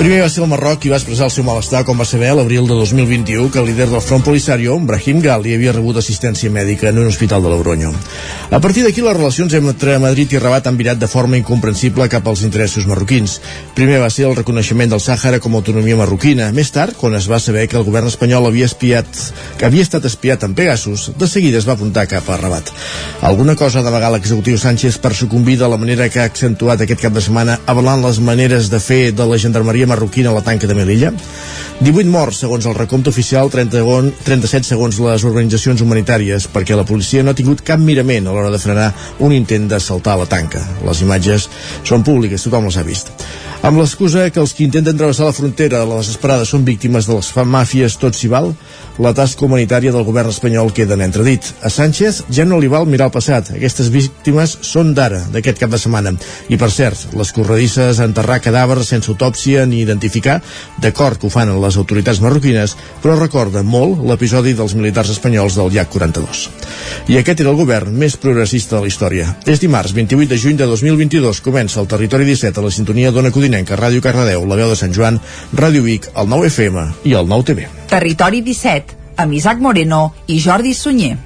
Primer va ser el Marroc qui va expressar el seu malestar quan va saber l'abril de 2021 que el líder del Front Polisario, Brahim Gali, havia rebut assistència mèdica en un hospital de Logroño. A partir d'aquí les relacions entre Madrid i Rabat han virat de forma incomprensible cap als interessos marroquins. Primer va ser el reconeixement del Sàhara com a autonomia marroquina. Més tard, quan es va saber que el govern espanyol havia espiat que havia estat espiat en Pegasus, de seguida es va apuntar cap a Rabat. Alguna cosa de vegada l'executiu Sánchez per sucumbir de la manera que ha accentuat aquest cap de setmana avalant les maneres de fer de la gendarmeria marroquina a la tanca de Melilla. 18 morts, segons el recompte oficial, 30, 37 segons les organitzacions humanitàries, perquè la policia no ha tingut cap mirament a l'hora de frenar un intent d'assaltar la tanca. Les imatges són públiques, tothom les ha vist. Amb l'excusa que els que intenten travessar la frontera a la desesperada són víctimes de les màfies tot s'hi val, la tasca humanitària del govern espanyol queda en entredit. A Sánchez ja no li val mirar el passat. Aquestes víctimes són d'ara, d'aquest cap de setmana. I per cert, les corredisses a enterrar cadàvers sense autòpsia ni identificar, d'acord que ho fan les autoritats marroquines, però recorda molt l'episodi dels militars espanyols del llac 42. I aquest era el govern més progressista de la història. És dimarts, 28 de juny de 2022, comença el Territori 17 a la sintonia d'Ona Codinenca, Ràdio Cardedeu, La Veu de Sant Joan, Ràdio Vic, el 9 FM i el 9 TV. Territori 17, amb Isaac Moreno i Jordi Sunyer.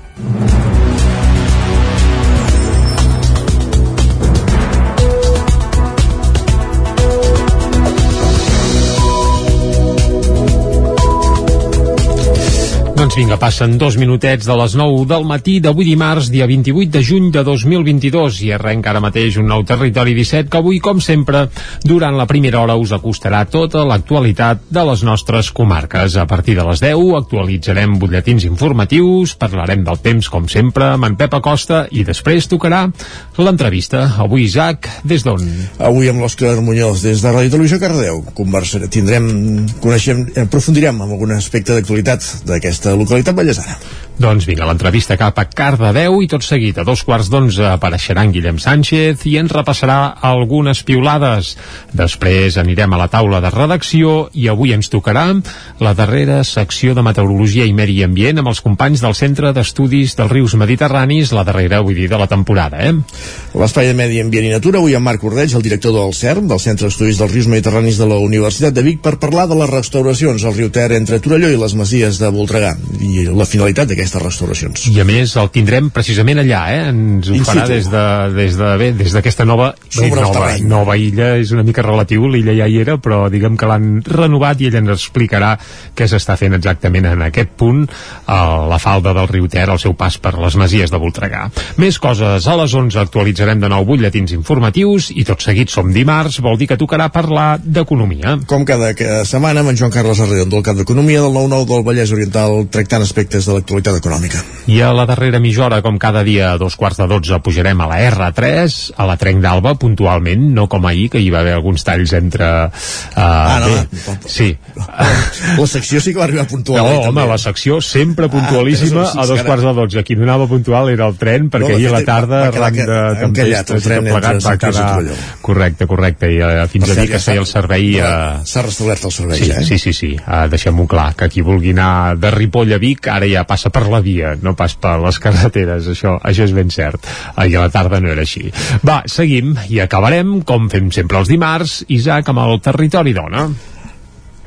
Doncs vinga, passen dos minutets de les 9 del matí d'avui dimarts, dia 28 de juny de 2022 i arrenca ara mateix un nou Territori 17 que avui, com sempre, durant la primera hora us acostarà tota l'actualitat de les nostres comarques. A partir de les 10 actualitzarem butlletins informatius, parlarem del temps, com sempre, amb en Pep Acosta i després tocarà l'entrevista. Avui, Isaac, des d'on? Avui amb l'Òscar Muñoz, des de Ràdio Televisió Cardeu. Tindrem, coneixem, aprofundirem en algun aspecte d'actualitat d'aquesta localitat ballesana. Doncs vinga, l'entrevista cap a Cardedeu i tot seguit a dos quarts d'onze apareixerà en Guillem Sánchez i ens repassarà algunes piulades. Després anirem a la taula de redacció i avui ens tocarà la darrera secció de Meteorologia i Medi Ambient amb els companys del Centre d'Estudis dels Rius Mediterranis, la darrera, vull dir, de la temporada, eh? L'espai de Medi Ambient i Natura, avui amb Marc Ordeig, el director del CERM, del Centre d'Estudis dels Rius Mediterranis de la Universitat de Vic, per parlar de les restauracions al riu Ter entre Torelló i les Masies de Voltregà i la finalitat d'aquestes restauracions. I a més el tindrem precisament allà, eh? Ens ho In farà situ. des de, des de, bé, des d'aquesta nova, el nova, nova illa, és una mica relatiu, l'illa ja hi era, però diguem que l'han renovat i ell ens explicarà què s'està fent exactament en aquest punt, a la falda del riu Ter, al seu pas per les masies de Voltregà. Més coses, a les 11 actualitzarem de nou butlletins informatius i tot seguit som dimarts, vol dir que tocarà parlar d'economia. Com cada setmana, amb en Joan Carles Arredondo, el cap d'Economia del 9-9 del Vallès Oriental, tractant aspectes de l'actualitat econòmica. I a la darrera mitja hora, com cada dia a dos quarts de dotze, pujarem a la R3, a la Trenc d'Alba, puntualment, no com ahir, que hi va haver alguns talls entre... Uh, Ah, no, bé, no. sí. La secció sí que va arribar puntual. No, eh, home, també. la secció sempre puntualíssima Ah, a dos quarts de dotze. Qui no anava puntual era el tren, perquè No, ahir a la tarda, va quedar arran de tempestes el i tot plegat, va quedar... Torelló. Correcte, correcte, i uh, fins a dir que feia el servei... Uh, S'ha restablert el servei, Sí, ja, eh? sí, sí, sí. Uh, deixem-ho clar, que qui vulgui anar de Ripoll a Vic ara ja passa per la via, no pas per les carreteres, això, això és ben cert. Ahir a la tarda no era així. Va, seguim i acabarem, com fem sempre els dimarts, Isaac, amb el territori dona.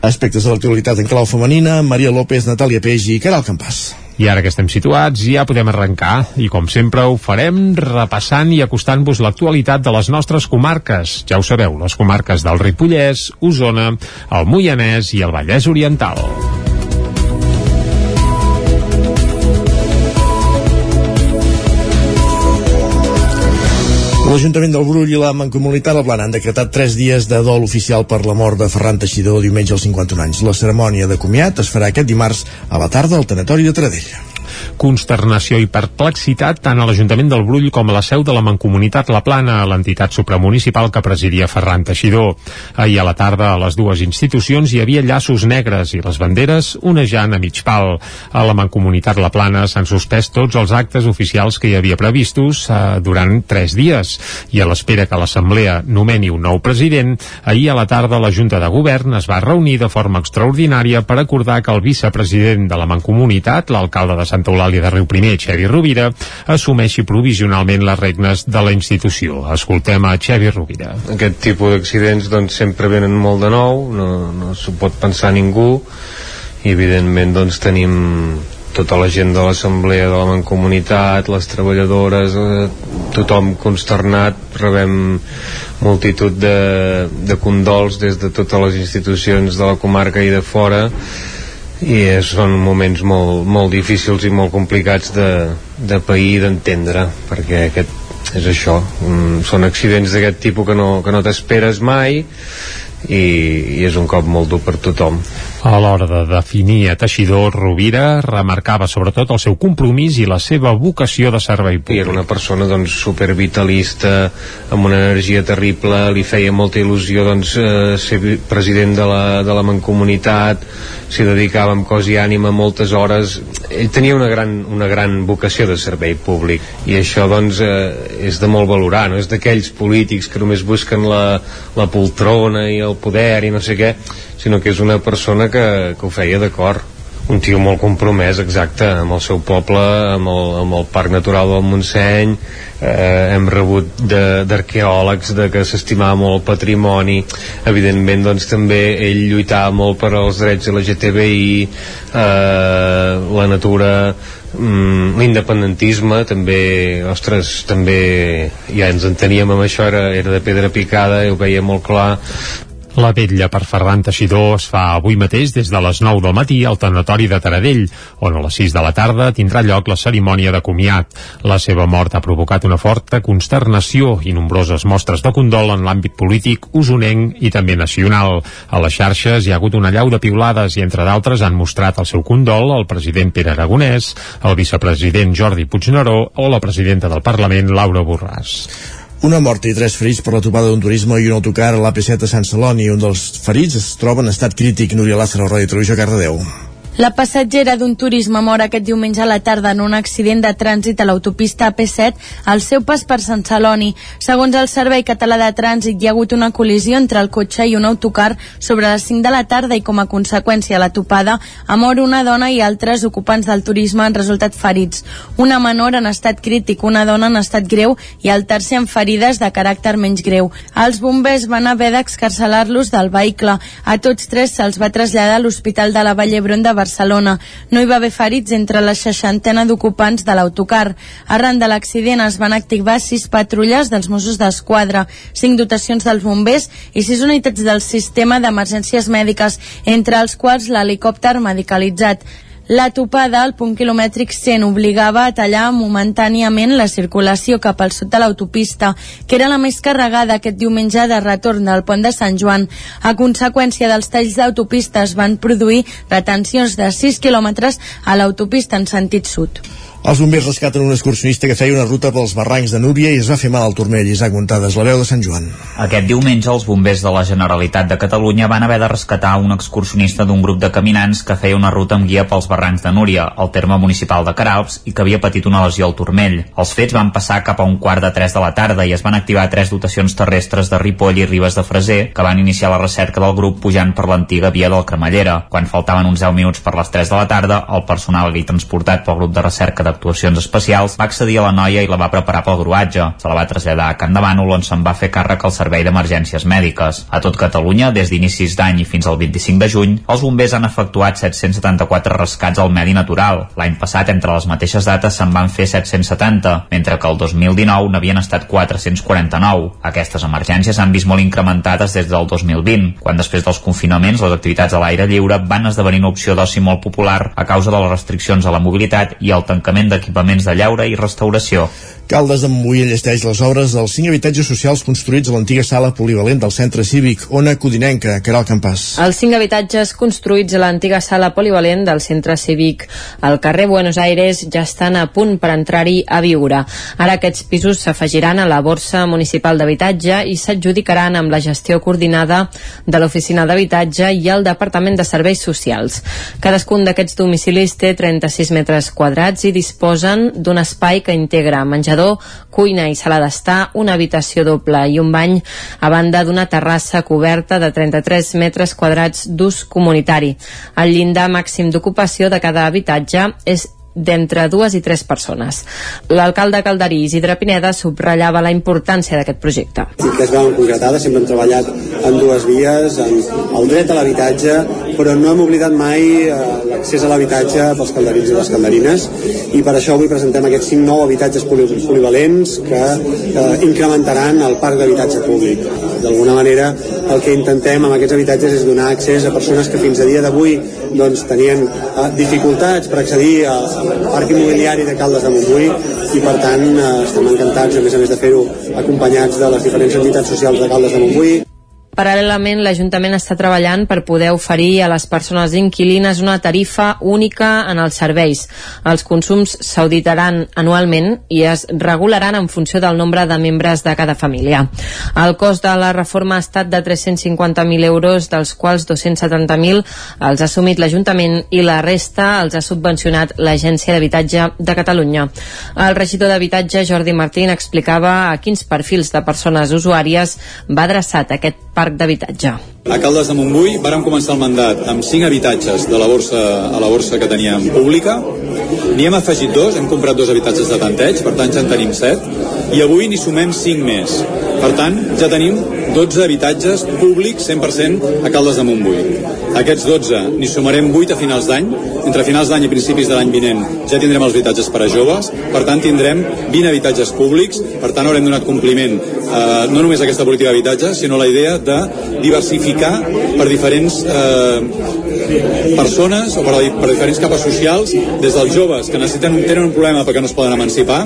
Aspectes de l'actualitat en clau femenina, Maria López, Natàlia Peix i Caral Campàs. I ara que estem situats ja podem arrencar i com sempre ho farem repassant i acostant-vos l'actualitat de les nostres comarques. Ja ho sabeu, les comarques del Ripollès, Osona, el Moianès i el Vallès Oriental. L'Ajuntament del Brull i la Mancomunitat La Plana han decretat 3 dies de dol oficial per la mort de Ferran Teixidor diumenge als 51 anys. La cerimònia de comiat es farà aquest dimarts a la tarda al Tanatori de Taradell. Consternació i perplexitat tant a l'Ajuntament del Brull com a la seu de la Mancomunitat La Plana, l'entitat supramunicipal que presidia Ferran Teixidor. Ahir a la tarda a les dues institucions hi havia llaços negres i les banderes onejant a mig pal. A la Mancomunitat La Plana s'han suspès tots els actes oficials que hi havia previstos eh, durant tres dies i a l'espera que l'Assemblea nomeni un nou president, ahir a la tarda la Junta de Govern es va reunir de forma extraordinària per acordar que el vicepresident de la Mancomunitat, l'alcalde de Santa Eulàlia de Riu Primer, Xevi Rovira, assumeixi provisionalment les regnes de la institució. Escoltem a Xevi Rovira. Aquest tipus d'accidents doncs, sempre venen molt de nou, no, no s'ho pot pensar ningú, i evidentment doncs, tenim tota la gent de l'assemblea de la Mancomunitat, les treballadores, eh, tothom consternat, rebem multitud de, de condols des de totes les institucions de la comarca i de fora i són moments molt, molt difícils i molt complicats de, de pair i d'entendre perquè aquest és això. Mm, són accidents d'aquest tipus que no, que no t'esperes mai i, i és un cop molt dur per tothom a l'hora de definir a Teixidor, Rovira remarcava sobretot el seu compromís i la seva vocació de servei públic. I era una persona doncs, supervitalista, amb una energia terrible, li feia molta il·lusió doncs, eh, ser president de la, de la Mancomunitat, s'hi dedicava amb cos i ànima moltes hores. Ell tenia una gran, una gran vocació de servei públic i això doncs, eh, és de molt valorar, no és d'aquells polítics que només busquen la, la poltrona i el poder i no sé què, sinó que és una persona que, que ho feia d'acord. Un tio molt compromès, exacte, amb el seu poble, amb el, amb el Parc Natural del Montseny, eh, hem rebut d'arqueòlegs de, de que s'estimava molt el patrimoni, evidentment doncs també ell lluitava molt per als drets LGTBI, eh, la natura, mm, l'independentisme també, ostres, també ja ens enteníem amb això, era, era de pedra picada, ho veia molt clar, la vetlla per Ferran Teixidor es fa avui mateix des de les 9 del matí al tanatori de Taradell, on a les 6 de la tarda tindrà lloc la cerimònia de comiat. La seva mort ha provocat una forta consternació i nombroses mostres de condol en l'àmbit polític, usonenc i també nacional. A les xarxes hi ha hagut una llau de piulades i entre d'altres han mostrat el seu condol el president Pere Aragonès, el vicepresident Jordi Puigneró o la presidenta del Parlament Laura Borràs. Una mort i tres ferits per la topada d'un turisme i un autocar a l'AP7 a Sant Celoni. Un dels ferits es troba en estat crític. Núria Lázaro, Ràdio Televisió, Cardedeu. La passatgera d'un turisme mor aquest diumenge a la tarda en un accident de trànsit a l'autopista AP7 al seu pas per Sant Celoni. Segons el Servei Català de Trànsit, hi ha hagut una col·lisió entre el cotxe i un autocar sobre les 5 de la tarda i com a conseqüència la topada ha mort una dona i altres ocupants del turisme han resultat ferits. Una menor en estat crític, una dona en estat greu i el tercer amb ferides de caràcter menys greu. Els bombers van haver d'excarcelar-los del vehicle. A tots tres se'ls va traslladar a l'Hospital de la Vall d'Hebron de Barcelona Barcelona. No hi va haver ferits entre la seixantena d'ocupants de l'autocar. Arran de l'accident es van activar sis patrulles dels Mossos d'Esquadra, cinc dotacions dels bombers i sis unitats del sistema d'emergències mèdiques, entre els quals l'helicòpter medicalitzat. La topada al punt quilomètric 100 obligava a tallar momentàniament la circulació cap al sud de l'autopista, que era la més carregada aquest diumenge de retorn del pont de Sant Joan. A conseqüència dels talls d'autopista es van produir retencions de 6 quilòmetres a l'autopista en sentit sud. Els bombers rescaten un excursionista que feia una ruta pels barrancs de Núria i es va fer mal al turmell. Isaac Montades, la veu de Sant Joan. Aquest diumenge els bombers de la Generalitat de Catalunya van haver de rescatar un excursionista d'un grup de caminants que feia una ruta amb guia pels barrancs de Núria, al terme municipal de Caralps, i que havia patit una lesió al turmell. Els fets van passar cap a un quart de 3 de la tarda i es van activar tres dotacions terrestres de Ripoll i Ribes de Freser que van iniciar la recerca del grup pujant per l'antiga via del Cremallera. Quan faltaven uns 10 minuts per les 3 de la tarda, el personal i transportat pel grup de recerca de d'actuacions especials, va accedir a la noia i la va preparar pel gruatge. Se la va traslladar a Can de Bànol, on se'n va fer càrrec al Servei d'Emergències Mèdiques. A tot Catalunya, des d'inicis d'any i fins al 25 de juny, els bombers han efectuat 774 rescats al medi natural. L'any passat, entre les mateixes dates, se'n van fer 770, mentre que el 2019 n'havien estat 449. Aquestes emergències han vist molt incrementades des del 2020, quan després dels confinaments les activitats a l'aire lliure van esdevenir una opció d'oci molt popular a causa de les restriccions a la mobilitat i el tancament Departament d'Equipaments de Llaure i Restauració. Caldes de Montbui enllesteix les obres dels cinc habitatges socials construïts a l'antiga sala polivalent del centre cívic Ona Codinenca, Caral Campàs. Els cinc habitatges construïts a l'antiga sala polivalent del centre cívic al carrer Buenos Aires ja estan a punt per entrar-hi a viure. Ara aquests pisos s'afegiran a la borsa municipal d'habitatge i s'adjudicaran amb la gestió coordinada de l'oficina d'habitatge i el Departament de Serveis Socials. Cadascun d'aquests domicilis té 36 metres quadrats i disposen d'un espai que integra menjador menjador, cuina i sala d'estar, una habitació doble i un bany, a banda d'una terrassa coberta de 33 metres quadrats d'ús comunitari. El llindar màxim d'ocupació de cada habitatge és d'entre dues i tres persones. L'alcalde Calderí, Isidre Pineda, subratllava la importància d'aquest projecte. Sí que es veuen concretades, sempre hem treballat en dues vies, en el dret a l'habitatge, però no hem oblidat mai eh, l'accés a l'habitatge pels calderins i les calderines, i per això avui presentem aquests cinc nous habitatges polivalents que eh, incrementaran el parc d'habitatge públic. D'alguna manera, el que intentem amb aquests habitatges és donar accés a persones que fins a dia d'avui doncs, tenien eh, dificultats per accedir a, parc immobiliari de Caldes de Montbui i per tant eh, estem encantats a més a més de fer-ho acompanyats de les diferents entitats socials de Caldes de Montbui Paral·lelament, l'Ajuntament està treballant per poder oferir a les persones inquilines una tarifa única en els serveis. Els consums s'auditaran anualment i es regularan en funció del nombre de membres de cada família. El cost de la reforma ha estat de 350.000 euros, dels quals 270.000 els ha assumit l'Ajuntament i la resta els ha subvencionat l'Agència d'Habitatge de Catalunya. El regidor d'Habitatge, Jordi Martín, explicava a quins perfils de persones usuàries va adreçat aquest parc parc d'habitatge. A Caldes de Montbui vàrem començar el mandat amb 5 habitatges de la borsa a la borsa que teníem pública. N'hi hem afegit dos, hem comprat dos habitatges de tanteig, per tant ja en tenim 7, i avui n'hi sumem 5 més. Per tant, ja tenim 12 habitatges públics 100% a Caldes de Montbui. Aquests 12 n'hi sumarem 8 a finals d'any. Entre finals d'any i principis de l'any vinent ja tindrem els habitatges per a joves. Per tant, tindrem 20 habitatges públics. Per tant, haurem donat compliment eh, no només a aquesta política d'habitatge, sinó a la idea de diversificar per diferents eh, persones o per, per diferents capes socials, des dels joves que necessiten, tenen un problema perquè no es poden emancipar,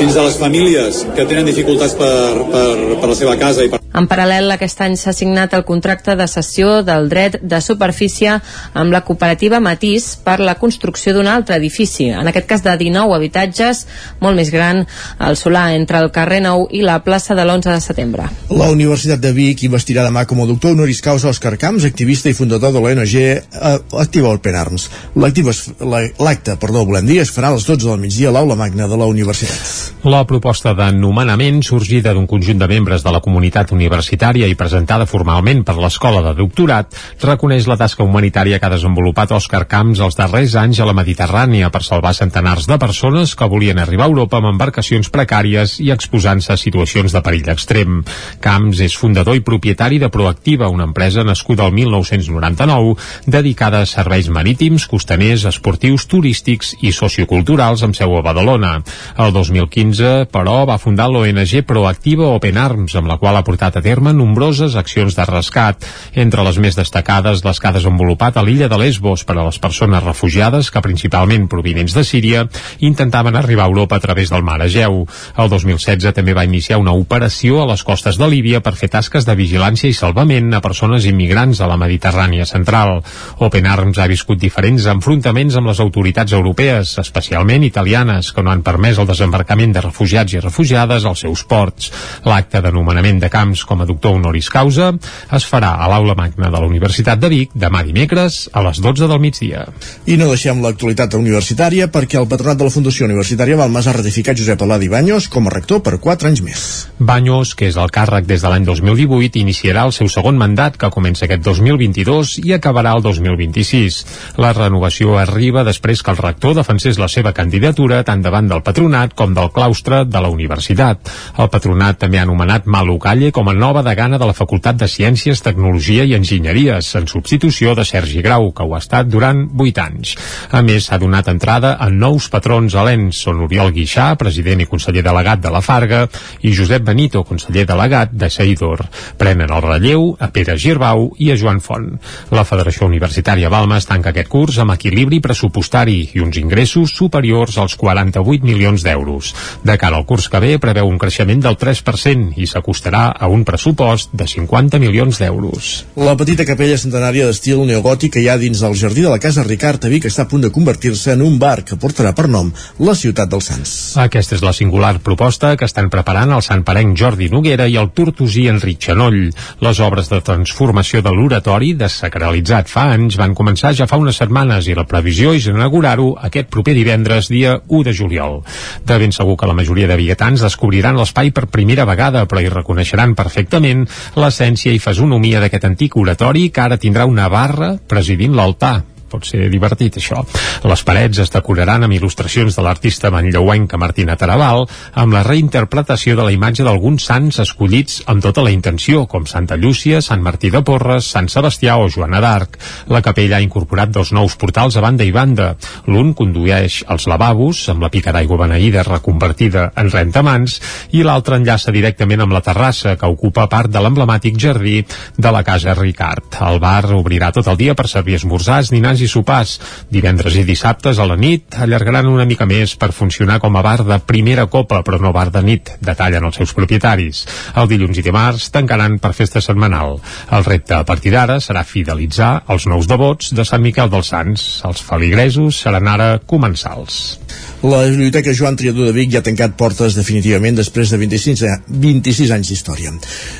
fins a les famílies que tenen dificultats per, per, per la seva casa i per en paral·lel, aquest any s'ha signat el contracte de cessió del dret de superfície amb la cooperativa Matís per la construcció d'un altre edifici, en aquest cas de 19 habitatges, molt més gran, al solar entre el carrer Nou i la plaça de l'11 de setembre. La Universitat de Vic investirà demà com a doctor honoris causa Òscar Camps, activista i fundador de l'ONG eh, Activa Open Arms. L'acte, perdó, volem dir, es farà a les 12 del migdia a l'aula magna de la universitat. La proposta de nomenament sorgida d'un conjunt de membres de la comunitat universitària universitària i presentada formalment per l'Escola de Doctorat, reconeix la tasca humanitària que ha desenvolupat Òscar Camps els darrers anys a la Mediterrània per salvar centenars de persones que volien arribar a Europa amb embarcacions precàries i exposant-se a situacions de perill extrem. Camps és fundador i propietari de Proactiva, una empresa nascuda el 1999 dedicada a serveis marítims, costaners, esportius, turístics i socioculturals amb seu a Badalona. El 2015, però, va fundar l'ONG Proactiva Open Arms, amb la qual ha portat a terme nombroses accions de rescat, entre les més destacades les que ha desenvolupat a l'illa de Lesbos per a les persones refugiades que principalment provinents de Síria intentaven arribar a Europa a través del mar Egeu. El 2016 també va iniciar una operació a les costes de Líbia per fer tasques de vigilància i salvament a persones immigrants a la Mediterrània central. Open Arms ha viscut diferents enfrontaments amb les autoritats europees, especialment italianes, que no han permès el desembarcament de refugiats i refugiades als seus ports. L'acte de nomenament de camps com a doctor honoris causa es farà a l'Aula Magna de la Universitat de Vic demà dimecres a les 12 del migdia. I no deixem l'actualitat universitària perquè el patronat de la Fundació Universitària Balmas ha ratificat Josep Aladi Baños com a rector per 4 anys més. Baños, que és el càrrec des de l'any 2018, iniciarà el seu segon mandat que comença aquest 2022 i acabarà el 2026. La renovació arriba després que el rector defensés la seva candidatura tant davant del patronat com del claustre de la universitat. El patronat també ha anomenat Malu Calle com a nova degana de la Facultat de Ciències, Tecnologia i Enginyeries, en substitució de Sergi Grau, que ho ha estat durant 8 anys. A més, s'ha donat entrada a nous patrons alens. Són Oriol Guixà, president i conseller delegat de la Farga, i Josep Benito, conseller delegat de Seidor. Prenen el relleu a Pere Girbau i a Joan Font. La Federació Universitària Balmes tanca aquest curs amb equilibri pressupostari i uns ingressos superiors als 48 milions d'euros. De cara al curs que ve preveu un creixement del 3% i s'acostarà a un pressupost de 50 milions d'euros. La petita capella centenària d'estil neogòtic que hi ha dins del jardí de la Casa Ricard a Vic està a punt de convertir-se en un bar que portarà per nom la ciutat dels Sants. Aquesta és la singular proposta que estan preparant el Sant Parenc Jordi Noguera i el tortosí Enric Xanoll. Les obres de transformació de l'oratori, desacralitzat fa anys, van començar ja fa unes setmanes i la previsió és inaugurar-ho aquest proper divendres, dia 1 de juliol. De ben segur que la majoria de biguetans descobriran l'espai per primera vegada, però hi reconeixeran perfectament l'essència i fesonomia d'aquest antic oratori que ara tindrà una barra presidint l'altar pot ser divertit això. Les parets es decoraran amb il·lustracions de l'artista manlleuenca Martina Tarabal amb la reinterpretació de la imatge d'alguns sants escollits amb tota la intenció, com Santa Llúcia, Sant Martí de Porres, Sant Sebastià o Joana d'Arc. La capella ha incorporat dos nous portals a banda i banda. L'un condueix als lavabos, amb la pica d'aigua beneïda reconvertida en rentamans, i l'altre enllaça directament amb la terrassa, que ocupa part de l'emblemàtic jardí de la Casa Ricard. El bar obrirà tot el dia per servir esmorzars, dinars i sopars. Divendres i dissabtes a la nit allargaran una mica més per funcionar com a bar de primera copa, però no bar de nit, detallen els seus propietaris. El dilluns i dimarts tancaran per festa setmanal. El repte a partir d'ara serà fidelitzar els nous devots de Sant Miquel dels Sants. Els feligresos seran ara comensals. La Biblioteca Joan Triadú de Vic ja ha tancat portes definitivament després de 26, 26 anys d'història.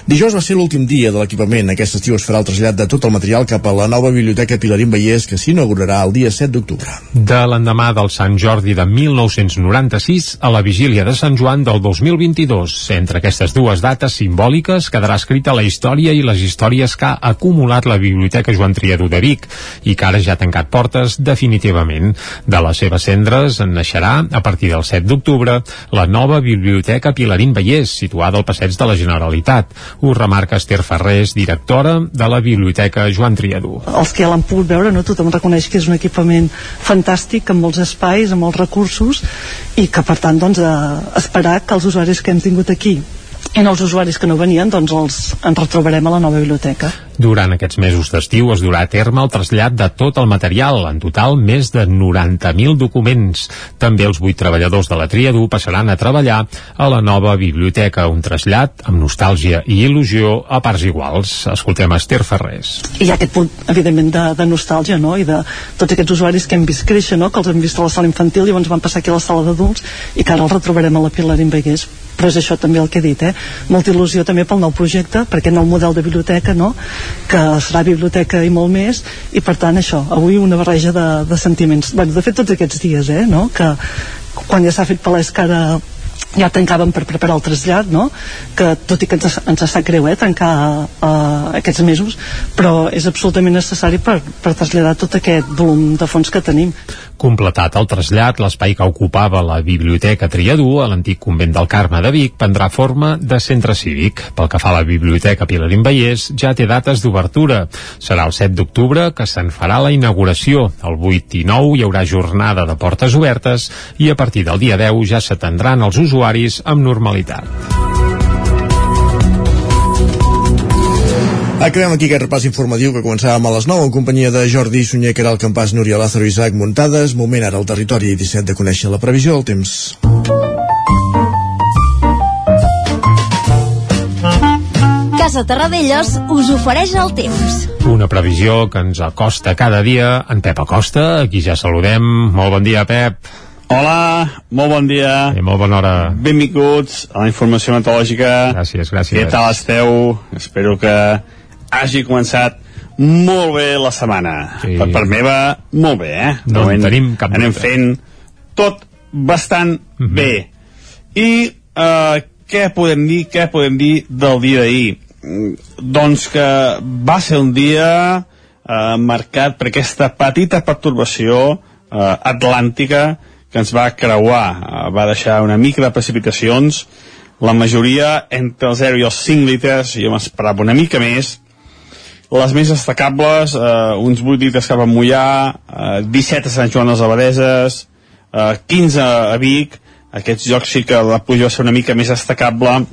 Dijous va ser l'últim dia de l'equipament. Aquest estiu es farà el trasllat de tot el material cap a la nova Biblioteca Pilarín Vallès que s'inaugurarà el dia 7 d'octubre. De l'endemà del Sant Jordi de 1996 a la vigília de Sant Joan del 2022. Entre aquestes dues dates simbòliques quedarà escrita la història i les històries que ha acumulat la Biblioteca Joan Triadú de Vic i que ara ja ha tancat portes definitivament. De les seves cendres en naixerà a partir del 7 d'octubre, la nova Biblioteca Pilarín Vallès, situada al passeig de la Generalitat. Ho remarca Esther Ferrés, directora de la Biblioteca Joan Triadú. Els que l'han pogut veure, no? tothom reconeix que és un equipament fantàstic, amb molts espais, amb molts recursos, i que, per tant, doncs, eh, esperar que els usuaris que hem tingut aquí i els usuaris que no venien doncs els, ens retrobarem a la nova biblioteca. Durant aquests mesos d'estiu es durà a terme el trasllat de tot el material, en total més de 90.000 documents. També els vuit treballadors de la Triadú passaran a treballar a la nova biblioteca, un trasllat amb nostàlgia i il·lusió a parts iguals. Escoltem Esther Ferrés. I hi ha aquest punt, evidentment, de, de nostàlgia, no?, i de tots aquests usuaris que hem vist créixer, no?, que els hem vist a la sala infantil i llavors van passar aquí a la sala d'adults i que ara els retrobarem a la Pilarín Vegués però és això també el que he dit, eh? molta il·lusió també pel nou projecte, per aquest nou model de biblioteca no? que serà biblioteca i molt més i per tant això, avui una barreja de, de sentiments, bueno, de fet tots aquests dies eh? no? que quan ja s'ha fet palès que ara ja tancàvem per preparar el trasllat no? que tot i que ens, ens sap greu eh, tancar uh, aquests mesos però és absolutament necessari per, per traslladar tot aquest volum de fons que tenim Completat el trasllat, l'espai que ocupava la Biblioteca Triadú a l'antic convent del Carme de Vic prendrà forma de centre cívic. Pel que fa a la Biblioteca Pilarín Vallès, ja té dates d'obertura. Serà el 7 d'octubre que se'n farà la inauguració. El 8 i 9 hi haurà jornada de portes obertes i a partir del dia 10 ja s'atendran els usuaris amb normalitat. Acabem aquí aquest repàs informatiu que començàvem a les 9 en companyia de Jordi Sunyer, Caral Campàs, Núria Lázaro i Isaac Muntades. Moment ara al territori 17 de conèixer la previsió del temps. Casa Terradellos us ofereix el temps. Una previsió que ens acosta cada dia en Pep Acosta, aquí ja saludem. Molt bon dia, Pep. Hola, molt bon dia. I molt bona hora. Benvinguts a la informació meteorològica. Gràcies, gràcies. Què tal esteu? Espero que hagi començat molt bé la setmana. Sí. Per part meva, molt bé, eh? No en tenim cap Anem dubte. fent tot bastant Mhm. bé. I eh, què podem dir, què podem dir del dia d'ahir? Mm, Doncs que va ser un dia eh, marcat per aquesta petita pertorbació eh, atlàntica que ens va creuar, eh, va deixar una mica de precipitacions, la majoria entre els 0 i els 5 litres, jo m'esperava una mica més, les més destacables, eh, uns 8 litres cap a Mollà, eh, 17 a Sant Joan les Abadeses, eh, 15 a Vic, aquests jocs sí que la pluja va ser una mica més destacable,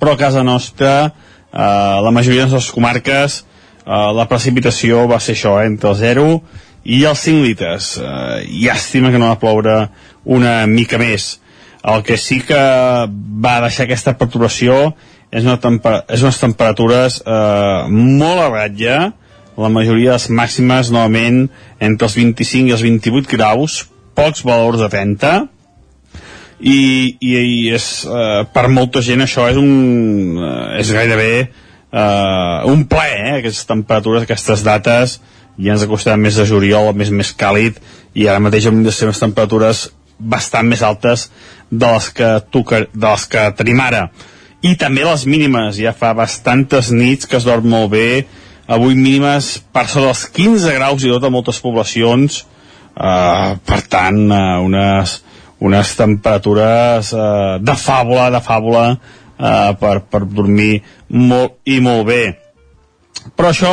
però a casa nostra, eh, la majoria de les comarques, eh, la precipitació va ser això, eh, entre el 0 i els 5 litres. Eh, llàstima que no va ploure una mica més. El que sí que va deixar aquesta perturbació és, una és unes temperatures eh, molt a ratlla, la majoria de les màximes novament entre els 25 i els 28 graus, pocs valors de 30, i, i, i és, eh, per molta gent això és, un, eh, és gairebé eh, un ple, eh, aquestes temperatures, aquestes dates, ja ens acostem més de juliol, més més càlid, i ara mateix hem de ser unes temperatures bastant més altes de les que, toca, de les que tenim ara. I també les mínimes, ja fa bastantes nits que es dorm molt bé, avui mínimes per sobre dels 15 graus i tot a moltes poblacions, uh, per tant, uh, unes, unes temperatures uh, de fàbula, de fàbula, uh, per, per dormir molt i molt bé. Però això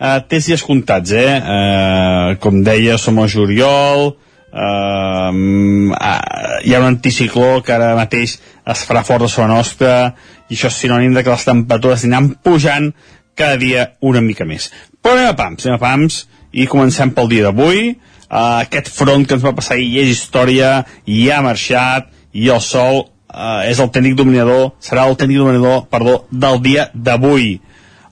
uh, té dies comptats, eh? Uh, com deia, som a juliol, uh, hi ha un anticicló que ara mateix es farà fort a la nostra i això és sinònim de que les temperatures aniran pujant cada dia una mica més. Però anem a pams, anem a pams i comencem pel dia d'avui. Uh, aquest front que ens va passar ahir és història, i ha marxat i el sol uh, és el tècnic dominador, serà el tècnic dominador, perdó, del dia d'avui.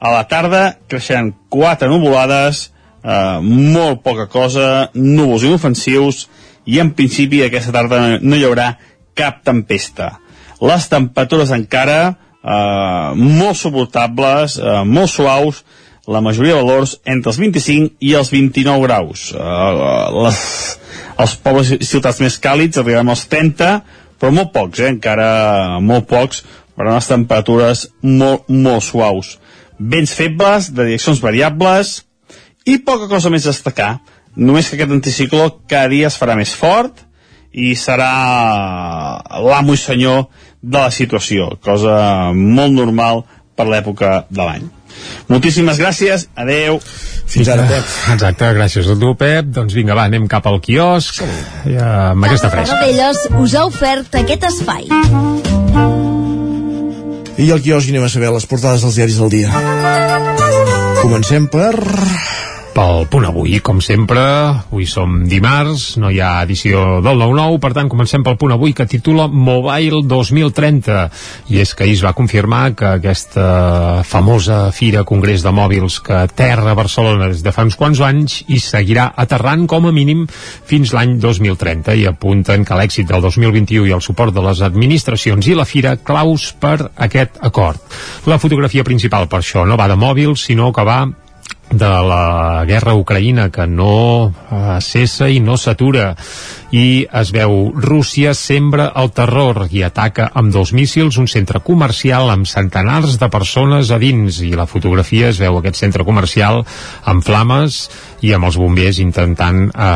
A la tarda creixeran quatre nuvolades, uh, molt poca cosa, núvols inofensius, i en principi aquesta tarda no hi haurà cap tempesta. Les temperatures encara eh, molt suportables, eh, molt suaus, la majoria de valors entre els 25 i els 29 graus. Eh, les, els pobles i ciutats més càlids arribarem als 30, però molt pocs, eh, encara molt pocs, per unes temperatures molt, molt suaus. Vents febles, de direccions variables, i poca cosa més a destacar només que aquest anticicló cada dia es farà més fort i serà l'amo i senyor de la situació, cosa molt normal per l'època de l'any. Moltíssimes gràcies, adeu. Fins ara, Pep. Exacte, gràcies a tu, Pep. Doncs vinga, va, anem cap al quiosc ja, amb aquesta fresca. Tarradellas us ha ofert aquest espai. I al quiosc anem a saber les portades dels diaris del dia. Comencem per pel punt avui, com sempre. Avui som dimarts, no hi ha edició del 9-9, per tant comencem pel punt avui que titula Mobile 2030. I és que ahir es va confirmar que aquesta famosa Fira Congrés de Mòbils que aterra a Barcelona des de fa uns quants anys i seguirà aterrant com a mínim fins l'any 2030 i apunten que l'èxit del 2021 i el suport de les administracions i la Fira claus per aquest acord. La fotografia principal per això no va de mòbils, sinó que va de la guerra Ucraïna que no uh, cessa i no s'atura i es veu Rússia sembra el terror i ataca amb dos míssils un centre comercial amb centenars de persones a dins i la fotografia es veu aquest centre comercial amb flames i amb els bombers intentant eh,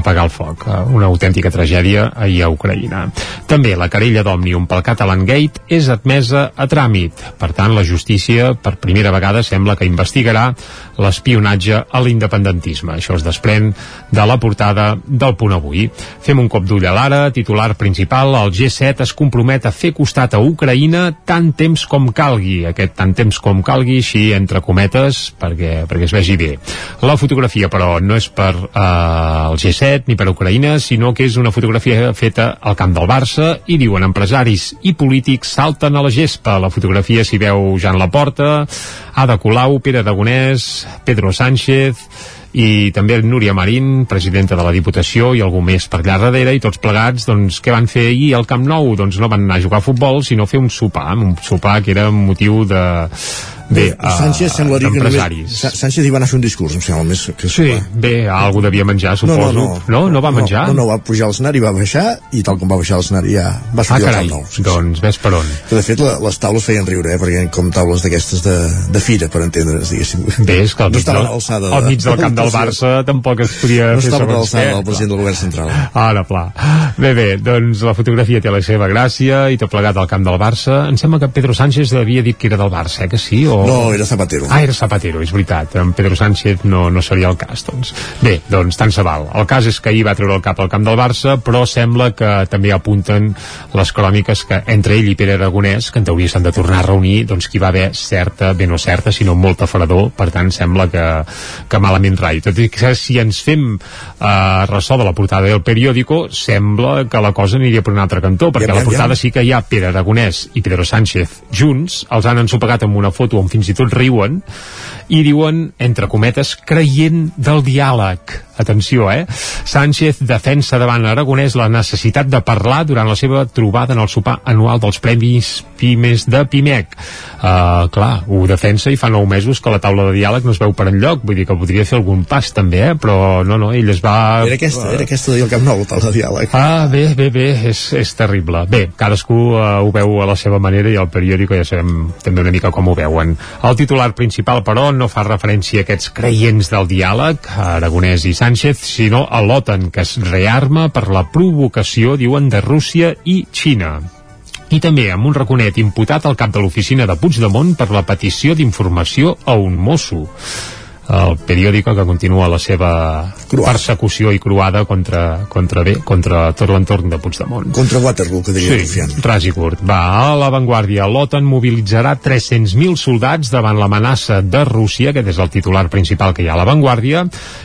apagar el foc. Eh, una autèntica tragèdia ahir a Ucraïna. També la querella d'Òmnium pel Catalan Gate és admesa a tràmit. Per tant, la justícia per primera vegada sembla que investigarà l'espionatge a l'independentisme. Això es desprèn de la portada del punt avui. Fem un cop d'ull a l'ara, titular principal, el G7 es compromet a fer costat a Ucraïna tant temps com calgui. Aquest tant temps com calgui, així entre cometes, perquè, perquè es vegi bé. La fotografia, però, no és per eh, el G7 ni per Ucraïna, sinó que és una fotografia feta al camp del Barça i diuen empresaris i polítics salten a la gespa. La fotografia s'hi veu Jan Laporta, Ada Colau, Pere Aragonès, Pedro Sánchez, i també Núria Marín, presidenta de la Diputació i algú més per allà darrere i tots plegats, doncs, què van fer ahir al Camp Nou? Doncs no van anar a jugar a futbol, sinó fer un sopar, un sopar que era motiu de bé, uh, Sánchez semblaria que només... Sánchez hi va anar a fer un discurs, em sembla més que Sí, bé, algú devia menjar, suposo. No, no, no, no, no va menjar? No, no, va pujar al l'escenari, va baixar i tal com va baixar l'escenari ja va sortir ah, carai, al nou. Sí, doncs ves per on. Que de fet la, les taules feien riure, eh, perquè com taules d'aquestes de, de fira, per entendre's, diguéssim. Bé, és que al mig, no del, al mig del camp del Barça tampoc es podia no fer segons què. No estava del president del govern central. Ara, pla. Bé, bé, doncs la fotografia té la seva gràcia i tot plegat al camp del Barça. Em sembla que Pedro Sánchez havia dit que era del Barça, eh, que sí? O... No, era Zapatero. Ah, era Zapatero, és veritat. En Pedro Sánchez no, no seria el cas, doncs. Bé, doncs tant se val. El cas és que ahir va treure el cap al camp del Barça, però sembla que també apunten les cròniques que entre ell i Pere Aragonès, que en teoria s'han de tornar a reunir, doncs que hi va haver certa, bé no certa, sinó molta fredor, per tant sembla que, que malament rai. Tot i que si ens fem eh, ressò de la portada del periòdico, sembla que la cosa aniria per un altre cantó, perquè ja, a la portada ja. sí que hi ha Pere Aragonès i Pedro Sánchez junts, els han ensopegat amb una foto on fins i tot riuen, i diuen, entre cometes, creient del diàleg. Atenció, eh? Sánchez defensa davant Aragonès la necessitat de parlar durant la seva trobada en el sopar anual dels Premis Pimes de Pimec. Uh, clar, ho defensa i fa nou mesos que la taula de diàleg no es veu per enlloc, vull dir que podria fer algun pas també, eh? però no, no, ell es va... Era aquesta, era aquesta del Camp Nou, la taula de diàleg. Ah, bé, bé, bé, és, és terrible. Bé, cadascú uh, ho veu a la seva manera i el periòdico ja sabem també una mica com ho veuen. El titular principal, però, no fa referència a aquests creients del diàleg, Aragonès i Sánchez, sinó a l'OTAN, que es rearma per la provocació, diuen, de Rússia i Xina. I també amb un raconet imputat al cap de l'oficina de Puigdemont per la petició d'informació a un mosso el periòdico que continua la seva Croada. persecució i croada contra, contra, bé, contra tot l'entorn de Puigdemont. Contra Waterloo, que diria sí, Rufián. ras i curt. Va, a l'avantguàrdia, l'OTAN mobilitzarà 300.000 soldats davant l'amenaça de Rússia, aquest és el titular principal que hi ha a l'avantguàrdia,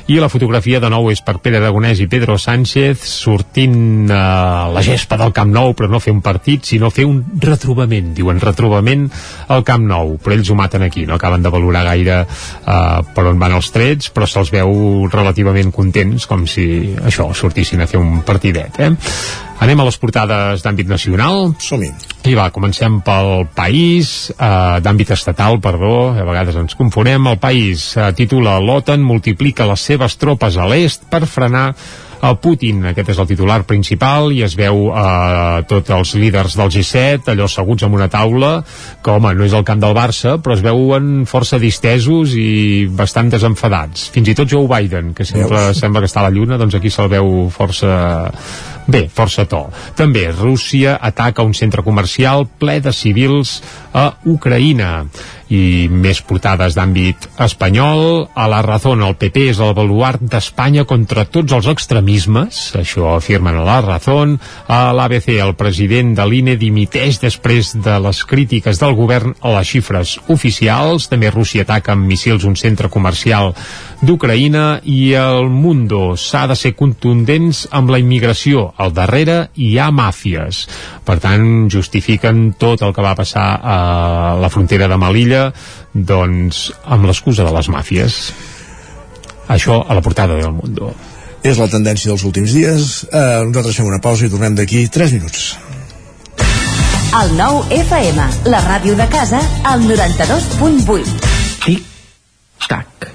i la fotografia de nou és per Pere Aragonès i Pedro Sánchez sortint a eh, la gespa del Camp Nou, però no fer un partit, sinó fer un retrobament, diuen retrobament al Camp Nou, però ells ho maten aquí, no acaben de valorar gaire eh, per on on van els trets, però se'ls veu relativament contents, com si això, sortissin a fer un partidet, eh? Anem a les portades d'àmbit nacional. Som-hi. I va, comencem pel País, eh, d'àmbit estatal, perdó, a vegades ens confonem. El País eh, titula l'OTAN multiplica les seves tropes a l'est per frenar a Putin. Aquest és el titular principal i es veu eh, tots els líders del G7 allò asseguts en una taula que, home, no és el camp del Barça, però es veuen força distesos i bastant desenfadats. Fins i tot Joe Biden, que sempre Veus? sembla que està a la lluna, doncs aquí se'l veu força Bé, força to. També Rússia ataca un centre comercial ple de civils a Ucraïna i més portades d'àmbit espanyol. A la Razón, el PP és el baluart d'Espanya contra tots els extremismes, això afirmen a la Razón. A l'ABC, el president de l'INE dimiteix després de les crítiques del govern a les xifres oficials. També Rússia ataca amb missils un centre comercial d'Ucraïna i el Mundo. S'ha de ser contundents amb la immigració. Al darrere hi ha màfies. Per tant, justifiquen tot el que va passar a la frontera de Melilla Sevilla doncs amb l'excusa de les màfies. Això a la portada del Mundo. És la tendència dels últims dies. Eh, nosaltres fem una pausa i tornem d'aquí 3 minuts. El nou FM, la ràdio de casa al 92.8 tic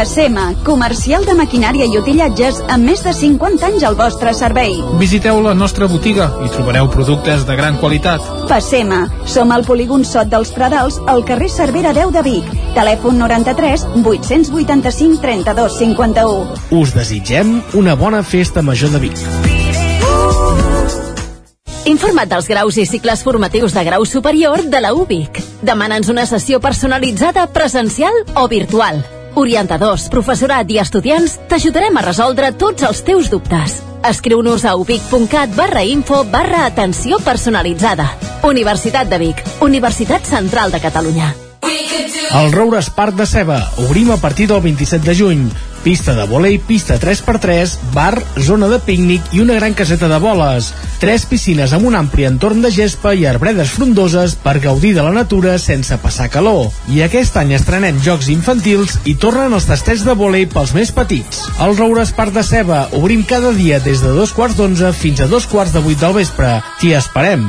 Passema, comercial de maquinària i utillatges amb més de 50 anys al vostre servei. Visiteu la nostra botiga i trobareu productes de gran qualitat. Passema, som al polígon Sot dels Pradals, al carrer Cervera 10 de Vic. Telèfon 93 885 32 51. Us desitgem una bona festa major de Vic. Informa't dels graus i cicles formatius de grau superior de la UBIC. Demana'ns una sessió personalitzada presencial o virtual. Orientadors, professorat i estudiants t'ajudarem a resoldre tots els teus dubtes. Escriu-nos a ubic.cat barra info barra atenció personalitzada. Universitat de Vic, Universitat Central de Catalunya. El Roures Parc de Ceba. Obrim a partir del 27 de juny. Pista de volei, pista 3x3, bar, zona de pícnic i una gran caseta de boles. Tres piscines amb un ampli entorn de gespa i arbredes frondoses per gaudir de la natura sense passar calor. I aquest any estrenem jocs infantils i tornen els tastets de volei pels més petits. El Roures Parc de Ceba. Obrim cada dia des de dos quarts d'onze fins a dos quarts de vuit del vespre. T'hi esperem.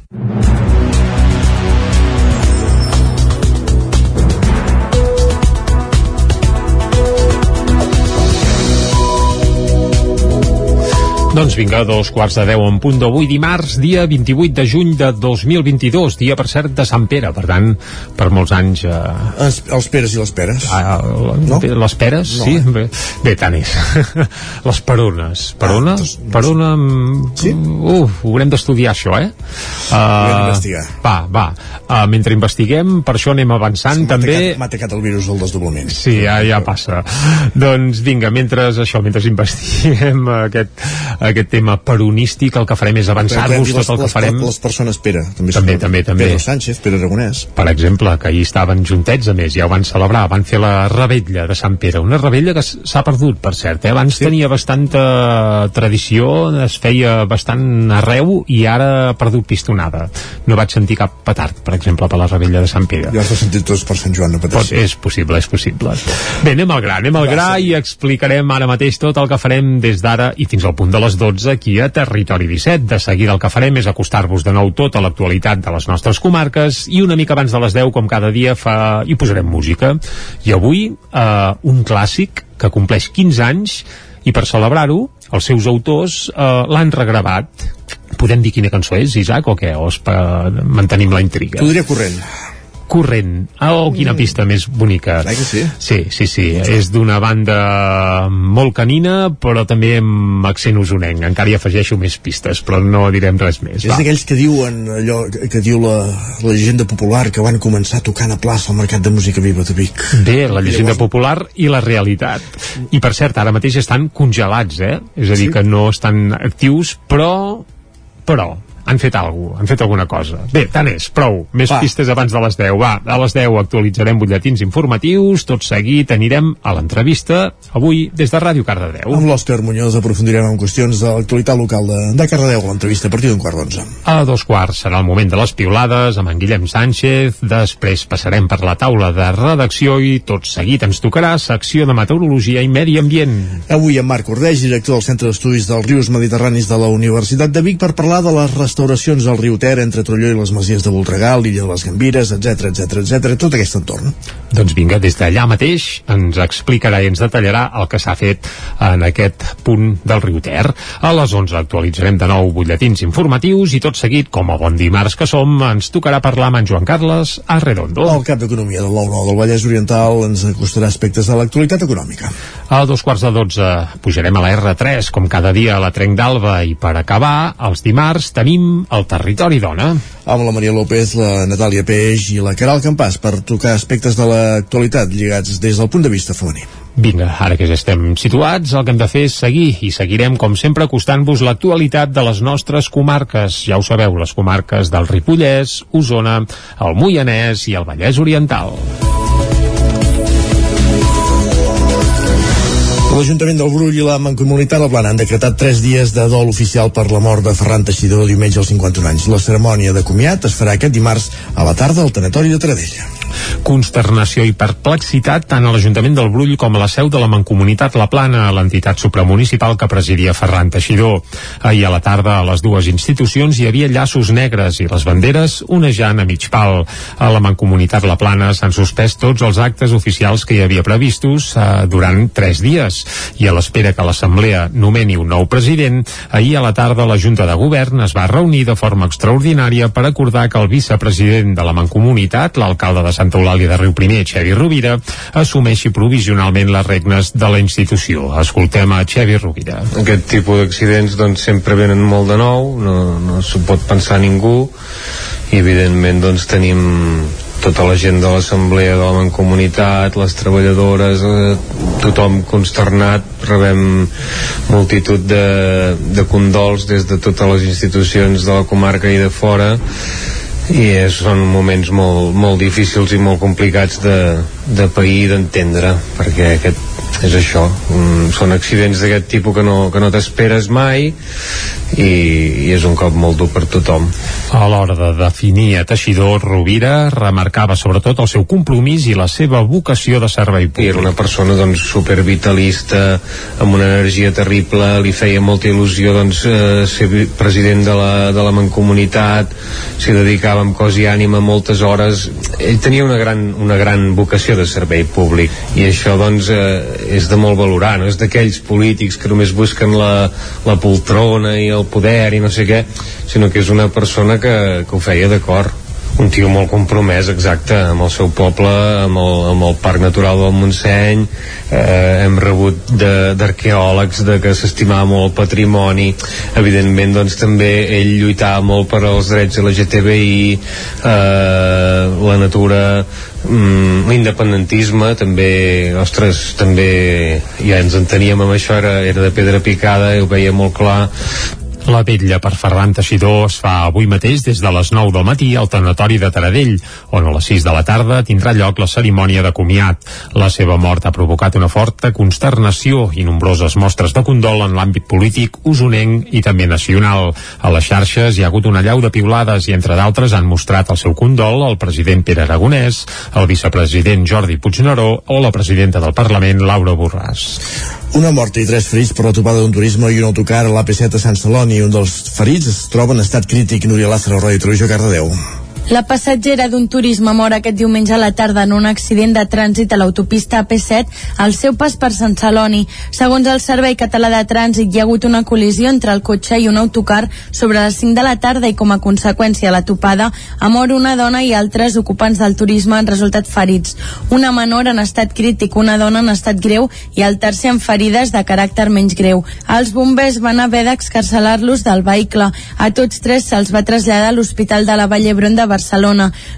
Doncs vinga, dos quarts de deu en punt d'avui dimarts, dia 28 de juny de 2022, dia per cert de Sant Pere, per tant, per molts anys... Eh... Els, els peres i les peres. Ah, No? Les peres, No, sí? eh? Bé, bé, tant és. les perones. Perona? Ah, doncs, Perona... Sí? Uf, ho haurem d'estudiar, això, eh? Haurem Uh, d'investigar. va, va. Uh, mentre investiguem, per això anem avançant, M'ha també... M'ha atacat el virus del desdoblament. Sí, ja, ja passa. doncs vinga, mentre això, mentre investiguem aquest, aquest tema peronístic, el que farem és avançar-vos les, tot el que les, farem. Les persones Pere. També, També, també, també. Pedro Sánchez, Pere Aragonès. Per exemple, que ahir estaven juntets, a més, ja ho van celebrar, van fer la rebella de Sant Pere, una rebella que s'ha perdut, per cert, eh? abans sí. tenia bastanta tradició, es feia bastant arreu i ara ha perdut pistonada. No vaig sentir cap petard, per exemple, per la rebella de Sant Pere. Ja he sentit tots per Sant Joan, no Pot, pateixi. és possible, és possible. Bé, anem al gra, anem al gra i explicarem ara mateix tot el que farem des d'ara i fins al punt de les 12 aquí a Territori 17. De seguida el que farem és acostar-vos de nou tot a l'actualitat de les nostres comarques i una mica abans de les 10, com cada dia, fa... hi posarem música. I avui, eh, un clàssic que compleix 15 anys i per celebrar-ho, els seus autors eh, l'han regravat. Podem dir quina cançó és, Isaac, o què? O per... mantenim la intriga? T'ho diré corrent. Corrent. Oh, quina pista més bonica. Clar que sí. Sí, sí, sí. És d'una banda molt canina, però també amb accent usonenc. Encara hi afegeixo més pistes, però no direm res més. És d'aquells que diuen allò que, que diu la, la llegenda popular que van començar tocant a plaça al Mercat de Música Viva de Vic. Bé, la llegenda popular i la realitat. I per cert, ara mateix estan congelats, eh? És a dir, Sí. que no estan actius, però... però han fet alguna han fet alguna cosa. Bé, tant és, prou. Més Va. pistes abans de les 10. Va, a les 10 actualitzarem butlletins informatius, tot seguit anirem a l'entrevista, avui des de Ràdio Cardedeu. Amb l'Òscar Muñoz aprofundirem en qüestions de l'actualitat local de, de Cardedeu, l'entrevista a partir d'un quart d'onze. A dos quarts serà el moment de les piulades amb en Guillem Sánchez, després passarem per la taula de redacció i tot seguit ens tocarà secció de meteorologia i medi ambient. Avui en Marc Ordeix, director del Centre d'Estudis dels Rius Mediterranis de la Universitat de Vic, per parlar de les restauracions del riu Ter entre Trolló i les Masies de Voltregà, l'illa de les Gambires, etc etc etc tot aquest entorn. Doncs vinga, des d'allà mateix ens explicarà i ens detallarà el que s'ha fet en aquest punt del riu Ter. A les 11 actualitzarem de nou butlletins informatius i tot seguit, com a bon dimarts que som, ens tocarà parlar amb en Joan Carles Arredondo. El cap d'Economia de l'Aurora del Vallès Oriental ens acostarà aspectes de l'actualitat econòmica. A dos quarts de dotze pujarem a la R3, com cada dia a la Trenc d'Alba, i per acabar, els dimarts tenim el Territori Dona. Amb la Maria López, la Natàlia Peix i la Caral Campàs per tocar aspectes de l'actualitat lligats des del punt de vista femení. Vinga, ara que ja estem situats, el que hem de fer és seguir i seguirem, com sempre, acostant-vos l'actualitat de les nostres comarques. Ja ho sabeu, les comarques del Ripollès, Osona, el Moianès i el Vallès Oriental. L'Ajuntament del Brull i la Mancomunitat del Plana han decretat 3 dies de dol oficial per la mort de Ferran Teixidor diumenge als 51 anys. La cerimònia de comiat es farà aquest dimarts a la tarda al Tanatori de Taradella. Consternació i perplexitat tant a l'Ajuntament del Brull com a la seu de la Mancomunitat La Plana, l'entitat supramunicipal que presidia Ferran Teixidor. Ahir a la tarda a les dues institucions hi havia llaços negres i les banderes onejant a mig pal. A la Mancomunitat La Plana s'han suspès tots els actes oficials que hi havia previstos eh, durant tres dies i a l'espera que l'Assemblea nomeni un nou president, ahir a la tarda la Junta de Govern es va reunir de forma extraordinària per acordar que el vicepresident de la Mancomunitat, l'alcalde de Santa Eulàlia de Riu Primer, Xevi Rovira, assumeixi provisionalment les regnes de la institució. Escoltem a Xevi Rovira. Aquest tipus d'accidents doncs, sempre venen molt de nou, no, no s'ho pot pensar ningú, i evidentment doncs, tenim tota la gent de l'assemblea de la mancomunitat, les treballadores, eh, tothom consternat, rebem multitud de, de condols des de totes les institucions de la comarca i de fora i és, són moments molt, molt difícils i molt complicats de, de pair d'entendre perquè aquest és això, mm, són accidents d'aquest tipus que no, que no t'esperes mai i, i és un cop molt dur per tothom. A l'hora de definir a Teixidor, Rovira remarcava sobretot el seu compromís i la seva vocació de servei públic. I era una persona doncs, supervitalista, amb una energia terrible, li feia molta il·lusió doncs, eh, ser president de la, de la Mancomunitat, s'hi dedicava amb cos i ànima moltes hores. Ell tenia una gran, una gran vocació de servei públic i això doncs, eh, és de molt valorar, no és d'aquells polítics que només busquen la, la poltrona i el poder i no sé què, sinó que és una persona que, que ho feia d'acord un tio molt compromès, exacte, amb el seu poble, amb el, amb el Parc Natural del Montseny, eh, hem rebut d'arqueòlegs de, de que s'estimava molt el patrimoni, evidentment doncs també ell lluitava molt per als drets LGTBI, eh, la natura, mm, l'independentisme també, ostres, també ja ens enteníem amb això, era, era de pedra picada, ho veia molt clar, la vetlla per Ferran Teixidor es fa avui mateix des de les 9 del matí al tanatori de Taradell, on a les 6 de la tarda tindrà lloc la cerimònia de comiat. La seva mort ha provocat una forta consternació i nombroses mostres de condol en l'àmbit polític usonenc i també nacional. A les xarxes hi ha hagut una llau de piulades i entre d'altres han mostrat el seu condol el president Pere Aragonès, el vicepresident Jordi Puigneró o la presidenta del Parlament Laura Borràs. Una morta i tres ferits per la topada d'un turisme i un autocar a l'AP7 a Sant Celoni. Un dels ferits es troba en estat crític. Núria Lázaro, Ràdio Televisió, Cardedeu. La passatgera d'un turisme mor aquest diumenge a la tarda en un accident de trànsit a l'autopista AP7 al seu pas per Sant Celoni. Segons el Servei Català de Trànsit, hi ha hagut una col·lisió entre el cotxe i un autocar sobre les 5 de la tarda i com a conseqüència de la topada ha mort una dona i altres ocupants del turisme han resultat ferits. Una menor en estat crític, una dona en estat greu i el tercer amb ferides de caràcter menys greu. Els bombers van haver d'excarcelar-los del vehicle. A tots tres se'ls va traslladar a l'Hospital de la Vall d'Hebron de Barcelona.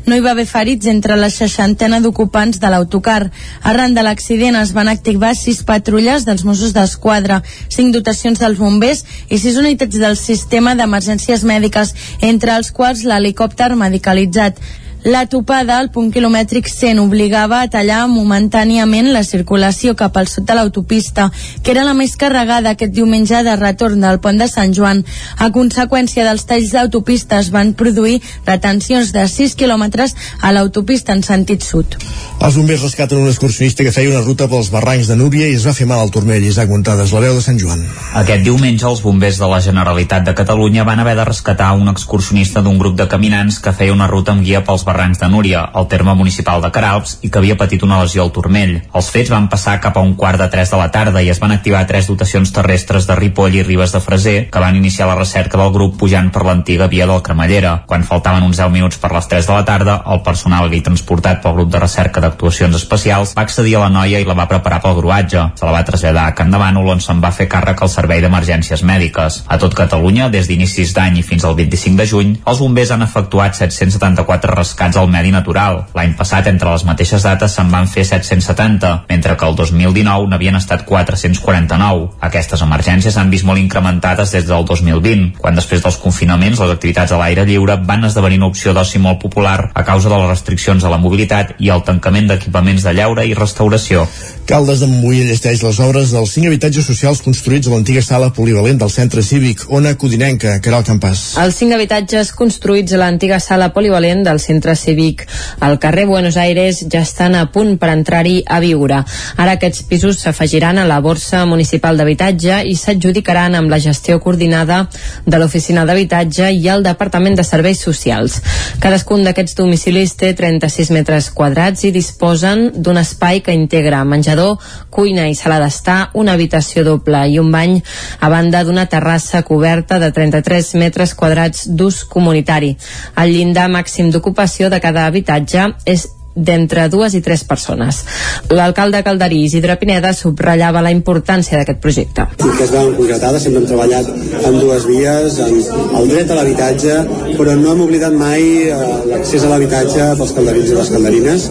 No hi va haver ferits entre la seixantena d'ocupants de l'autocar. Arran de l'accident es van activar sis patrulles dels Mossos d'Esquadra, cinc dotacions dels bombers i sis unitats del sistema d'emergències mèdiques, entre els quals l'helicòpter medicalitzat. La topada al punt quilomètric 100 obligava a tallar momentàniament la circulació cap al sud de l'autopista, que era la més carregada aquest diumenge de retorn del pont de Sant Joan. A conseqüència dels talls d'autopista es van produir retencions de 6 quilòmetres a l'autopista en sentit sud. Els bombers rescaten un excursionista que feia una ruta pels barrancs de Núria i es va fer mal al turmell. Isaac Montades, la veu de Sant Joan. Aquest diumenge els bombers de la Generalitat de Catalunya van haver de rescatar un excursionista d'un grup de caminants que feia una ruta amb guia pels barrancs Barrancs de Núria, al terme municipal de Caralps, i que havia patit una lesió al turmell. Els fets van passar cap a un quart de 3 de la tarda i es van activar tres dotacions terrestres de Ripoll i Ribes de Freser que van iniciar la recerca del grup pujant per l'antiga via del Cremallera. Quan faltaven uns 10 minuts per les 3 de la tarda, el personal gay transportat pel grup de recerca d'actuacions especials va accedir a la noia i la va preparar pel gruatge. Se la va traslladar a Can de Bànol on se'n va fer càrrec al servei d'emergències mèdiques. A tot Catalunya, des d'inicis d'any i fins al 25 de juny, els bombers han efectuat 774 rescats al medi natural. L'any passat, entre les mateixes dates, se'n van fer 770, mentre que el 2019 n'havien estat 449. Aquestes emergències han vist molt incrementades des del 2020, quan després dels confinaments les activitats a l'aire lliure van esdevenir una opció d'oci molt popular a causa de les restriccions a la mobilitat i el tancament d'equipaments de lleure i restauració. Caldes de Montbui llesteix les obres dels cinc habitatges socials construïts a l'antiga sala polivalent del centre cívic Ona Codinenca, que era el campàs. Els cinc habitatges construïts a l'antiga sala polivalent del centre cívic al carrer Buenos Aires ja estan a punt per entrar-hi a viure. Ara aquests pisos s'afegiran a la borsa municipal d'habitatge i s'adjudicaran amb la gestió coordinada de l'Oficina d'Habitatge i el Departament de Serveis Socials. Cadascun d'aquests domicilis té 36 metres quadrats i disposen d'un espai que integra menjador, cuina i sala d'estar, una habitació doble i un bany, a banda d'una terrassa coberta de 33 metres quadrats d'ús comunitari. El llindar màxim d'ocupació de cada habitatge és d'entre dues i tres persones. L'alcalde Calderí, Isidre Pineda, subratllava la importància d'aquest projecte. Que es veuen concretades, sempre hem treballat en dues vies, en el dret a l'habitatge, però no hem oblidat mai eh, l'accés a l'habitatge pels calderins i les calderines,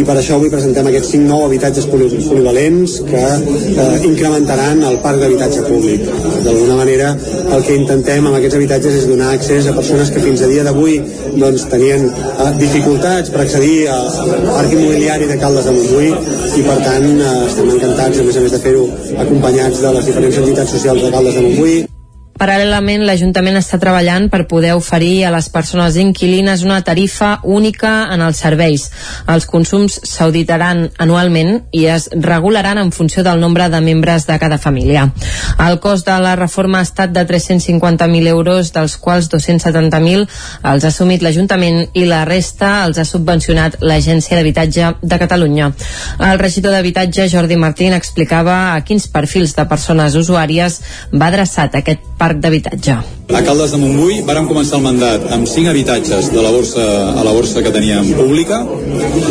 i per això avui presentem aquests cinc nous habitatges poli polivalents que eh, incrementaran el parc d'habitatge públic. D'alguna manera, el que intentem amb aquests habitatges és donar accés a persones que fins a dia d'avui doncs, tenien eh, dificultats per accedir a, parc immobiliari de Caldes de Montbui i per tant eh, estem encantats a més a més de fer-ho acompanyats de les diferents entitats socials de Caldes de Montbui Paral·lelament, l'Ajuntament està treballant per poder oferir a les persones inquilines una tarifa única en els serveis. Els consums s'auditaran anualment i es regularan en funció del nombre de membres de cada família. El cost de la reforma ha estat de 350.000 euros, dels quals 270.000 els ha assumit l'Ajuntament i la resta els ha subvencionat l'Agència d'Habitatge de Catalunya. El regidor d'Habitatge, Jordi Martín, explicava a quins perfils de persones usuàries va adreçat aquest parc d'habitatge. A Caldes de Montbui vàrem començar el mandat amb 5 habitatges de la borsa, a la borsa que teníem pública.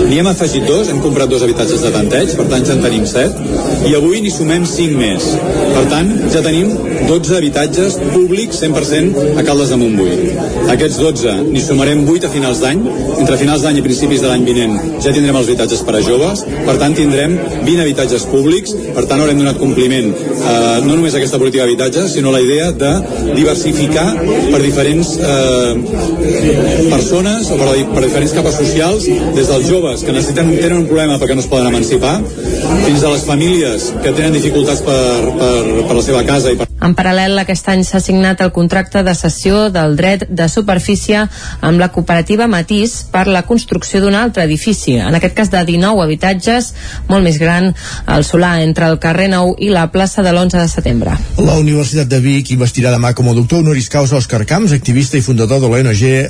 N'hi hem afegit dos, hem comprat dos habitatges de tanteig, per tant ja en tenim 7, i avui n'hi sumem 5 més. Per tant, ja tenim 12 habitatges públics 100% a Caldes de Montbui. Aquests 12 n'hi sumarem 8 a finals d'any. Entre finals d'any i principis de l'any vinent ja tindrem els habitatges per a joves, per tant tindrem 20 habitatges públics, per tant haurem donat compliment eh, no només a aquesta política d'habitatge, sinó a la idea de diversificar diversificar per diferents eh, persones o per, per diferents capes socials, des dels joves que necessiten, tenen un problema perquè no es poden emancipar, fins a les famílies que tenen dificultats per, per, per la seva casa i per en paral·lel, aquest any s'ha signat el contracte de cessió del dret de superfície amb la cooperativa Matís per la construcció d'un altre edifici, en aquest cas de 19 habitatges, molt més gran, al Solà, entre el carrer Nou i la plaça de l'11 de setembre. La Universitat de Vic investirà demà com a doctor honoris causa Òscar Camps, activista i fundador de l'ONG eh,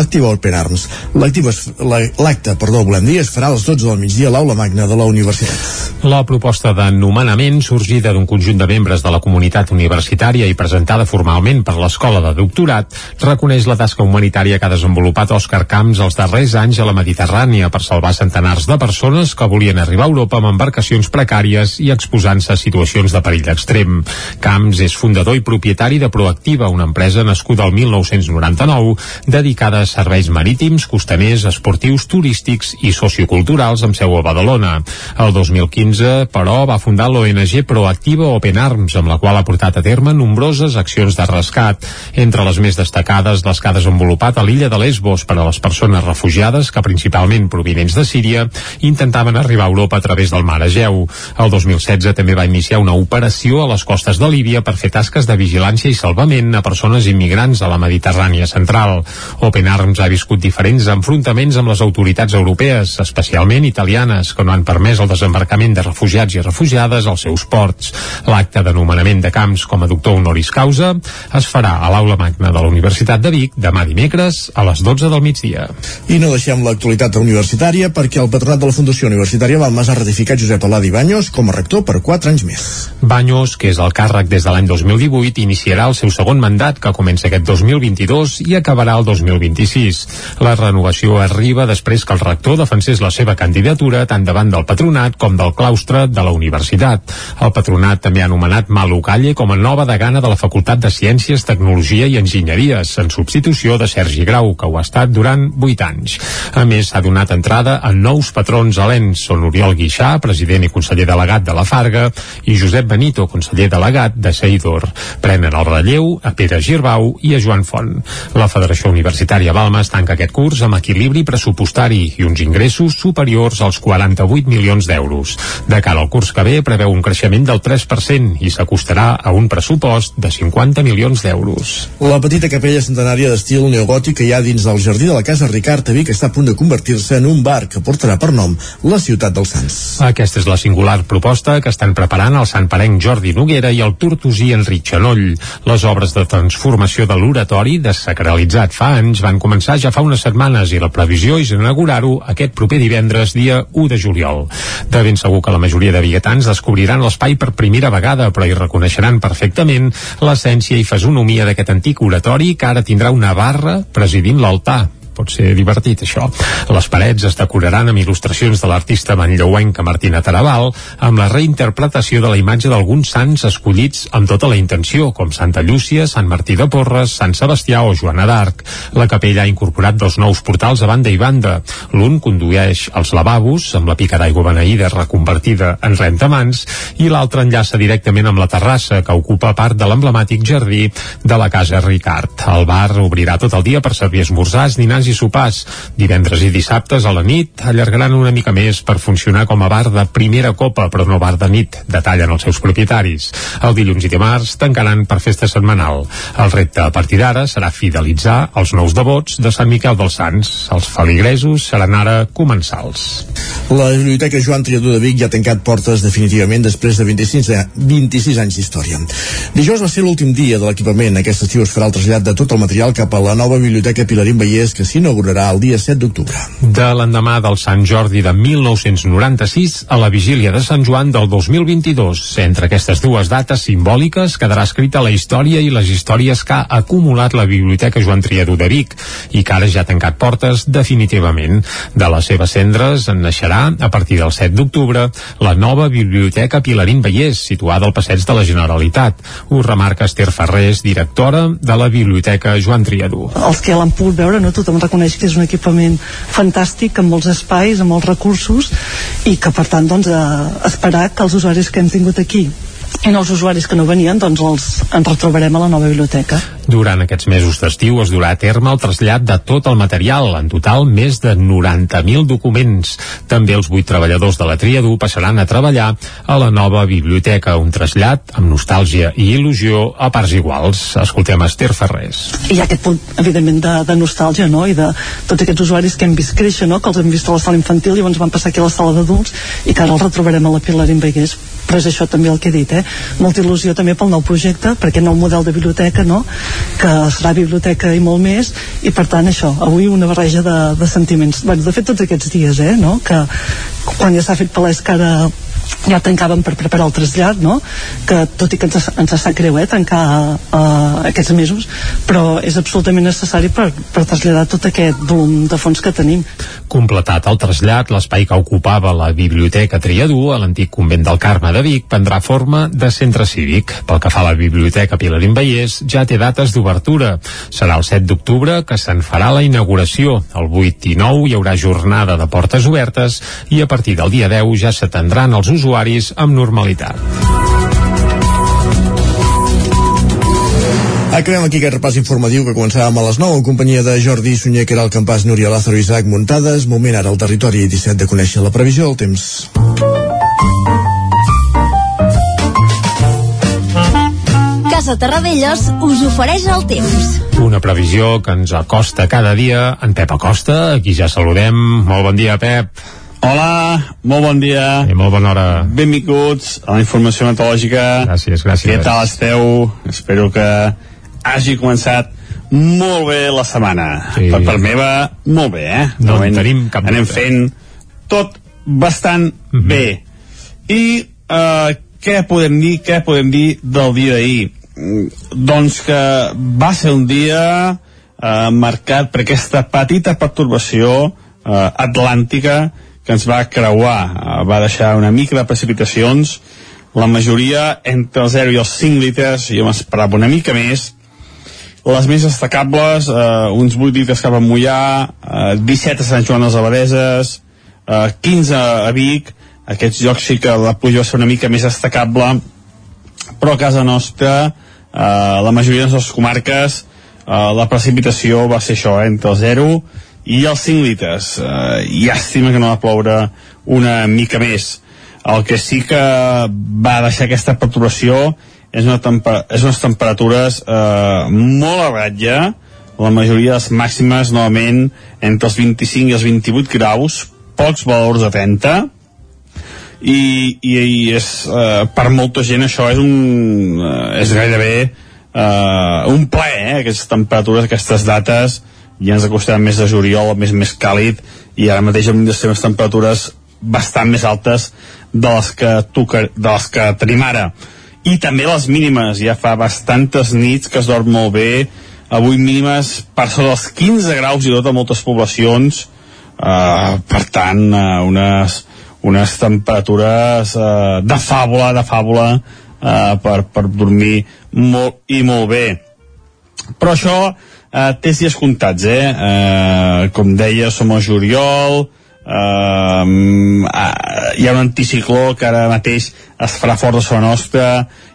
Activa Open Arms. L'acte, perdó, volem dir, es farà a les 12 del migdia a l'aula magna de la universitat. La proposta de nomenament sorgida d'un conjunt de membres de la comunitat universitària universitària i presentada formalment per l'Escola de Doctorat, reconeix la tasca humanitària que ha desenvolupat Òscar Camps els darrers anys a la Mediterrània per salvar centenars de persones que volien arribar a Europa amb embarcacions precàries i exposant-se a situacions de perill extrem. Camps és fundador i propietari de Proactiva, una empresa nascuda al 1999 dedicada a serveis marítims, costaners, esportius, turístics i socioculturals amb seu a Badalona. El 2015, però, va fundar l'ONG Proactiva Open Arms, amb la qual ha portat portat a terme nombroses accions de rescat, entre les més destacades les que ha desenvolupat a l'illa de Lesbos per a les persones refugiades que principalment provinents de Síria intentaven arribar a Europa a través del mar Egeu. El 2016 també va iniciar una operació a les costes de Líbia per fer tasques de vigilància i salvament a persones immigrants a la Mediterrània central. Open Arms ha viscut diferents enfrontaments amb les autoritats europees, especialment italianes, que no han permès el desembarcament de refugiats i refugiades als seus ports. L'acte de nomenament de camps Com a doctor honoris causa es farà a l'Aula Magna de la Universitat de Vic demà dimecres a les 12 del migdia. I no deixem l'actualitat universitària perquè el patronat de la Fundació Universitària Balmes ha ratificat Josep Aladi Baños com a rector per 4 anys més. Baños, que és el càrrec des de l'any 2018, iniciarà el seu segon mandat que comença aquest 2022 i acabarà el 2026. La renovació arriba després que el rector defensés la seva candidatura tant davant del patronat com del claustre de la universitat. El patronat també ha anomenat Malu Calle com a nova degana de la Facultat de Ciències, Tecnologia i Enginyeries, en substitució de Sergi Grau, que ho ha estat durant 8 anys. A més, s'ha donat entrada a nous patrons alens. Són Oriol Guixà, president i conseller delegat de la Farga, i Josep Benito, conseller delegat de Seidor. Prenen el relleu a Pere Girbau i a Joan Font. La Federació Universitària Balmes tanca aquest curs amb equilibri pressupostari i uns ingressos superiors als 48 milions d'euros. De cara al curs que ve preveu un creixement del 3% i s'acostarà a un pressupost de 50 milions d'euros. La petita capella centenària d'estil neogòtic que hi ha dins del jardí de la Casa Ricard a Vic està a punt de convertir-se en un bar que portarà per nom la ciutat dels Sants. Aquesta és la singular proposta que estan preparant el Sant Parenc Jordi Noguera i el tortosí Enric Xanoll. Les obres de transformació de l'oratori, desacralitzat fa anys, van començar ja fa unes setmanes i la previsió és inaugurar-ho aquest proper divendres, dia 1 de juliol. De ben segur que la majoria de biguetans descobriran l'espai per primera vegada, però hi reconeixeran perfectament l'essència i fesonomia d'aquest antic oratori que ara tindrà una barra presidint l'altar pot ser divertit això. Les parets es decoraran amb il·lustracions de l'artista manlleuenca Martina Tarabal amb la reinterpretació de la imatge d'alguns sants escollits amb tota la intenció, com Santa Llúcia, Sant Martí de Porres, Sant Sebastià o Joana d'Arc. La capella ha incorporat dos nous portals a banda i banda. L'un condueix als lavabos, amb la pica d'aigua beneïda reconvertida en rentamans, i l'altre enllaça directament amb la terrassa, que ocupa part de l'emblemàtic jardí de la Casa Ricard. El bar obrirà tot el dia per servir esmorzars, dinars i sopars. Divendres i dissabtes a la nit allargaran una mica més per funcionar com a bar de primera copa, però no bar de nit, detallen els seus propietaris. El dilluns i dimarts tancaran per festa setmanal. El repte a partir d'ara serà fidelitzar els nous devots de Sant Miquel dels Sants. Els feligresos seran ara comensals. La Biblioteca Joan Triador de Vic ja ha tancat portes definitivament després de 26, de 26 anys d'història. Dijous va ser l'últim dia de l'equipament. Aquest estiu es farà el trasllat de tot el material cap a la nova Biblioteca Pilarín Vallès que s'inaugurarà el dia 7 d'octubre. De l'endemà del Sant Jordi de 1996 a la vigília de Sant Joan del 2022. Entre aquestes dues dates simbòliques quedarà escrita la història i les històries que ha acumulat la Biblioteca Joan Triadú de Vic i que ara ja ha tancat portes definitivament. De les seves cendres en naixerà, a partir del 7 d'octubre, la nova Biblioteca Pilarín Vallès, situada al passeig de la Generalitat. Ho remarca Esther Ferrés, directora de la Biblioteca Joan Triadú. Els que l'han pogut veure, no tothom reconeix que és un equipament fantàstic, amb molts espais, amb molts recursos, i que per tant doncs, eh, esperar que els usuaris que hem tingut aquí i nous usuaris que no venien doncs els, ens retrobarem a la nova biblioteca. Durant aquests mesos d'estiu es durà a terme el trasllat de tot el material, en total més de 90.000 documents. També els vuit treballadors de la Triadú passaran a treballar a la nova biblioteca, un trasllat amb nostàlgia i il·lusió a parts iguals. Escoltem Esther Ferrés. Hi ha aquest punt, evidentment, de, de nostàlgia, no?, i de tots aquests usuaris que hem vist créixer, no?, que els hem vist a la sala infantil i llavors van passar aquí a la sala d'adults i que ara els retrobarem a la Pilarín Vegués però és això també el que he dit, eh? molta il·lusió també pel nou projecte, per aquest nou model de biblioteca no? que serà biblioteca i molt més, i per tant això avui una barreja de, de sentiments bueno, de fet tots aquests dies, eh? no? que quan ja s'ha fet palès que ara ja tancàvem per preparar el trasllat no? que tot i que ens, ens sap greu eh, tancar uh, aquests mesos però és absolutament necessari per, per traslladar tot aquest volum de fons que tenim Completat el trasllat, l'espai que ocupava la Biblioteca Triadú a l'antic convent del Carme de Vic prendrà forma de centre cívic. Pel que fa a la Biblioteca Pilarín Vallès, ja té dates d'obertura. Serà el 7 d'octubre que se'n farà la inauguració. El 8 i 9 hi haurà jornada de portes obertes i a partir del dia 10 ja s'atendran els usuaris amb normalitat. Acabem aquí aquest repàs informatiu que començàvem a les 9 en companyia de Jordi Sunyer, que era el campàs Núria Lázaro i Isaac Muntades. Moment ara al territori 17 de conèixer la previsió del temps. Casa Terradellos us ofereix el temps. Una previsió que ens acosta cada dia en Pep Acosta, aquí ja saludem. Molt bon dia, Pep. Hola, molt bon dia. I molt bona hora. Benvinguts a la informació meteorològica. Gràcies, gràcies. Què tal esteu? Espero que hagi començat molt bé la setmana. Sí. Per part meva, molt bé, eh? No en moment tenim cap Anem dubte. fent tot bastant Mhm. bé. I eh, què podem dir, què podem dir del dia d'ahir? Mm, Doncs que va ser un dia eh, marcat per aquesta petita pertorbació eh, atlàntica que ens va creuar. Eh, va deixar una mica de precipitacions, la majoria entre el 0 i els 5 litres, jo m'esperava una mica més, les més destacables, eh, uns 8 litres cap a Mollà, eh, 17 a Sant Joan les Abadeses, eh, 15 a Vic, aquests llocs sí que la pluja va ser una mica més destacable, però a casa nostra, eh, la majoria de les comarques, eh, la precipitació va ser això, eh, entre el 0 i els 5 litres. Eh, llàstima que no va ploure una mica més. El que sí que va deixar aquesta perturbació és, una és unes temperatures eh, molt a ratlla, la majoria de les màximes novament entre els 25 i els 28 graus, pocs valors de 30, i, i, i és, eh, per molta gent això és un eh, és gairebé eh, un plaer, eh, aquestes temperatures, aquestes dates ja ens acostem més de juliol, més més càlid i ara mateix hem de ser unes temperatures bastant més altes de les que, toca, de les que tenim ara. I també les mínimes, ja fa bastantes nits que es dorm molt bé. Avui mínimes per sobre dels 15 graus i tot a moltes poblacions. Uh, per tant uh, unes, unes temperatures uh, de fàbula de fàbula uh, per, per dormir molt i molt bé. Però això eh, té dies comptats, eh? eh? Com deia, som a juliol, eh, hi ha un anticicló que ara mateix es farà fort a la nostra,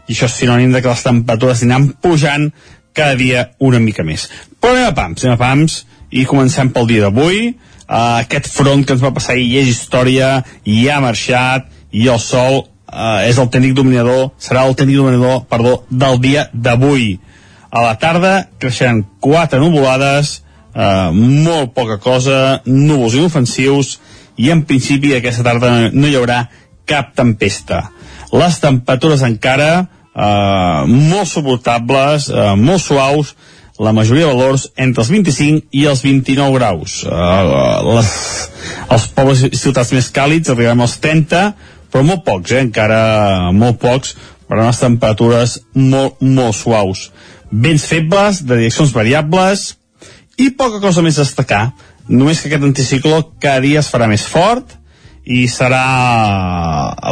i això és sinònim de que les temperatures aniran pujant cada dia una mica més. Però anem a pams, anem a pams, i comencem pel dia d'avui. Uh, aquest front que ens va passar ahir és història, i ha marxat, i el sol uh, és el tècnic dominador, serà el tècnic dominador, perdó, del dia d'avui. A la tarda creixeran quatre nuvolades, eh, molt poca cosa, núvols inofensius, i en principi aquesta tarda no hi haurà cap tempesta. Les temperatures encara eh, molt suportables, eh, molt suaus, la majoria de valors entre els 25 i els 29 graus. Uh, les, els pobles i ciutats més càlids arribarem als 30, però molt pocs, eh? encara molt pocs, per unes temperatures molt, molt suaus. Vents febles, de direccions variables, i poca cosa més a destacar. Només que aquest anticicló cada dia es farà més fort i serà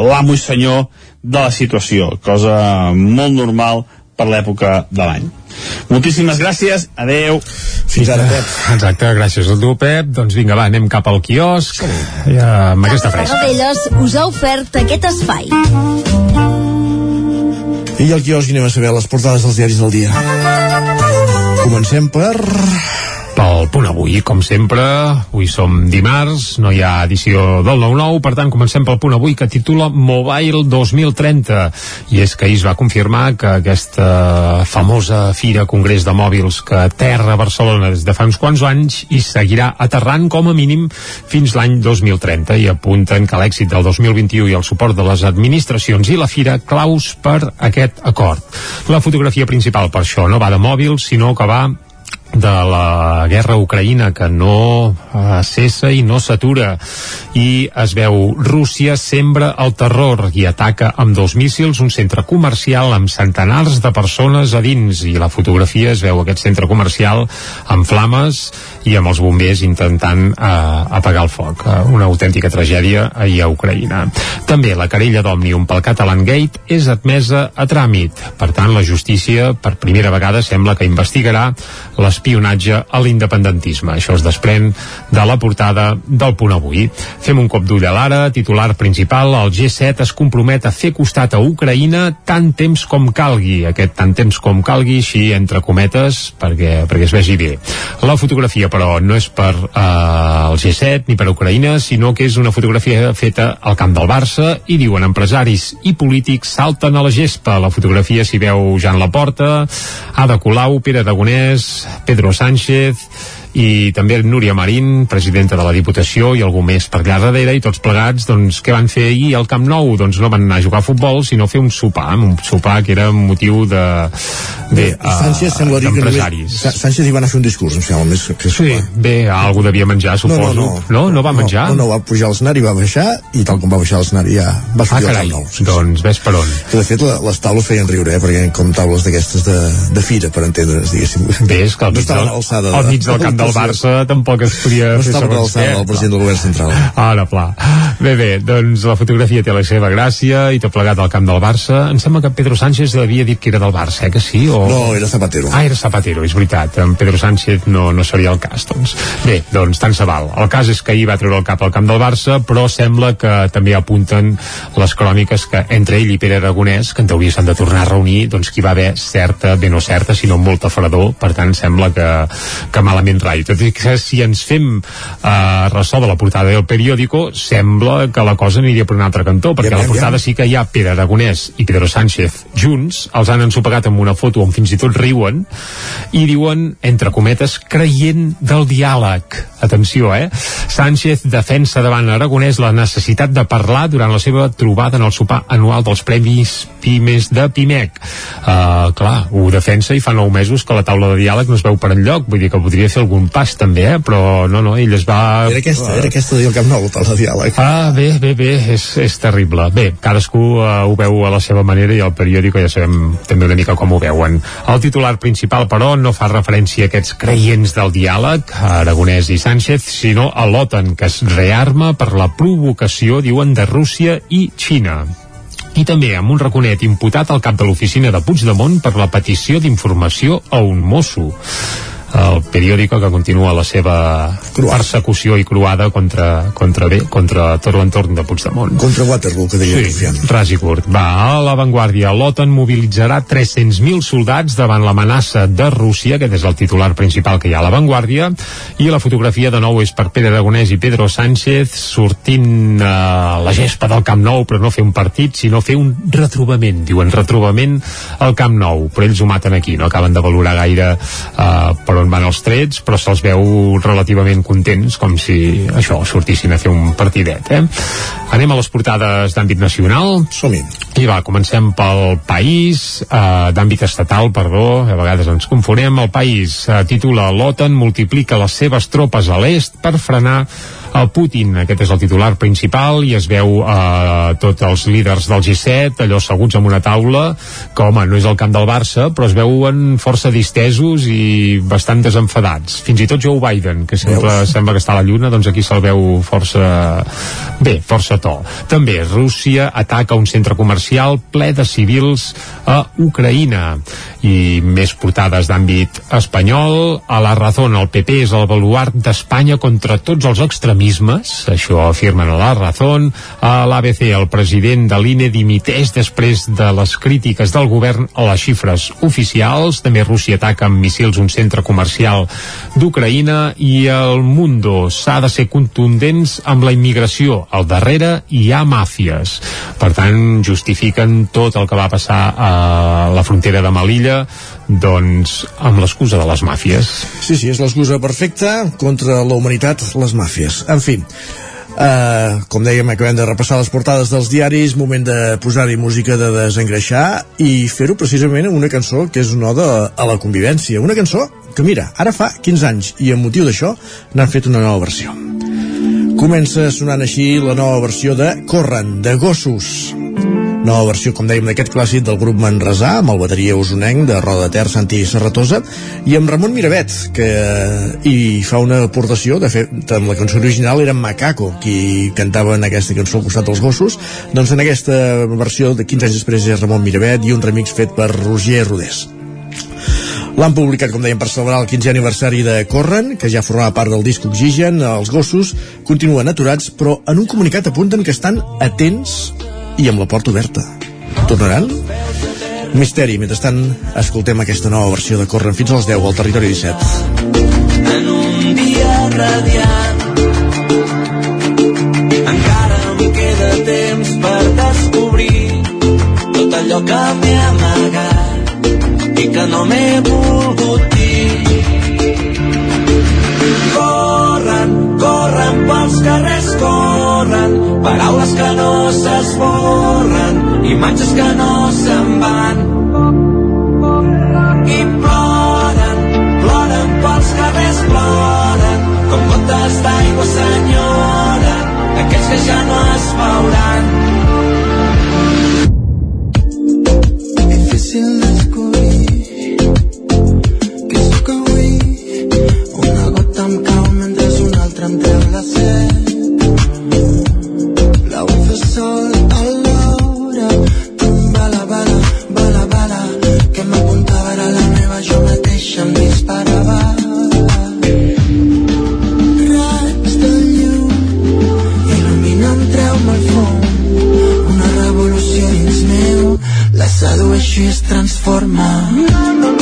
l'amo i senyor de la situació, cosa molt normal per l'època de l'any. Moltíssimes gràcies, adeu. Fins ara, Pep. Exacte, gràcies a tu, Pep. Doncs vinga, va, anem cap al quiosc ja, amb aquesta fresca. Tarradellas us ha ofert aquest espai. I al quiosc anem a saber les portades dels diaris del dia. Comencem per... Pel punt avui, com sempre, avui som dimarts, no hi ha edició del 9-9, per tant comencem pel punt avui que titula Mobile 2030 i és que ahir es va confirmar que aquesta famosa fira Congrés de Mòbils que aterra Barcelona des de fa uns quants anys i seguirà aterrant com a mínim fins l'any 2030 i apunten que l'èxit del 2021 i el suport de les administracions i la fira claus per aquest acord. La fotografia principal per això no va de mòbils, sinó que va de la guerra Ucraïna que no uh, cessa i no s'atura. I es veu Rússia sembra el terror i ataca amb dos míssils un centre comercial amb centenars de persones a dins. I la fotografia es veu aquest centre comercial amb flames i amb els bombers intentant uh, apagar el foc uh, una autèntica tragèdia ahir a Ucraïna també la querella d'Òmnium pel Catalan Gate és admesa a tràmit per tant la justícia per primera vegada sembla que investigarà l'espionatge a l'independentisme. Això es desprèn de la portada del punt avui. Fem un cop d'ull a l'ara, titular principal, el G7 es compromet a fer costat a Ucraïna tant temps com calgui. Aquest tant temps com calgui, així entre cometes, perquè, perquè es vegi bé. La fotografia, però, no és per eh, el G7 ni per Ucraïna, sinó que és una fotografia feta al camp del Barça i diuen empresaris i polítics salten a la gespa. La fotografia s'hi veu Jan Laporta, Ada Colau, Pere Aragonès, Pedro Sánchez i també Núria Marín, presidenta de la Diputació i algú més per allà darrere i tots plegats, doncs, què van fer ahir al Camp Nou? Doncs no van anar a jugar a futbol, sinó fer un sopar, un sopar que era motiu de, de uh, Sánchez semblaria que només, Sánchez hi va anar a fer un discurs, em sembla, més que Sí, bé, algú devia menjar, suposo. No, no, no, no va menjar? No, no, va pujar a l'escenari, va baixar, i tal com va baixar a l'escenari ja va Ah, sortir carai, al Camp Nou. doncs ves per on. Que de fet la- les taules feien riure, eh, perquè com taules d'aquestes de, de fira, per entendre's, diguéssim. Bé, és que al no mig, del, al mig del camp del Barça tampoc es podia No fer segons l'alçada què. del president del govern central. Ara, pla. Bé, bé, doncs la fotografia té la seva gràcia i tot plegat al camp del Barça. Em sembla que Pedro Sánchez havia dit que era del Barça, eh, que sí? O... No, era Zapatero. Ah, era Zapatero, és veritat. En Pedro Sánchez no, no seria el cas, doncs. Bé, doncs tant se val. El cas és que ahir va treure el cap al camp del Barça, però sembla que també apunten les cròniques que entre ell i Pere Aragonès, que en teoria s'han de tornar a reunir, doncs que hi va haver certa, bé no certa, sinó molta fredor, per tant sembla que, que malament rai. Tot i que si ens fem eh, ressò de la portada del periòdico, sembla que la cosa aniria per un altre cantó, perquè a la portada sí que hi ha Pere Aragonès i Pedro Sánchez junts, els han ensopegat amb una foto on fins i tot riuen, i diuen, entre cometes, creient del diàleg. Atenció, eh? Sánchez defensa davant Aragonès la necessitat de parlar durant la seva trobada en el sopar anual dels Premis Pimes de Pimec. Uh, clar, ho defensa i fa nou mesos que la taula de diàleg no es veu per enlloc, vull dir que podria fer algun pas també, eh? però no, no, ell es va... Era aquesta, era aquesta Camp Nou, el tal de diàleg. Ah, bé, bé, bé, és, és terrible. Bé, cadascú uh, ho veu a la seva manera i el periòdico ja sabem també una mica com ho veuen. El titular principal, però, no fa referència a aquests creients del diàleg, Aragonès i Sánchez, sinó a l'OTAN, que es rearma per la provocació, diuen, de Rússia i Xina i també amb un raconet imputat al cap de l'oficina de Puigdemont per la petició d'informació a un mosso el periòdico que continua la seva persecució i croada contra, contra, bé, contra tot l'entorn de Puigdemont. Contra Waterloo, que deia Sí, Rufián. ras i curt. Va, a l'avantguàrdia. L'OTAN mobilitzarà 300.000 soldats davant l'amenaça de Rússia, aquest és el titular principal que hi ha a l'avantguàrdia, i la fotografia de nou és per Pere Aragonès i Pedro Sánchez sortint a la gespa del Camp Nou, però no fer un partit, sinó fer un retrobament, diuen retrobament al Camp Nou, però ells ho maten aquí, no acaben de valorar gaire uh, per on van els trets, però se'ls veu relativament contents, com si això, sortissin a fer un partidet, eh? Anem a les portades d'àmbit nacional. Som-hi. I va, comencem pel país, eh, d'àmbit estatal, perdó, a vegades ens confonem. El país eh, titula l'OTAN multiplica les seves tropes a l'est per frenar el Putin. Aquest és el titular principal i es veu eh, tots els líders del G7, allò asseguts en una taula, que home, no és el camp del Barça, però es veuen força distesos i bastant desenfadats. Fins i tot Joe Biden, que sempre Veus? sembla que està a la lluna, doncs aquí se'l veu força... Bé, força to. També Rússia ataca un centre comercial ple de civils a Ucraïna. I més portades d'àmbit espanyol. A la Razón, el PP és el baluart d'Espanya contra tots els extremismes. Això afirmen a la Razón. A l'ABC, el president de l'INE dimiteix després de les crítiques del govern a les xifres oficials. També Rússia ataca amb missils un centre comercial d'Ucraïna i el Mundo s'ha de ser contundents amb la immigració. Al darrere hi ha màfies. Per tant, justifiquen tot el que va passar a la frontera de Melilla doncs amb l'excusa de les màfies. Sí, sí, és l'excusa perfecta contra la humanitat, les màfies. En fi, Uh, com dèiem, acabem de repassar les portades dels diaris, moment de posar-hi música de desengreixar i fer-ho precisament amb una cançó que és una oda a la convivència. Una cançó que, mira, ara fa 15 anys i amb motiu d'això n'han fet una nova versió. Comença sonant així la nova versió de Corren, de Gossos nova versió, com dèiem, d'aquest clàssic del grup Manresà, amb el bateria usonenc de Roda de Ter, Santi Serratosa, i amb Ramon Miravet, que hi fa una aportació, de fet, amb la cançó original era Macaco, qui cantava en aquesta cançó al costat dels gossos, doncs en aquesta versió de 15 anys després és Ramon Miravet i un remix fet per Roger Rodés. L'han publicat, com dèiem, per celebrar el 15è aniversari de Corren, que ja formava part del disc Oxigen. Els gossos continuen aturats, però en un comunicat apunten que estan atents i amb la porta oberta. Tornaran? Misteri, mentrestant escoltem aquesta nova versió de Corren fins als 10 al Territori 17. En un dia radiant encara em queda temps per descobrir tot allò que m'he amagat i que no m'he volgut dir. Corren, corren pels carrers, corren paraules que no s'esborren, imatges que no se'n van. I ploren, ploren pels carrers, ploren, com gotes d'aigua s'enyoren, aquells que ja no es veuran. Que sóc avui una gota em cau mentre una altra em treu la set la vull fer sol alhora. Bala, bala, bala, que m'apuntava era la meva jo mateixa em disparava. Raig de llum il·lumina'm, treu-me el fum una revolució dins meu la sedueixo i es transforma. em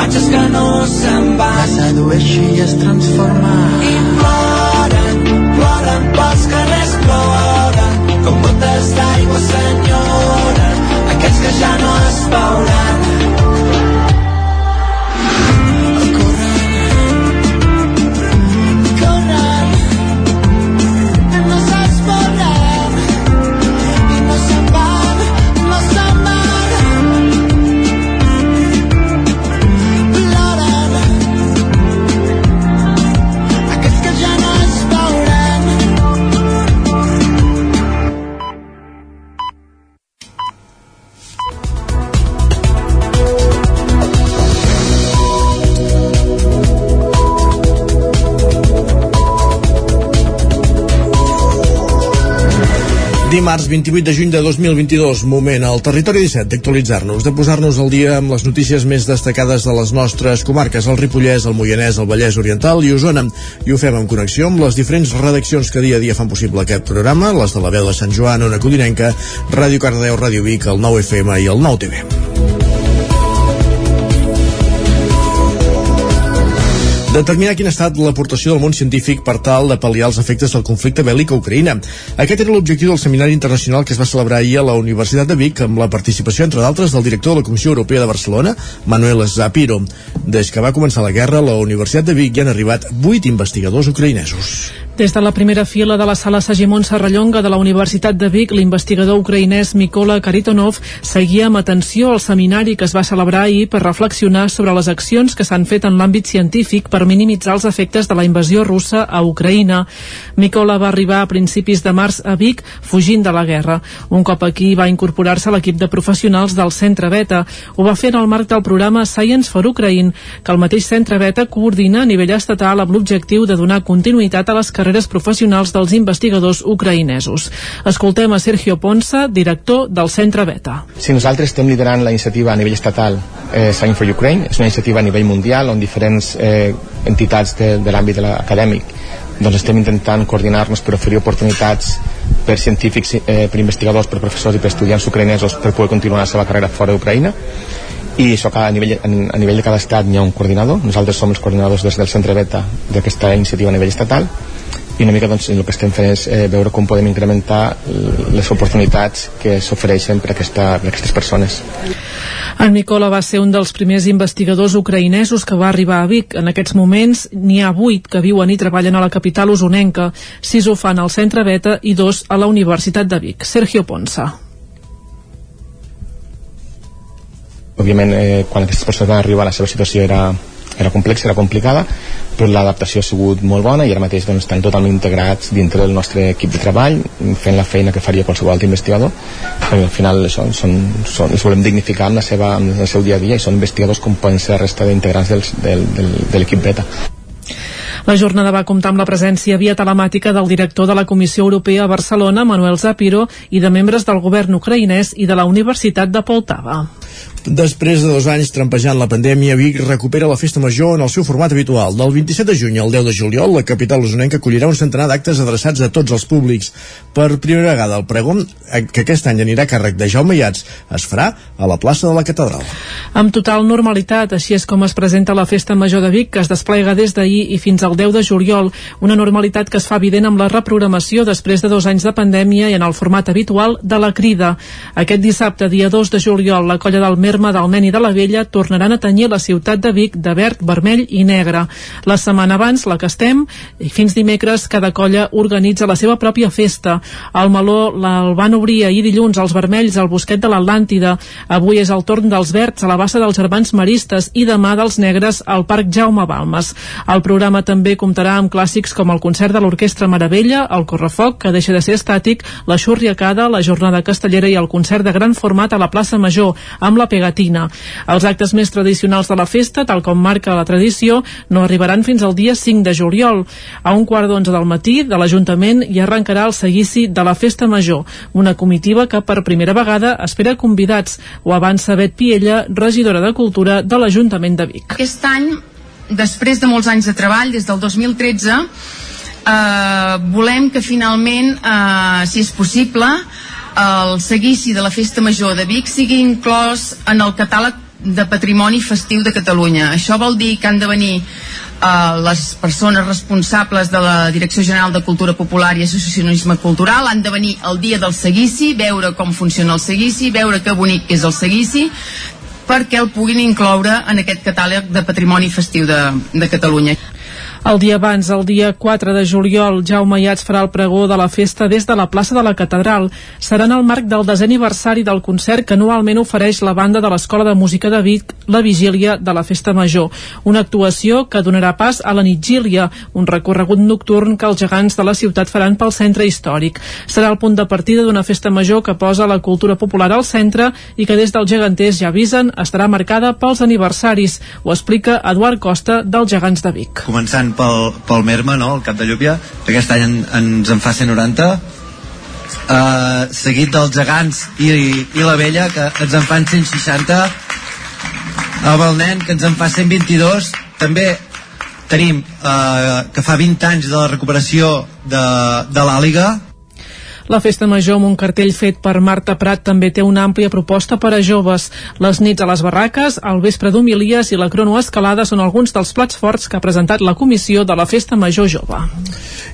imatges que no se'n van. la sedueixo i es transforma I ploren, Dimarts 28 de juny de 2022, moment al Territori 17 d'actualitzar-nos, de posar-nos al dia amb les notícies més destacades de les nostres comarques, el Ripollès, el Moianès, el Vallès Oriental i Osona. I ho fem en connexió amb les diferents redaccions que dia a dia fan possible aquest programa, les de la veu de Sant Joan, Ona Codinenca, Ràdio Cardedeu, Ràdio Vic, el 9 FM i el 9 TV. Determinar quina ha estat l'aportació del món científic per tal de pal·liar els efectes del conflicte bèl·lic a Ucraïna. Aquest era l'objectiu del seminari internacional que es va celebrar ahir a la Universitat de Vic amb la participació, entre d'altres, del director de la Comissió Europea de Barcelona, Manuel Zapiro. Des que va començar la guerra, a la Universitat de Vic hi han arribat vuit investigadors ucraïnesos. Des de la primera fila de la sala Sagimon Serrallonga de la Universitat de Vic, l'investigador ucraïnès Mikola Karitonov seguia amb atenció el seminari que es va celebrar ahir per reflexionar sobre les accions que s'han fet en l'àmbit científic per minimitzar els efectes de la invasió russa a Ucraïna. Mikola va arribar a principis de març a Vic fugint de la guerra. Un cop aquí va incorporar-se a l'equip de professionals del Centre Beta. Ho va fer en el marc del programa Science for Ukraine, que el mateix Centre Beta coordina a nivell estatal amb l'objectiu de donar continuïtat a les carreres professionals dels investigadors ucraïnesos. Escoltem a Sergio Ponsa, director del Centre Beta. Si nosaltres estem liderant la iniciativa a nivell estatal eh, Sign for Ukraine, és una iniciativa a nivell mundial on diferents eh, entitats de, de l'àmbit de l'acadèmic doncs estem intentant coordinar-nos per oferir oportunitats per científics, eh, per investigadors, per professors i per estudiants ucraïnesos per poder continuar la seva carrera fora d'Ucraïna i això a nivell, a nivell de cada estat hi ha un coordinador nosaltres som els coordinadors des del centre beta d'aquesta iniciativa a nivell estatal i una mica doncs, el que estem fent és eh, veure com podem incrementar les oportunitats que s'ofereixen per, aquesta, per aquestes persones. En Nicola va ser un dels primers investigadors ucraïnesos que va arribar a Vic. En aquests moments n'hi ha vuit que viuen i treballen a la capital usonenca, sis ho fan al centre Beta i dos a la Universitat de Vic. Sergio Ponsa. Òbviament, eh, quan aquestes persones van arribar la seva situació era, era complexa, era complicada però l'adaptació ha sigut molt bona i ara mateix doncs, estan totalment integrats dintre del nostre equip de treball fent la feina que faria qualsevol altre investigador perquè al final això, són, són, els volem dignificar amb, la seva, amb el seu dia a dia i són investigadors com poden ser la resta d'integrants del, del, del, de l'equip beta la jornada va comptar amb la presència via telemàtica del director de la Comissió Europea a Barcelona, Manuel Zapiro, i de membres del govern ucraïnès i de la Universitat de Poltava. Després de dos anys trampejant la pandèmia, Vic recupera la festa major en el seu format habitual. Del 27 de juny al 10 de juliol, la capital usonenca acollirà un centenar d'actes adreçats a tots els públics. Per primera vegada, el pregó, eh, que aquest any anirà a càrrec de Jaume Iats, es farà a la plaça de la Catedral. Amb total normalitat, així és com es presenta la festa major de Vic, que es desplega des d'ahir i fins al 10 de juliol, una normalitat que es fa evident amb la reprogramació després de dos anys de pandèmia i en el format habitual de la crida. Aquest dissabte, dia 2 de juliol, la colla del Merma del Nen i de la Vella tornaran a tenyir la ciutat de Vic de verd, vermell i negre. La setmana abans, la que estem, i fins dimecres, cada colla organitza la seva pròpia festa. El Meló el van obrir ahir dilluns als vermells al Bosquet de l'Atlàntida. Avui és el torn dels verds a la bassa dels Germans Maristes i demà dels negres al Parc Jaume Balmes. El programa també comptarà amb clàssics com el concert de l'Orquestra Meravella, el Correfoc, que deixa de ser estàtic, la Xurriacada, la Jornada Castellera i el concert de gran format a la plaça Major, amb la pegatina. Els actes més tradicionals de la festa, tal com marca la tradició, no arribaran fins al dia 5 de juliol. A un quart d'onze del matí, de l'Ajuntament hi arrencarà el seguici de la Festa Major, una comitiva que per primera vegada espera convidats, ho avança Bet Piella, regidora de Cultura de l'Ajuntament de Vic. Aquest any, després de molts anys de treball, des del 2013, eh, volem que finalment, eh, si és possible, el seguici de la Festa Major de Vic sigui inclòs en el catàleg de patrimoni festiu de Catalunya. Això vol dir que han de venir eh, les persones responsables de la Direcció General de Cultura Popular i Associacionisme Cultural han de venir el dia del seguici, veure com funciona el seguici, veure que bonic és el seguici, perquè el puguin incloure en aquest catàleg de patrimoni festiu de, de Catalunya. El dia abans, el dia 4 de juliol, Jaume Iats farà el pregó de la festa des de la plaça de la Catedral. Serà en el marc del desè aniversari del concert que anualment ofereix la banda de l'Escola de Música de Vic la vigília de la Festa Major. Una actuació que donarà pas a la Nitgília, un recorregut nocturn que els gegants de la ciutat faran pel centre històric. Serà el punt de partida d'una festa major que posa la cultura popular al centre i que des dels geganters ja avisen estarà marcada pels aniversaris. Ho explica Eduard Costa dels gegants de Vic. Començant pel, pel Merma, no? el cap de Llúpia, que aquest any en, ens en fa 190, uh, seguit dels gegants i, i la vella, que ens en fan 160, amb el nen, que ens en fa 122, també tenim uh, que fa 20 anys de la recuperació de, de l'Àliga, la Festa Major amb un cartell fet per Marta Prat també té una àmplia proposta per a joves. Les nits a les barraques, el vespre d'humilies i la cronoescalada són alguns dels plats forts que ha presentat la comissió de la Festa Major Jove.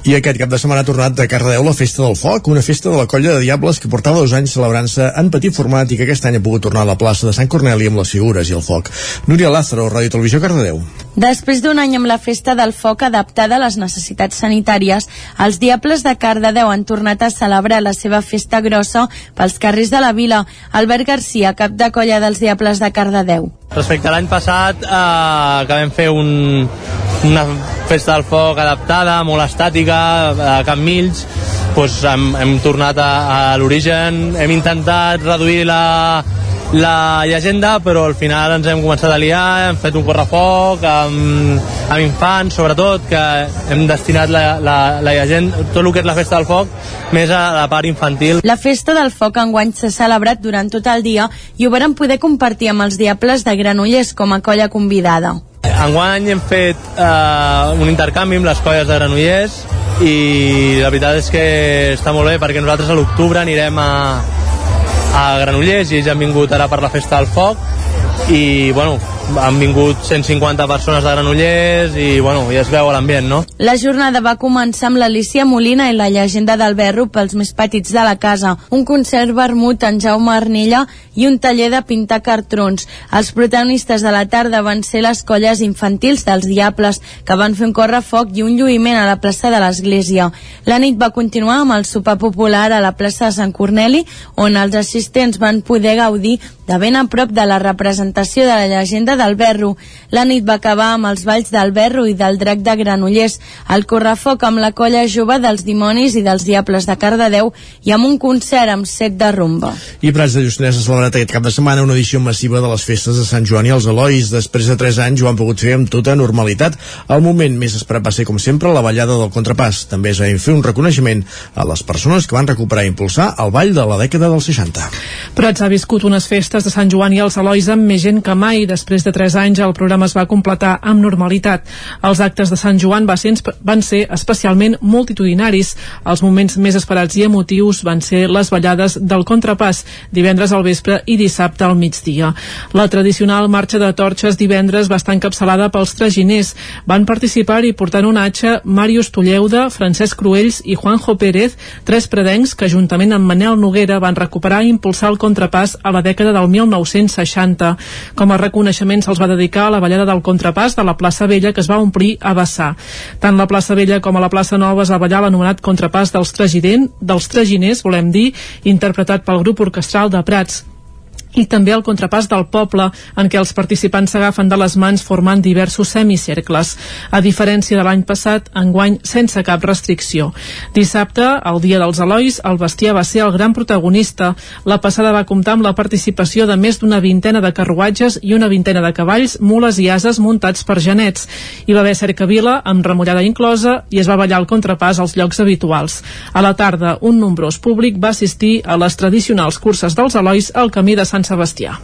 I aquest cap de setmana ha tornat a Cardedeu la Festa del Foc, una festa de la colla de Diables que portava dos anys celebrant-se en petit format i que aquest any ha pogut tornar a la plaça de Sant Corneli amb les figures i el foc. Núria Lázaro, Ràdio Televisió Cardedeu. Després d'un any amb la festa del foc adaptada a les necessitats sanitàries, els Diables de Cardedeu han tornat a celebrar la seva festa grossa pels carrers de la vila. Albert Garcia, cap de colla dels Diables de Cardedeu. Respecte a l'any passat, eh, que vam fer un, una festa del foc adaptada, molt estàtica, a Camp Mills, doncs hem, hem tornat a, a l'origen, hem intentat reduir la, la llegenda, però al final ens hem començat a liar, hem fet un correfoc amb, amb infants, sobretot, que hem destinat la, la, la llegenda, tot el que és la festa del foc, més a la part infantil. La festa del foc enguany s'ha celebrat durant tot el dia i ho varen poder compartir amb els Diables de Granollers com a colla convidada. Enguany hem fet eh, un intercanvi amb les colles de Granollers i la veritat és que està molt bé perquè nosaltres a l'octubre anirem a, a Granollers i ells han vingut ara per la festa del foc i bueno, han vingut 150 persones de Granollers i bueno, ja es veu l'ambient, no? La jornada va començar amb l'Alicia Molina i la llegenda del Berro pels més petits de la casa, un concert vermut en Jaume Arnella i un taller de pintar cartrons. Els protagonistes de la tarda van ser les colles infantils dels Diables, que van fer un correfoc i un lluïment a la plaça de l'Església. La nit va continuar amb el sopar popular a la plaça de Sant Corneli, on els assistents van poder gaudir de ben a prop de la representació de la llegenda del Berro. La nit va acabar amb els balls del Berro i del Drac de Granollers, el correfoc amb la colla jove dels dimonis i dels diables de Cardedeu i amb un concert amb set de rumba. I Prats de Lluçanès ha celebrat aquest cap de setmana una edició massiva de les festes de Sant Joan i els Elois. Després de 3 anys ho han pogut fer amb tota normalitat. El moment més esperat va ser, com sempre, la ballada del contrapàs. També es va fer un reconeixement a les persones que van recuperar i impulsar el ball de la dècada dels 60. Prats ha viscut unes festes de Sant Joan i els Elois amb més gent que mai. Després de 3 anys el programa es va completar amb normalitat. Els actes de Sant Joan van ser especialment multitudinaris. Els moments més esperats i emotius van ser les ballades del contrapàs divendres al vespre i dissabte al migdia. La tradicional marxa de torxes divendres va estar encapçalada pels traginers. Van participar-hi portant un atxa Màrius Tulleuda, Francesc Cruells i Juanjo Pérez, tres predencs que juntament amb Manel Noguera van recuperar i impulsar el contrapàs a la dècada del 1960. Com a reconeixement se'ls va dedicar a la ballada del contrapàs de la plaça Vella que es va omplir a vessar. Tant la plaça Vella com a la plaça Nova es va ballar l'anomenat contrapàs dels, dels traginers, volem dir, interpretat pel grup orquestral de Prats i també el contrapàs del poble, en què els participants s'agafen de les mans formant diversos semicercles. A diferència de l'any passat, enguany sense cap restricció. Dissabte, el dia dels Elois, el bestiar va ser el gran protagonista. La passada va comptar amb la participació de més d'una vintena de carruatges i una vintena de cavalls, mules i ases muntats per genets. Hi va haver cercavila, amb remullada inclosa, i es va ballar el contrapàs als llocs habituals. A la tarda, un nombrós públic va assistir a les tradicionals curses dels Elois al camí de Sant Sebastià.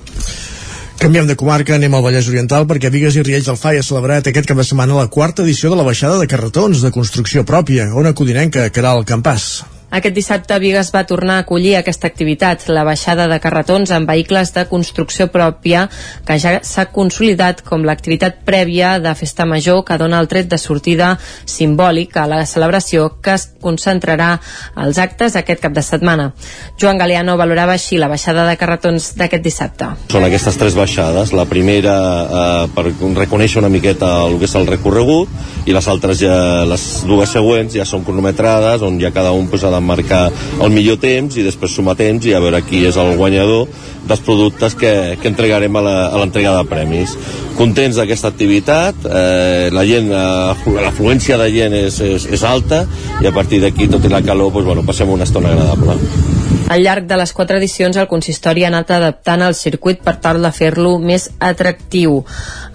Canviem de comarca, anem al Vallès Oriental perquè Vigues i Riells del FAI ha celebrat aquest cap de setmana la quarta edició de la baixada de carretons de construcció pròpia, on acudinem que Caral Campàs. Aquest dissabte Vigues va tornar a acollir aquesta activitat, la baixada de carretons amb vehicles de construcció pròpia, que ja s'ha consolidat com l'activitat prèvia de Festa Major que dona el tret de sortida simbòlic a la celebració que es concentrarà als actes aquest cap de setmana. Joan Galeano valorava així la baixada de carretons d'aquest dissabte. Són aquestes tres baixades. La primera eh, per reconèixer una miqueta el que és el recorregut i les altres ja, les dues següents ja són cronometrades on ja cada un pues, ha de marcar el millor temps i després sumar temps i a veure qui és el guanyador dels productes que, que entregarem a l'entrega de premis. Contents d'aquesta activitat, eh, la gent, eh, l'afluència de gent és, és, és alta i a partir d'aquí, tot i la calor, doncs, bueno, passem una estona agradable. Al llarg de les quatre edicions, el consistori ha anat adaptant el circuit per tal de fer-lo més atractiu.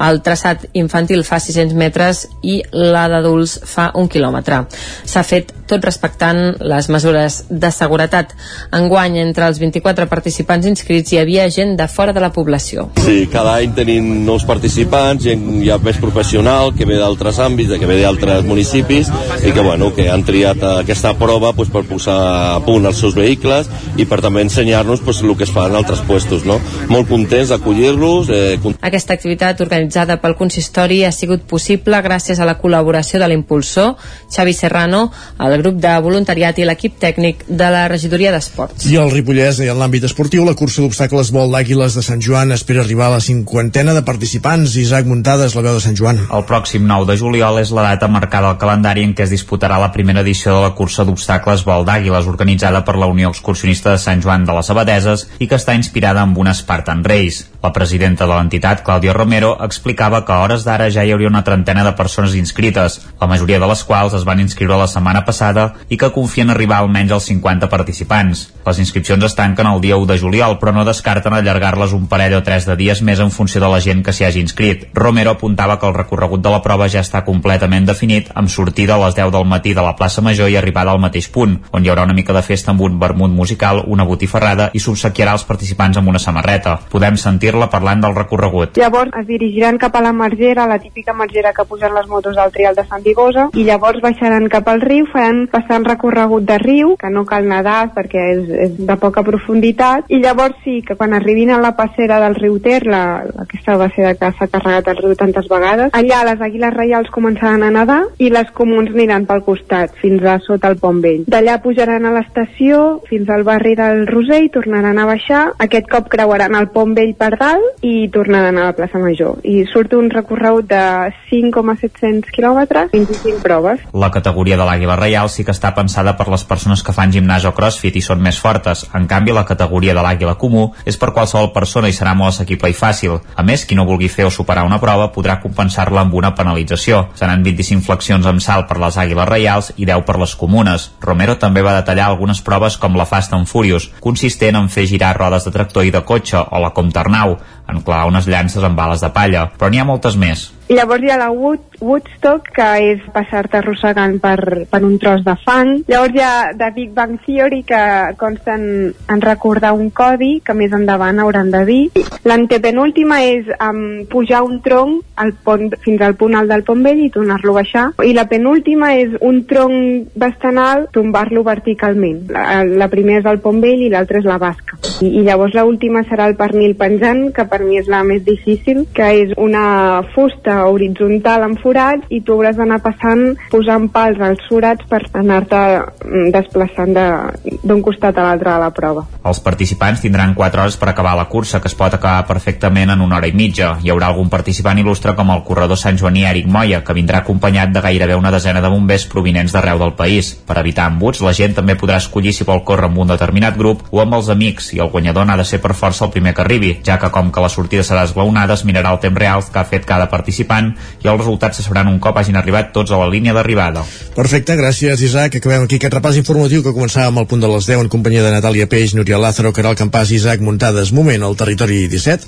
El traçat infantil fa 600 metres i la d'adults fa un quilòmetre. S'ha fet tot respectant les mesures de seguretat. Enguany, entre els 24 participants inscrits hi havia gent de fora de la població. Sí, cada any tenim nous participants, gent ja més professional, que ve d'altres àmbits, que ve d'altres municipis, i que, bueno, que han triat aquesta prova pues, per posar a punt els seus vehicles i per també ensenyar-nos pues, el que es fa en altres puestos. No? Molt contents d'acollir-los. Eh... Aquesta activitat organitzada pel consistori ha sigut possible gràcies a la col·laboració de l'impulsor, Xavi Serrano, el grup de voluntariat i l'equip tècnic de la regidoria d'esports. I al Ripollès i en l'àmbit esportiu, la cursa d'obstacles vol d'Àguiles de Sant Joan espera arribar a la cinquantena de participants. Isaac Muntades, la veu de Sant Joan. El pròxim 9 de juliol és la data marcada al calendari en què es disputarà la primera edició de la cursa d'obstacles vol d'Àguiles, organitzada per la Unió Excursionista de Sant Joan de les Abadeses i que està inspirada en un Spartan Race. La presidenta de l'entitat, Clàudia Romero, explicava que a hores d'ara ja hi hauria una trentena de persones inscrites, la majoria de les quals es van inscriure la setmana passada i que confien arribar almenys als 50 participants. Les inscripcions es tanquen el dia 1 de juliol, però no descarten allargar-les un parell o tres de dies més en funció de la gent que s'hi hagi inscrit. Romero apuntava que el recorregut de la prova ja està completament definit, amb sortida a les 10 del matí de la plaça Major i arribada al mateix punt, on hi haurà una mica de festa amb un vermut musical, una botifarrada i s'obsequiarà als participants amb una samarreta. Podem sentir-la parlant del recorregut. Llavors es dirigiran cap a la margera, la típica margera que posen les motos al trial de Sant Vigosa, i llavors baixaran cap al riu, faran passant recorregut de riu, que no cal nedar perquè és, és de poca profunditat, i llavors sí que quan arribin a la passera del riu Ter, la, aquesta passera que s'ha carregat el riu tantes vegades, allà les àguiles reials començaran a nedar i les comuns aniran pel costat, fins a sota el pont vell. D'allà pujaran a l'estació fins al barri del Roser i tornaran a baixar. Aquest cop creuaran el pont vell per dalt i tornaran a la plaça Major. I surt un recorregut de 5,700 quilòmetres, 25 proves. La categoria de l'Àguila Reial Reial sí que està pensada per les persones que fan gimnàs o crossfit i són més fortes. En canvi, la categoria de l'Àguila Comú és per qualsevol persona i serà molt assequible i fàcil. A més, qui no vulgui fer o superar una prova podrà compensar-la amb una penalització. Seran 25 flexions amb salt per les Àguiles Reials i 10 per les comunes. Romero també va detallar algunes proves com la Fast and Furious, consistent en fer girar rodes de tractor i de cotxe, o la Comternau, en clavar unes llances amb bales de palla. Però n'hi ha moltes més. Llavors hi ha la Wood, Woodstock, que és passar-te arrossegant per, per un tros de fang. Llavors hi ha The Big Bang Theory, que consta en, en recordar un codi que més endavant hauran de dir. L'antepenúltima és um, pujar un tronc al pont, fins al punt alt del pont vell i tornar-lo a baixar. I la penúltima és un tronc bastant alt, tombar-lo verticalment. La, la primera és el pont vell i l'altra és la basca. I, I llavors l'última serà el pernil penjant, que per mi és la més difícil, que és una fusta horitzontal amb forats i tu hauràs d'anar passant posant pals als forats per anar-te mm, desplaçant de- d'un costat a l'altre de la prova. Els participants tindran 4 hores per acabar la cursa, que es pot acabar perfectament en una hora i mitja. Hi haurà algun participant il·lustre com el corredor Sant Joaní Eric Moya, que vindrà acompanyat de gairebé una desena de bombers provinents d'arreu del país. Per evitar embuts, la gent també podrà escollir si vol córrer amb un determinat grup o amb els amics, i el guanyador n'ha de ser per força el primer que arribi, ja que com que la sortida serà esglaonada, es mirarà el temps real que ha fet cada participant i els resultats se sabran un cop hagin arribat tots a la línia d'arribada. Perfecte, gràcies Isaac. Acabem aquí aquest repàs informatiu que començàvem al punt de les 10 en companyia de Natàlia Peix, Núria Lázaro, Caral Campàs i Isaac Muntades. Moment al territori 17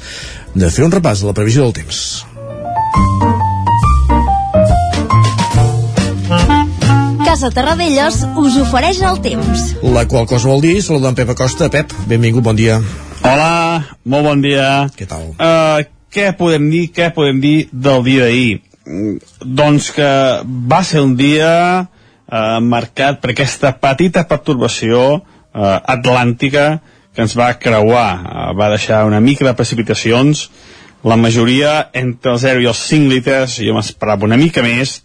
de fer un repàs de la previsió del temps. Casa Terradellos us ofereix el temps. La qual cosa vol dir, saludar en Pep Acosta. Pep, benvingut, bon dia. Hola, molt bon dia. Què tal? Uh, què podem dir, què podem dir del dia d'ahir? Mm, Doncs que va ser un dia uh, marcat per aquesta petita pertorbació uh, atlàntica que ens va creuar. Uh, va deixar una mica de precipitacions, la majoria entre el 0 i els 5 litres, jo m'esperava una mica més,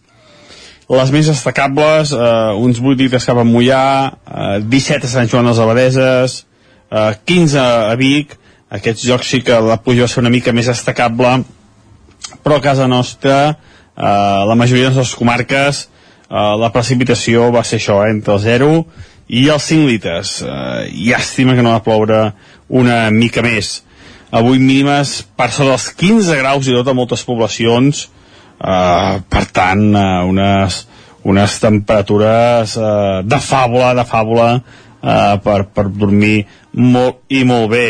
les més destacables, eh, uns 8 litres cap a Mollà, eh, 17 a Sant Joan de les Abadeses, eh, 15 a Vic, aquests jocs sí que la pluja va ser una mica més destacable, però a casa nostra, eh, la majoria de les comarques, eh, la precipitació va ser això, eh, entre el 0 i els 5 litres. Eh, llàstima que no va ploure una mica més. Avui mínimes per sobre dels 15 graus i tot a moltes poblacions, Uh, per tant, uh, unes, unes temperatures uh, de fàbula, de fàbula uh, per, per dormir molt i molt bé.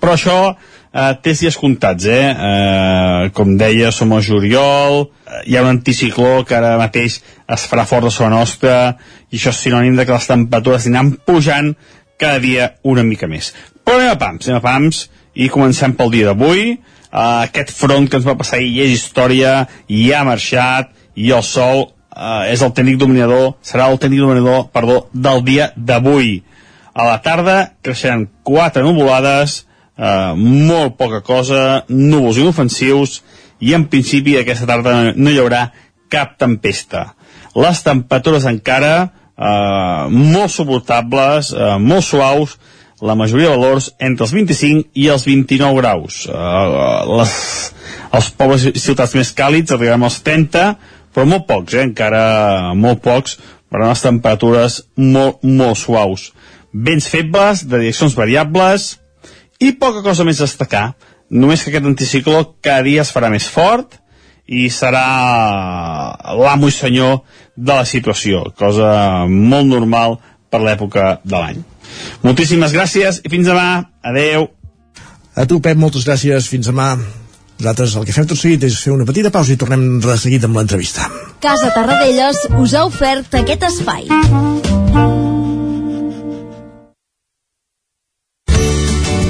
Però això uh, té dies comptats, eh? Uh, com deia, som a juliol, uh, hi ha un anticicló que ara mateix es farà fort de sobre nostra, i això és sinònim de que les temperatures aniran pujant cada dia una mica més. Però anem a pams, anem a pams, i comencem pel dia d'avui, Uh, aquest front que ens va passar ahir és història, i ha marxat, i el sol uh, és el tècnic dominador, serà el tècnic dominador, perdó, del dia d'avui. A la tarda creixeran quatre nuvolades, uh, molt poca cosa, núvols inofensius, i en principi aquesta tarda no hi haurà cap tempesta. Les temperatures encara uh, molt suportables, uh, molt suaus, la majoria de valors entre els 25 i els 29 graus. Uh, les, els pobles i ciutats més càlids arribarem als 30, però molt pocs, eh? encara molt pocs, per a les temperatures molt, molt suaus. Vents febles, de direccions variables, i poca cosa més a destacar. Només que aquest anticicló cada dia es farà més fort i serà l'amo i senyor de la situació, cosa molt normal per l'època de l'any. Moltíssimes gràcies i fins demà. Adeu. A tu, Pep, moltes gràcies. Fins demà. Nosaltres el que fem tot seguit és fer una petita pausa i tornem de seguit amb l'entrevista. Casa Tarradellas us ha ofert aquest espai.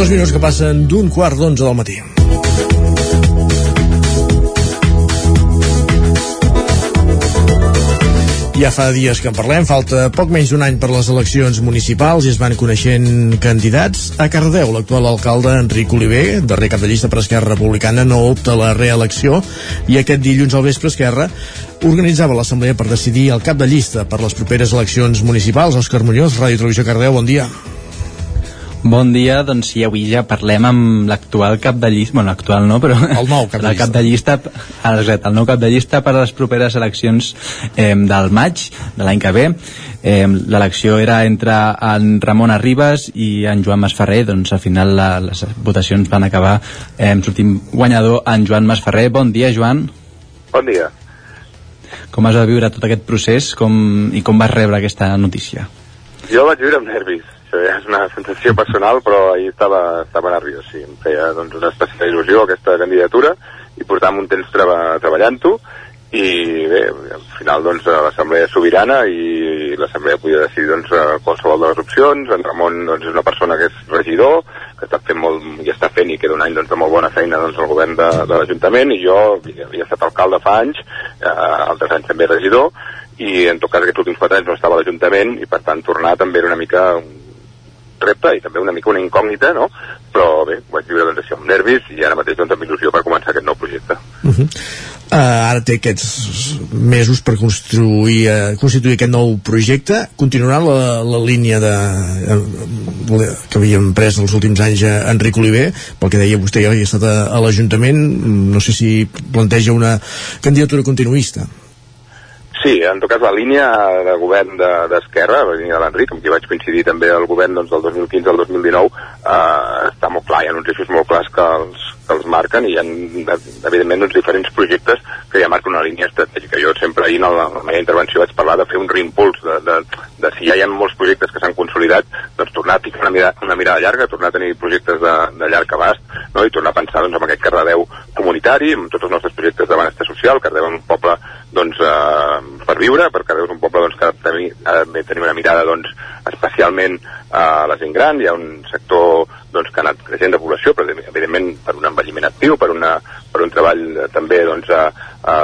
Dos minuts que passen d'un quart d'onze del matí. Ja fa dies que en parlem, falta poc menys d'un any per les eleccions municipals i es van coneixent candidats. A Cardeu, l'actual alcalde Enric Oliver, darrer cap de llista per Esquerra Republicana, no opta la reelecció i aquest dilluns al vespre Esquerra organitzava l'assemblea per decidir el cap de llista per les properes eleccions municipals. Òscar Muñoz, Ràdio Televisió Cardeu, bon dia. Bon dia, doncs sí, avui ja parlem amb l'actual cap de llista, bueno, l'actual no, però el nou cap de llista, cap de llista exacte, el nou cap de llista per a les properes eleccions eh, del maig de l'any que ve. Eh, L'elecció era entre en Ramon Arribas i en Joan Masferrer, doncs al final la, les votacions van acabar eh, sortint guanyador en Joan Masferrer. Bon dia, Joan. Bon dia. Com has de viure tot aquest procés com, i com vas rebre aquesta notícia? Jo vaig viure amb nervis això ja és una sensació personal, però ahir estava, estava nerviós, sí. Em feia doncs, una especial il·lusió aquesta candidatura i portàvem un temps treba, treballant-ho i bé, al final doncs l'assemblea sobirana i l'assemblea podia decidir doncs qualsevol de les opcions en Ramon doncs, és una persona que és regidor que està fent molt, i està fent i queda un any doncs, de molt bona feina doncs, al govern de, de l'Ajuntament i jo havia estat alcalde fa anys eh, altres anys també regidor i en tot cas aquests últims quatre anys no estava a l'Ajuntament i per tant tornar també era una mica un repte i també una mica una incògnita, no? Però bé, vaig viure doncs això amb nervis i ara mateix doncs amb il·lusió per començar aquest nou projecte. Uh -huh. uh, ara té aquests mesos per construir, uh, constituir aquest nou projecte. Continuarà la, la línia de, uh, que havíem pres els últims anys a Enric Oliver, pel que deia vostè, ja havia estat a, a l'Ajuntament, no sé si planteja una candidatura continuista. Sí, en tot cas la línia de govern d'Esquerra, de, la línia de l'Enric, amb qui vaig coincidir també al govern doncs, del 2015 al 2019, eh, està molt clar, hi ha uns eixos molt clars que els, que els marquen i hi ha, evidentment, uns diferents projectes que ja marquen una línia estratègica. Jo sempre ahir en la, en la meva intervenció vaig parlar de fer un reimpuls, de, de, de si ja hi ha molts projectes que s'han consolidat, doncs tornar a ficar una mirada, una mirada llarga, tornar a tenir projectes de, de llarg abast, no? i tornar a pensar doncs, en aquest Cardedeu comunitari, amb tots els nostres projectes de benestar social, Cardedeu és un poble doncs, eh, per viure, per Cardedeu és un poble doncs, que ha de tenir una mirada doncs, especialment a la gent gran, hi ha un sector doncs, que ha anat creixent de població, però evidentment per un envelliment actiu, per, una, per un treball eh, també doncs, a, a,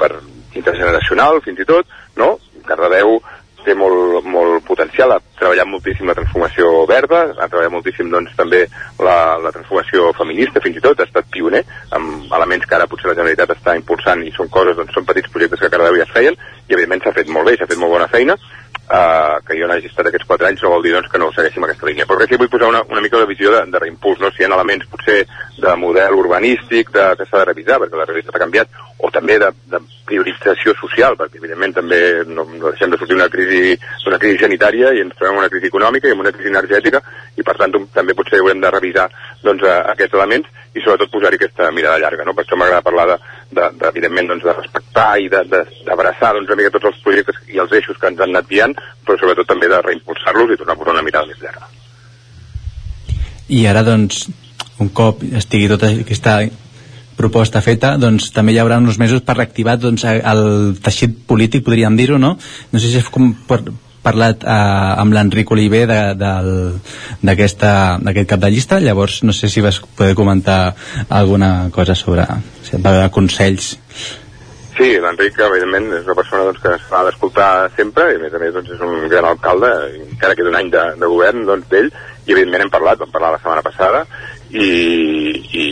per intergeneracional fins i tot, no? Cardedeu té molt, molt potencial, ha treballat moltíssim la transformació verda, ha treballat moltíssim doncs, també la, la transformació feminista fins i tot, ha estat pioner amb elements que ara potser la Generalitat està impulsant i són coses, doncs, són petits projectes que a Cardedeu ja es feien i evidentment s'ha fet molt bé, s'ha fet molt bona feina Uh, que jo n'hagi estat aquests 4 anys no vol dir doncs, que no segueixin aquesta línia. Però crec que vull posar una, una mica de visió de, de reimpuls, no? si hi ha elements potser de model urbanístic de, que s'ha de revisar, perquè la realitat ha canviat, o també de, de priorització social, perquè evidentment també no, no deixem de sortir d'una crisi, una crisi sanitària i ens trobem una crisi econòmica i una crisi energètica, i per tant també potser haurem de revisar doncs, uh, aquests elements i sobretot posar-hi aquesta mirada llarga. No? Per això m'agrada parlar de, de, de, evidentment doncs, de respectar i d'abraçar doncs, una mica tots els projectes i els eixos que ens han anat guiant, però sobretot també de reimpulsar-los i tornar a posar una mirada més llarga. I ara, doncs, un cop estigui tota aquesta proposta feta, doncs també hi haurà uns mesos per reactivar doncs, el teixit polític, podríem dir-ho, no? No sé si és com per, parlat eh, amb l'Enric Oliver d'aquest cap de llista, llavors no sé si vas poder comentar alguna cosa sobre si va haver consells Sí, l'Enric, evidentment, és una persona doncs, que s'ha d'escoltar sempre i, a més a més, doncs, és un gran alcalde, encara que d'un any de, de govern doncs, d'ell, i evidentment hem parlat, vam parlar la setmana passada, i, i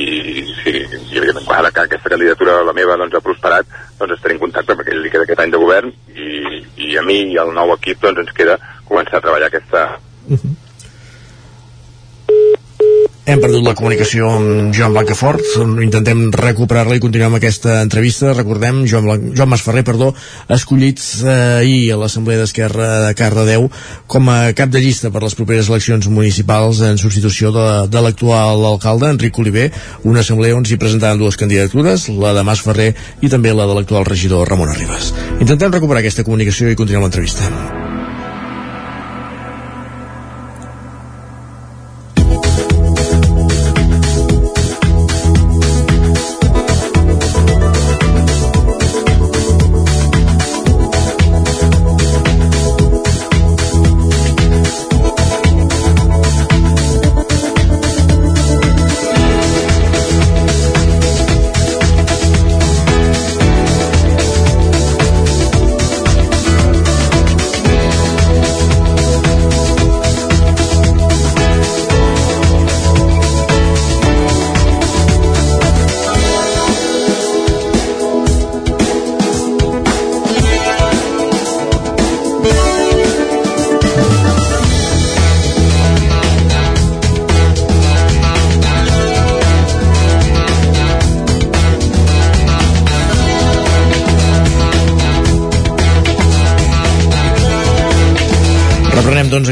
sí, i evidentment, aquesta candidatura, la meva, doncs, ha prosperat, doncs estaré en contacte perquè li queda aquest any de govern i, i a mi i al nou equip doncs, ens queda començar a treballar aquesta, uh -huh hem perdut la comunicació amb Joan Blancafort, intentem recuperar-la i continuem aquesta entrevista. Recordem, Joan, Blanc, Joan Masferrer, perdó, escollit eh, ahir a l'Assemblea d'Esquerra de Cardedeu com a cap de llista per les properes eleccions municipals en substitució de, de l'actual alcalde, Enric Oliver, una assemblea on s'hi presentaven dues candidatures, la de Masferrer i també la de l'actual regidor Ramon Arribas. Intentem recuperar aquesta comunicació i continuem l'entrevista.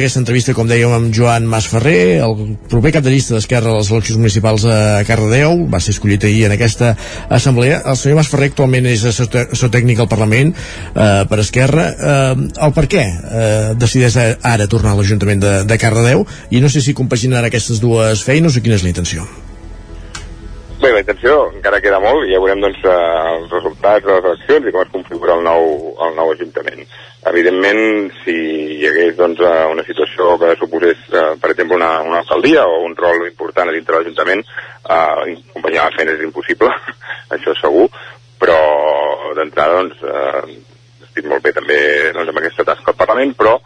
Aquesta entrevista, com dèiem, amb Joan Masferrer, el proper cap de llista d'Esquerra a les eleccions municipals a Cardedeu, va ser escollit ahir en aquesta assemblea. El senyor Masferrer actualment és assessor tècnic al Parlament eh, per Esquerra. Eh, el per què eh, decideix ara tornar a l'Ajuntament de, de Cardedeu i no sé si compaginarà aquestes dues feines o quina és la intenció. Bé, la intenció encara queda molt i ja veurem doncs, eh, els resultats de les eleccions i com es configura el nou, el nou Ajuntament. Evidentment, si hi hagués doncs, eh, una situació que suposés, eh, per exemple, una, una alcaldia o un rol important a dintre de l'Ajuntament, eh, acompanyar les feines és impossible, això segur, però d'entrada doncs, eh, estic molt bé també doncs, amb aquesta tasca al Parlament, però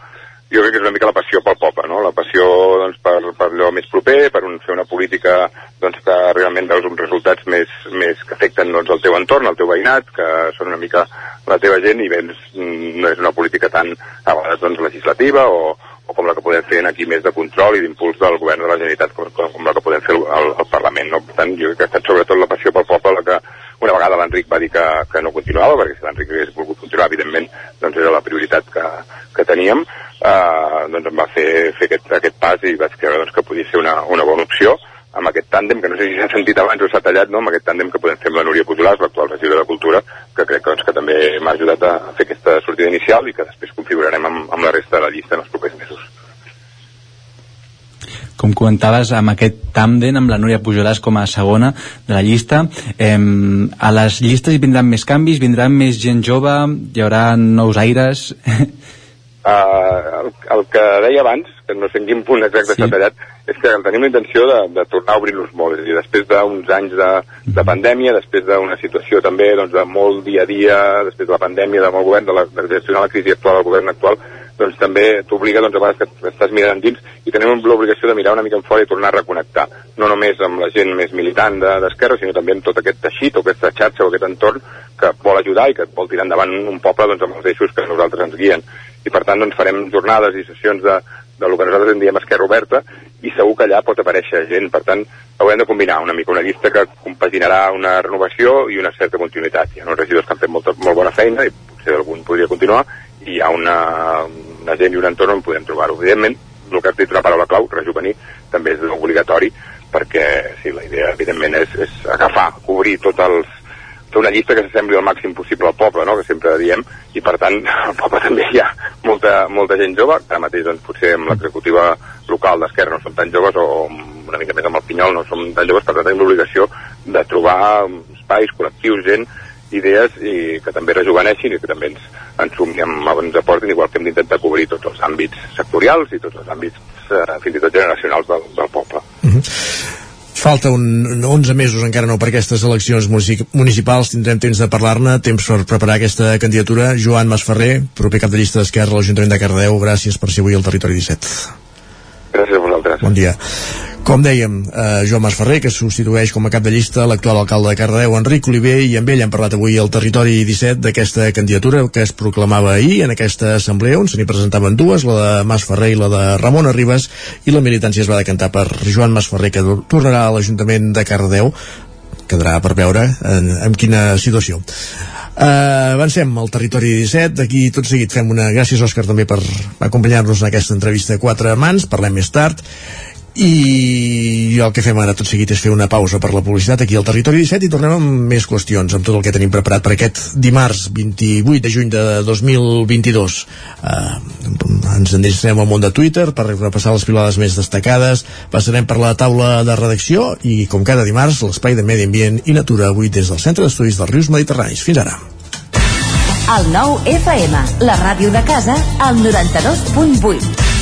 jo crec que és una mica la passió pel poble, no? la passió doncs, per, per allò més proper, per un, fer una política doncs, que realment veus uns resultats més, més que afecten doncs, el teu entorn, el teu veïnat, que són una mica la teva gent i vens, no és una política tan a vegades doncs, legislativa o, o com la que podem fer aquí més de control i d'impuls del govern de la Generalitat com, com la que podem fer al, al Parlament. No? Per tant, jo crec que ha estat sobretot la passió pel poble la que una vegada l'Enric va dir que, que no continuava, perquè si l'Enric hagués volgut continuar, evidentment, doncs era la prioritat que, que teníem, eh, doncs em va fer, fer aquest, aquest pas i vaig creure doncs, que podia ser una, una bona opció amb aquest tàndem, que no sé si s'ha sentit abans o s'ha tallat, no? amb aquest tàndem que podem fer amb la Núria Pujolàs, l'actual regidora de Cultura, que crec doncs, que també m'ha ajudat a fer aquesta sortida inicial i que després configurarem amb, amb la resta de la llista en els propers mesos. Com comentaves, amb aquest tàndem, amb la Núria Pujolàs com a segona de la llista, eh, a les llistes hi vindran més canvis, vindran més gent jove, hi haurà nous aires... Uh, el, el que deia abans, que no sé en quin punt exacte s'ha sí. tallat, és que tenim la intenció de, de tornar a obrir-nos molt. És a dir, després d'uns anys de, de pandèmia, després d'una situació també doncs, de molt dia a dia, després de la pandèmia, de molt govern, de, la, de gestionar la crisi actual del govern actual, doncs també t'obliga doncs, a vegades que estàs mirant dins i tenim l'obligació de mirar una mica en fora i tornar a reconnectar, no només amb la gent més militant d'Esquerra, de, sinó també amb tot aquest teixit o aquesta xarxa o aquest entorn que vol ajudar i que vol tirar endavant un poble doncs, amb els eixos que nosaltres ens guien. I per tant doncs, farem jornades i sessions de, de lo que nosaltres en diem Esquerra Oberta i segur que allà pot aparèixer gent, per tant haurem de combinar una mica una llista que compaginarà una renovació i una certa continuïtat. Hi ha uns regidors que han fet molta, molt bona feina i potser algun podria continuar hi ha una, una gent i un entorn on podem trobar-ho. Evidentment, el que has dit una paraula clau, rejuvenir, també és obligatori perquè sí, la idea evidentment és, és agafar, cobrir tots els, fer una llista que s'assembli al màxim possible al poble, no? que sempre diem, i per tant al poble també hi ha molta, molta gent jove, ara mateix doncs, potser amb l'executiva local d'Esquerra no som tan joves, o una mica més amb el Pinyol no som tan joves, per tant tenim l'obligació de trobar espais, col·lectius, gent, idees i que també rejuveneixin i que també ens, ens sumin, ens aportin, igual que hem d'intentar cobrir tots els àmbits sectorials i tots els àmbits eh, fins i tot generacionals del, del poble. Mm -hmm. Falta un 11 mesos encara no per aquestes eleccions municipals, tindrem temps de parlar-ne, temps per preparar aquesta candidatura. Joan Masferrer, proper cap de llista d'Esquerra a l'Ajuntament de Cardeu, gràcies per ser avui al Territori 17. Gràcies a vosaltres. Bon dia. Com dèiem, eh, Joan Masferrer, que substitueix com a cap de llista l'actual alcalde de Cardedeu, Enric Oliver, i amb ell hem parlat avui al Territori 17 d'aquesta candidatura que es proclamava ahir en aquesta assemblea, on se n'hi presentaven dues, la de Masferrer i la de Ramon Arribas, i la militància es va decantar per Joan Masferrer, que tornarà a l'Ajuntament de Cardedeu, quedarà per veure en, en quina situació. Uh, avancem al territori 17 d'aquí tot seguit fem una gràcies Òscar també per acompanyar-nos en aquesta entrevista a quatre mans, parlem més tard i el que fem ara tot seguit és fer una pausa per la publicitat aquí al Territori 17 i tornem amb més qüestions, amb tot el que tenim preparat per aquest dimarts 28 de juny de 2022 uh, ens endinsarem al món de Twitter per repassar les pilades més destacades passarem per la taula de redacció i com cada dimarts l'espai de Medi Ambient i Natura avui des del Centre d'Estudis dels Rius Mediterranis. Fins ara. El nou FM, la ràdio de casa, al 92.8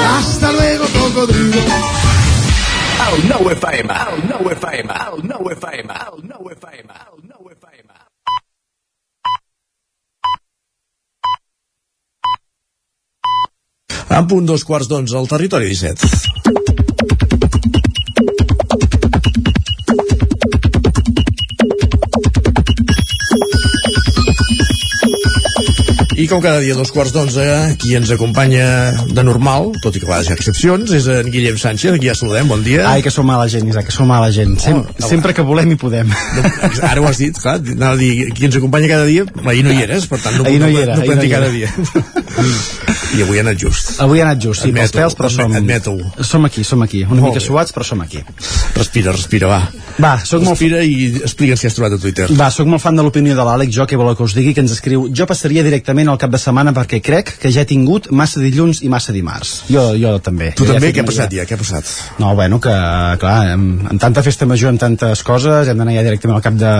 Hasta luego, cocodrilo. El 9 FM, el 9 FM, el 9 FM, el 9 FM, el 9 FM. En punt dos quarts d'onze al territori 17. I com cada dia, dos quarts d'onze, qui ens acompanya de normal, tot i que a vegades hi ha excepcions, és en Guillem Sánchez, aquí ja saludem, bon dia. Ai, que som mala gent, Isaac, que som mala gent. Sem Oh, sempre que volem i podem. No, ara ho has dit, clar, anava a dir, qui ens acompanya cada dia, ahir no hi eres, per tant no, Ahir no hi no, era, no, ahir podem no dir hi cada era. dia. I avui ha anat just. Avui ha anat just, sí, pels Admeto-ho, pèls, però som... admeto-ho. Som aquí, som aquí. Una Molt mica bé. suats, però som aquí. Respira, respira, va. Va, soc molt... Respira i explica'ns què has trobat a Twitter. Va, sóc molt fan de l'opinió de l'Àlex, jo que voleu que us digui, que ens escriu jo passaria directament al cap de setmana perquè crec que ja he tingut massa dilluns i massa dimarts. Jo, jo també. Tu Jo ja també? fet Què ha passat ja? Què ha passat? No, bueno, que, clar, amb, amb tanta festa major, amb tantes coses, hem d'anar ja directament al cap de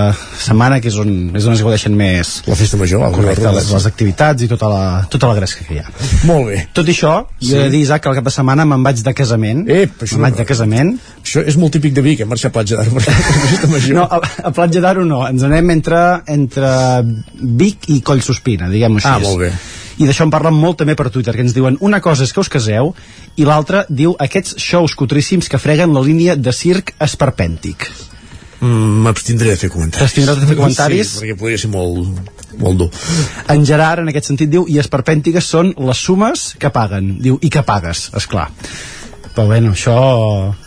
setmana, que és on, és on es gaudeixen més... La festa major, Correcte, les, les activitats i tota la, tota la gresca que hi ha. Molt bé. Tot i això, sí. jo he de dir, Isaac, que al cap de setmana me'n vaig de casament. Ep, això me'n vaig de casament. Això és molt típic de Vic, hem marxat a Platja d'Aro. No, a, a Platja d'Aro no, ens anem entre, entre Vic i Collsospina, diguem-ho així. Ah, molt bé. I d'això en parlen molt també per Twitter, que ens diuen una cosa és que us caseu i l'altra diu aquests shows cutríssims que freguen la línia de circ esperpèntic. Mm, M'abstindré de fer comentaris. T'abstindràs de fer comentaris? Sí, perquè podria ser molt, molt dur. En Gerard, en aquest sentit, diu i esperpèntiques són les sumes que paguen. Diu, i que pagues, és clar. Però bueno, això,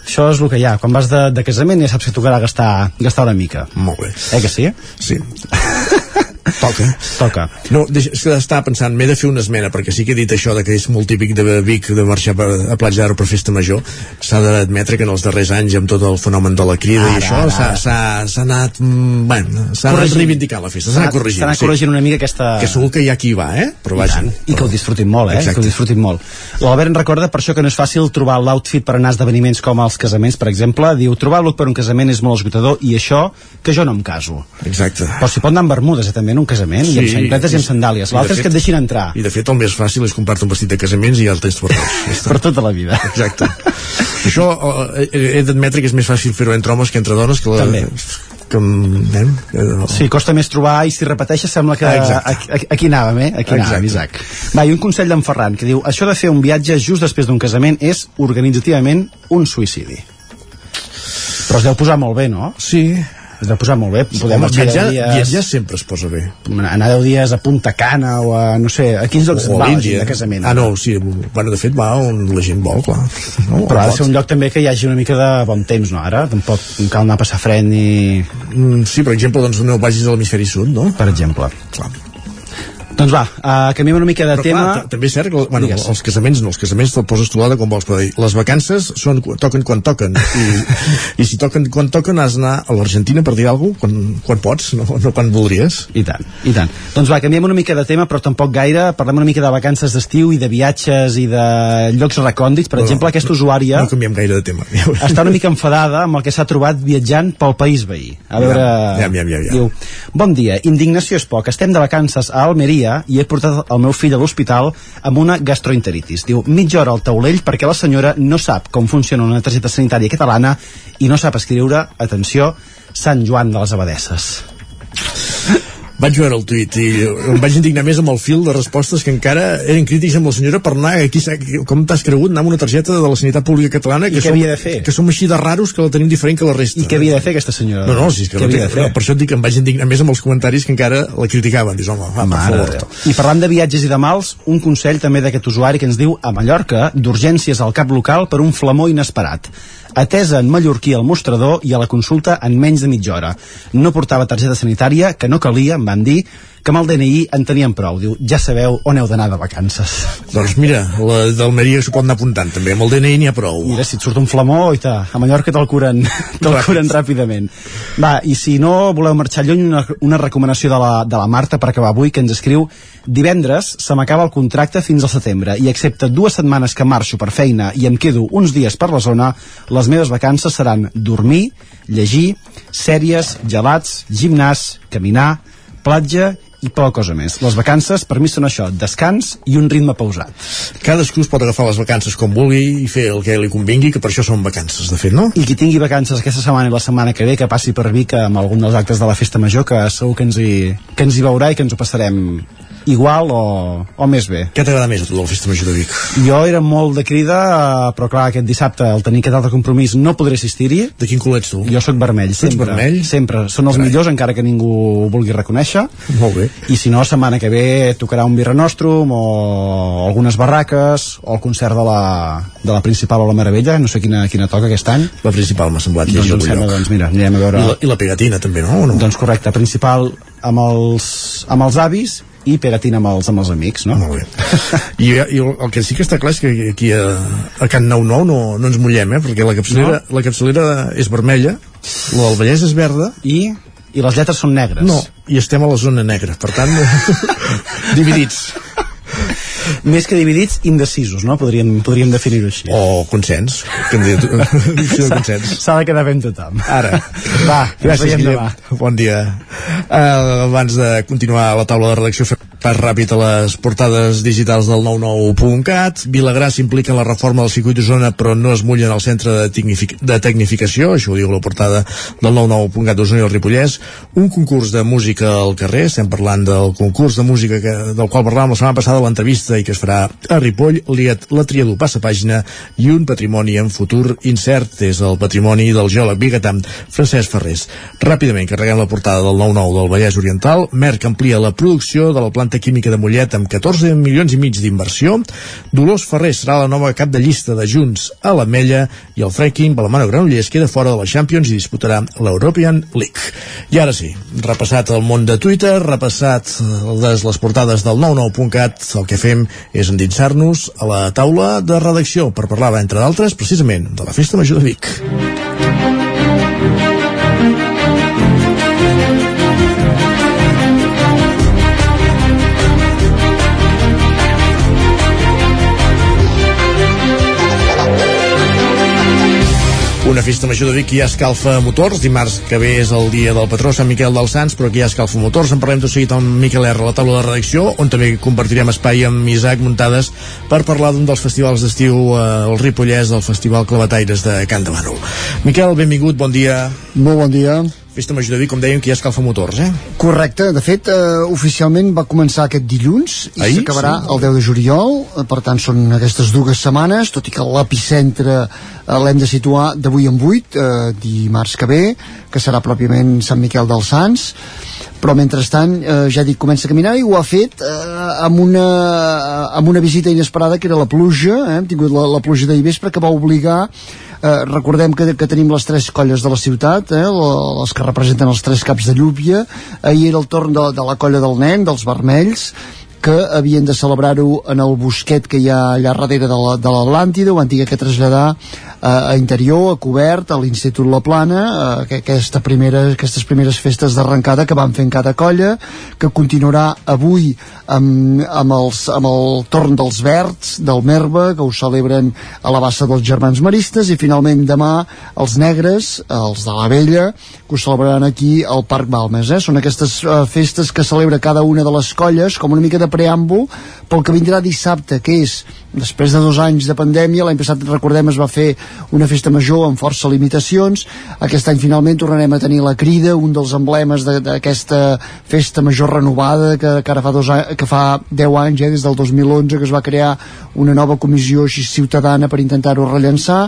això és el que hi ha. Quan vas de, de casament ja saps que tocarà gastar, gastar una mica. Molt bé. Eh que sí? Sí. Toca. Toca. No, és que estava pensant, m'he de fer una esmena, perquè sí que he dit això de que és molt típic de Vic de marxar per, a Platja d'Aro per festa major. S'ha d'admetre que en els darrers anys, amb tot el fenomen de la crida i Ara, això, ara, s'ha- anat... mm, Bueno, s'ha anat reivindicant la festa, s'ha anat corregint. S'ha anat corregint una mica aquesta... Que segur que hi ha qui va, eh? Però vaja. I que ho disfrutin molt, eh? Exacte. Que ho disfrutin molt. L'Albert en recorda per això que no és fàcil trobar l'outfit per anar a esdeveniments com els casaments, per exemple. Diu, trobar look per un casament és molt esgotador i això que jo no em caso. Exacte. Però s'hi pot anar amb bermudes, eh, també, en un casament, i amb xancletes i amb sandàlies. L'altre és que et deixin entrar. I de fet el més fàcil és comprar-te un vestit de casaments i ja el tens per està. Per tota la vida. Exacte. Això eh, he, he d'admetre que és més fàcil fer-ho entre homes que entre dones que la, També. que, eh, Sí, costa més trobar i si repeteixes sembla que Ah, aquí, aquí anàvem, eh? Aquí anàvem. Isaac. Va, i un consell d'en Ferran que diu això de fer un viatge just després d'un casament és organitzativament un suïcidi. Però es deu posar molt bé, no? Sí, es va posar molt bé podem Home, viatjar, 10 dies viatjar sempre es posa bé. anar 10 dies a Punta Cana o a, no sé, a quins llocs O va la gent de casament Ah, no, sí. Bueno, de fet, va on la gent vol, clar. No, però ha de ser un lloc també que hi hagi una mica de bon temps, no? Ara tampoc cal anar a passar fred ni... Mm, sí, per exemple, doncs no vagis a l'hemisferi sud, no? Per exemple. Clar. Doncs va, uh, canviem una mica de Però tema. clar, ta- també és cert que bueno, Digues. els casaments no, els casaments te'l poses tu com vols, però les vacances són, toquen quan toquen i, i si toquen quan toquen has d'anar a l'Argentina per dir alguna cosa quan, quan pots, no, no quan voldries I tant, i tant. Doncs va, canviem una mica de tema, però tampoc gaire. Parlem una mica de vacances d'estiu i de viatges i de llocs recòndits. Per No, exemple, aquesta usuària no canviem gaire de tema està una mica enfadada amb el que s'ha trobat viatjant pel país veí. A veure... Ja, ja, ja, ja. Diu, bon dia, indignació és poc. Estem de vacances a Almeria i he portat el meu fill a l'hospital amb una gastroenteritis. Diu, mitja hora al taulell perquè la senyora no sap com funciona una targeta sanitària catalana i no sap escriure, atenció, Sant Joan de les Abadesses. Vaig veure el tuit i em vaig indignar més amb el fil de respostes que encara eren crítics amb la senyora per anar aquí, com t'has cregut anar amb una targeta de la sanitat pública catalana que, què som, havia de fer? que som així de raros que la tenim diferent que la resta I què havia de fer aquesta senyora? no, no, si és que no no, per això et dic que em vaig indignar més amb els comentaris que encara la criticaven dius, home, va, per Mare de favor. I parlant de viatges i de mals, un consell també d'aquest usuari que ens diu a Mallorca, d'urgències al cap local per un flamó inesperat. Atesa en mallorquí al mostrador i a la consulta en menys de mitja hora. No portava targeta sanitària, que no calia, em van dir, que amb el DNI en tenien prou. Diu, ja sabeu on heu d'anar de vacances. Doncs mira, la d'Almeria s'ho pot anar apuntant també, amb el DNI n'hi ha prou. Mira, si et surt un flamó, i a Mallorca te'l curen, te curen ràpidament. Va, i si no voleu marxar lluny, una, una recomanació de la, de la Marta per acabar avui, que ens escriu divendres se m'acaba el contracte fins al setembre i excepte dues setmanes que marxo per feina i em quedo uns dies per la zona, les meves vacances seran dormir, llegir, sèries, gelats, gimnàs, caminar, platja i poca cosa més. Les vacances, per mi, són això, descans i un ritme pausat. Cadascú es pot agafar les vacances com vulgui i fer el que li convingui, que per això són vacances, de fet, no? I qui tingui vacances aquesta setmana i la setmana que ve, que passi per Vic amb algun dels actes de la Festa Major, que segur que ens hi, que ens hi veurà i que ens ho passarem igual o, o més bé. Què t'agrada més a tu de la Festa Major de Vic? Jo era molt de crida, eh, però clar, aquest dissabte, al tenir aquest altre compromís, no podré assistir-hi. De quin color ets tu? Jo sóc vermell, Tu ets sempre. vermell? Sempre. Són els Carai. millors, encara que ningú ho vulgui reconèixer. Molt bé. I si no, setmana que ve tocarà un Birra Nostrum o algunes barraques o el concert de la, de la Principal o la Meravella, no sé quina, quina toca aquest any. La Principal m'ha semblat Doncs llegir algun sembla, doncs mira, anirem a veure... I la, I la pegatina també, no? O no? Doncs correcte, Principal amb els, amb els avis i pegatina amb els, amb els amics, no? Molt bé. I, I el que sí que està clar és que aquí a, a Can 99 no, no ens mullem, eh? Perquè la capçalera, no? la capçalera és vermella, la del Vallès és verda... I, i les lletres són negres. No, i estem a la zona negra, per tant, dividits. Més que dividits, indecisos, no? Podríem, podríem definir-ho així. O consens. S'ha de quedar amb tothom. Ara. Va, Gràcies, Guillem. demà. Bon dia. Uh, abans de continuar la taula de redacció, pas ràpid a les portades digitals del 99.cat. Vilagrà s'implica la reforma del circuit d'Osona, però no es mullen al centre de, tecnific de tecnificació, això ho diu la portada del 99.cat d'Osona i el Ripollès. Un concurs de música al carrer, estem parlant del concurs de música que, del qual parlàvem la setmana passada l'entrevista i que es farà a Ripoll, liat la triador passa pàgina i un patrimoni en futur incert és el patrimoni del geòleg biguetà Francesc Ferrés. Ràpidament carreguem la portada del 9-9 del Vallès Oriental. Merck amplia la producció de la planta química de Mollet amb 14 milions i mig d'inversió. Dolors Ferrer serà la nova cap de llista de Junts a l'Ametlla i el fracking Balamano Granollers queda fora de la Champions i disputarà l'European League. I ara sí, repassat el món de Twitter, repassat les, les portades del 99.cat, el que fem és endinsar-nos a la taula de redacció per parlar, entre d'altres, precisament de la Festa Major de Vic. Una festa major de Vic que ja escalfa motors. Dimarts que ve és el dia del patró Sant Miquel dels Sants, però aquí ja escalfa motors. En parlem tot seguit amb Miquel R, la taula de redacció, on també compartirem espai amb Isaac Muntades per parlar d'un dels festivals d'estiu eh, el Ripollès del Festival Clavataires de Can de Bànol. Miquel, benvingut, bon dia. Molt bon dia. Festa Major de Vic, com dèiem, que ja escalfa motors, eh? Correcte, de fet, eh, oficialment va començar aquest dilluns i s'acabarà Sí. el 10 de juliol, eh, per tant són aquestes dues setmanes, tot i que l'epicentre eh, l'hem de situar d'avui en 8, eh, dimarts que ve, que serà pròpiament Sant Miquel dels Sants, però mentrestant, eh, ja dic, comença a caminar i ho ha fet eh, amb, una, amb una visita inesperada que era la pluja, eh, hem tingut la, la pluja d'ahir vespre que va obligar Eh, recordem que, que tenim les tres colles de la ciutat, eh, les que representen els tres caps de llúvia. Ahir era el torn de, de la colla del nen, dels vermells, que havien de celebrar-ho en el bosquet que hi ha allà darrere de la- de l'Atlàntida, ho han tingut que traslladar a interior, a cobert, a l'Institut La Plana, eh, que- aquesta primera, aquestes primeres festes d'arrencada que van fent cada colla, que continuarà avui amb, amb, els, amb el torn dels verds, del Merba, que ho celebren a la bassa dels germans maristes, i finalment demà els negres, els de la vella, que ho celebraran aquí al Parc Balmes. Eh? Són aquestes eh, festes que celebra cada una de les colles, com una mica de preàmbul, pel que vindrà dissabte, que és, després de dos anys de pandèmia, l'any passat, recordem, es va fer una festa major amb força limitacions, aquest any finalment tornarem a tenir la crida, un dels emblemes d'aquesta festa major renovada, que, que ara fa, dos anys, que fa 10 anys, eh, des del 2011, que es va crear una nova comissió així ciutadana per intentar-ho rellençar,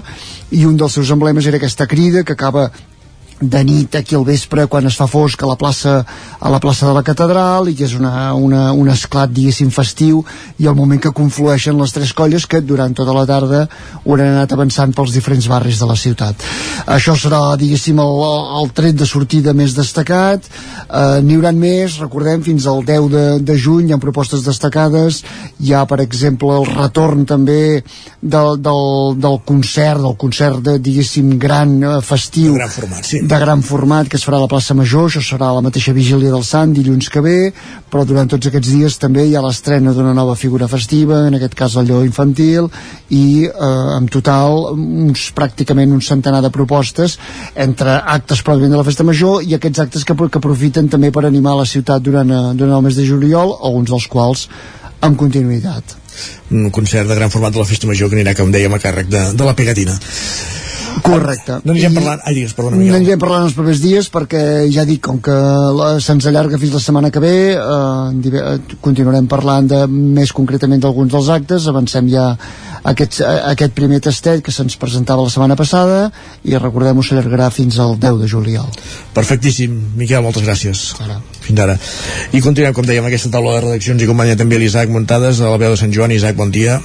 i un dels seus emblemes era aquesta crida, que acaba de nit aquí al vespre quan es fa fosc a la plaça, a la plaça de la catedral i que és una, una, un esclat diguéssim festiu i el moment que conflueixen les tres colles que durant tota la tarda hauran anat avançant pels diferents barris de la ciutat. Això serà diguéssim el, el tret de sortida més destacat. Eh, n'hi hauran més, recordem fins al 10 de, de juny hi ha propostes destacades. Hi ha per exemple el retorn també del, del, del concert del concert de, diguéssim gran eh, festiu gran format, sí. De gran format que es farà a la plaça Major, això serà la mateixa vigília del Sant dilluns que ve, però durant tots aquests dies també hi ha l'estrena d'una nova figura festiva, en aquest cas el lleó infantil, i eh, en total uns, pràcticament un centenar de propostes entre actes pròpiament de la festa major i aquests actes que, que aprofiten també per animar la ciutat durant, eh, durant el mes de juliol, alguns dels quals amb continuïtat. Un concert de gran format de la Festa Major que anirà, com dèiem, a càrrec de, de la pegatina. Correcte. No n'anirem parlant... Ai, digues, perdona, Miguel. N'anirem parlant els propers dies perquè ja dic, com que la- se'ns allarga fins la setmana que ve, eh, eh, continuarem parlant de, més concretament d'alguns dels actes, avancem ja aquest, eh, aquest primer tastet que se'ns presentava la setmana passada i recordem-ho s'allargarà fins al 10 de juliol. Perfectíssim. Miquel, moltes gràcies. Fins ara. I continuem, com dèiem, aquesta taula de redaccions i companya també l'Isaac Montades, a la veu de Sant Joan. Isaac, bon dia.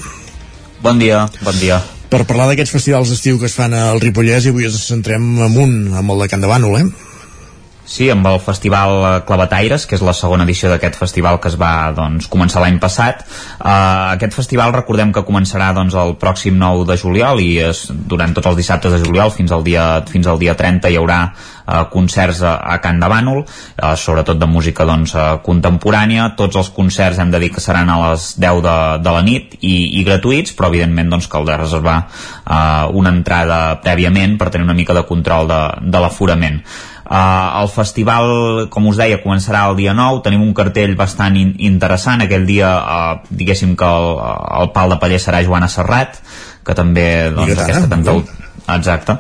Bon dia, bon dia. Per parlar d'aquests festivals d'estiu que es fan al Ripollès i avui ens centrem amunt, amb el de Can de Bànol, eh? Sí, amb el Festival eh, Clavataires, que és la segona edició d'aquest festival que es va doncs, començar l'any passat. Uh, aquest festival recordem que començarà doncs, el pròxim 9 de juliol i es, durant tots els dissabtes de juliol fins al dia, fins al dia 30 hi haurà uh, concerts a, a Can de Bànol, uh, sobretot de música doncs, uh, contemporània. Tots els concerts hem de dir que seran a les 10 de, de la nit i, i gratuïts, però evidentment doncs, caldrà reservar uh, una entrada prèviament per tenir una mica de control de, de l'aforament. Uh, el festival, com us deia, començarà el dia 9, tenim un cartell bastant in interessant, aquell dia uh, diguéssim que el, el pal de paller serà Joana Serrat, que també doncs, Biguetana, aquesta cantautora Exacte,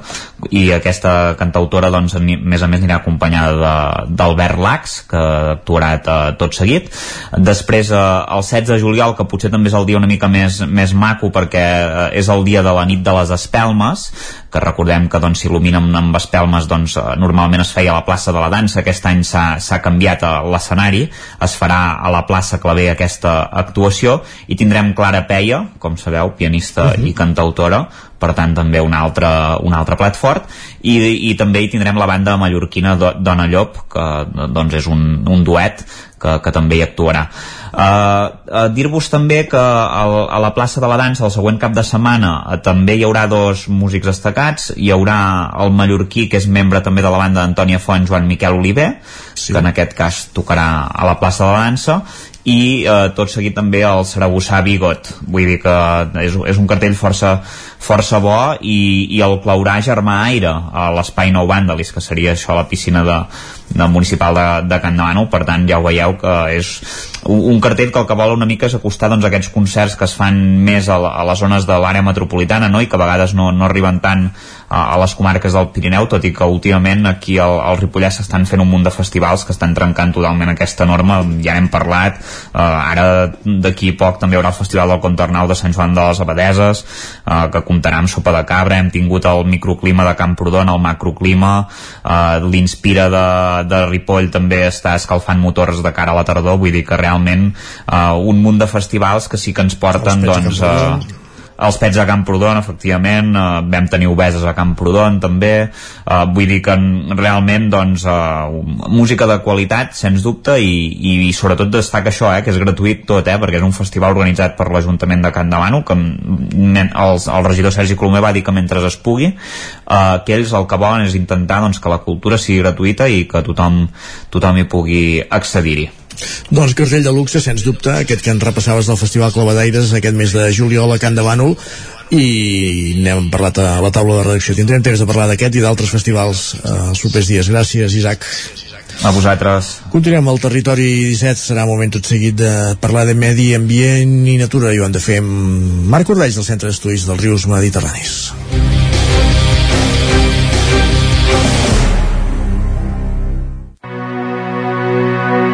i aquesta cantautora doncs, ni- més a més anirà acompanyada d'Albert Lax que actuarà eh, tot seguit. Després eh, el 16 de juliol que potser també és el dia una mica més, més maco perquè eh, és el dia de la nit de les espelmes que recordem que doncs, s'il·lumina amb, amb espelmes doncs, eh, normalment es feia a la plaça de la dansa. Aquest any s'ha canviat a l'escenari. Es farà a la plaça Clavé aquesta actuació. I tindrem Clara Peia com sabeu, pianista i cantautora. Per tant també un altre, un altre plat fort. I, i també hi tindrem la banda mallorquina Do- Dona Llop que doncs és un, un duet que, que també hi actuarà. Uh, uh, dir-vos també que al, a la plaça de la dansa el següent cap de setmana uh, també hi haurà dos músics destacats. Hi haurà el mallorquí que és membre també de la banda d'Antònia Font Joan Miquel Oliver sí. que en aquest cas tocarà a la plaça de la dansa i eh, tot seguit també el Saragossà Bigot vull dir que és, és un cartell força, força bo i, i el Claurà Germà Aire a l'Espai Nou Vàndalis que seria això la piscina de, de municipal de, de Can Demano per tant ja ho veieu que és un cartell que el que vol una mica és acostar doncs, aquests concerts que es fan més a, la, a les zones de l'àrea metropolitana no? i que a vegades no, no arriben tant a les comarques del Pirineu, tot i que últimament aquí al, al Ripollès s'estan fent un munt de festivals que estan trencant totalment aquesta norma, ja n'hem parlat, eh, ara d'aquí poc també hi haurà el Festival del Contornau de Sant Joan de les Abadeses, eh, que comptarà amb sopa de cabra, hem tingut el microclima de Camprodon, el macroclima, eh, l'Inspira de, de Ripoll també està escalfant motors de cara a la tardor, vull dir que realment eh, un munt de festivals que sí que ens porten doncs, eh, els pets a Camprodon, efectivament, eh, vam tenir obeses a Camprodon també, eh, vull dir que realment doncs, eh, música de qualitat, sens dubte, i, i, sobretot destaca això, eh, que és gratuït tot, eh, perquè és un festival organitzat per l'Ajuntament de Can Davano, que els, el regidor Sergi Colomer va dir que mentre es pugui, eh, que ells el que volen és intentar doncs, que la cultura sigui gratuïta i que tothom, tothom hi pugui accedir-hi. Doncs cartell de luxe, sens dubte, aquest que ens repassaves del Festival Clavadaires aquest mes de juliol a Can de Bànol i n'hem parlat a la taula de redacció. Tindrem temps de parlar d'aquest i d'altres festivals eh, els propers dies. Gràcies, Isaac. A vosaltres. Continuem al territori 17, serà un moment tot seguit de parlar de medi ambient i natura i ho han de fer amb Marc Ordeix del Centre d'Estudis dels Rius Mediterranis.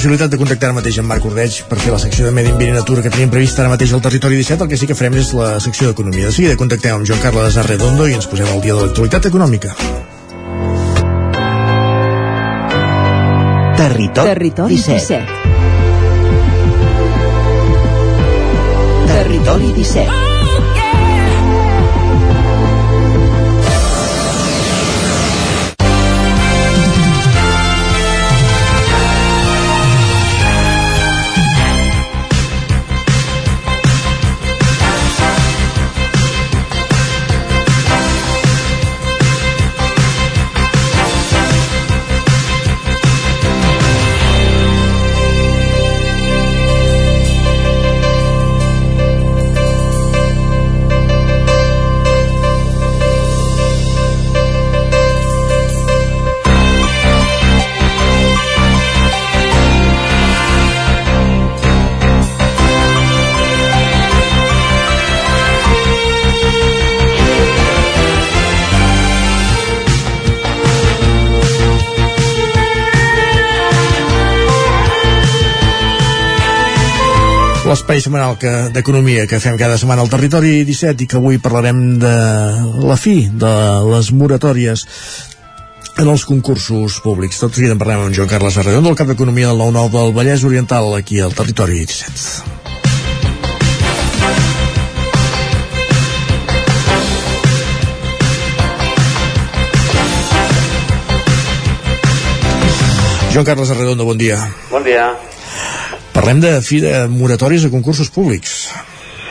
Possibilitat de contactar ara mateix amb Marc Ordeig per fer la secció de Medi Ambient i Natura que tenim prevista ara mateix al Territori 17. El que sí que farem és la secció d'Economia. De seguida contactem amb Joan Carles Arredondo i ens posem al dia de l'actualitat econòmica. Territori, Territori 17. 17. Territori 17. L'espai setmanal d'economia que fem cada setmana al territori 17 i que avui parlarem de la fi de les moratòries en els concursos públics. Tot seguit en parlem amb Joan Carles Arredondo, el cap d'Economia del 9-9 del Vallès Oriental, aquí al territori 17. Joan Carles Arredondo, bon dia. Bon dia. Parlem de fi de moratòries de concursos públics.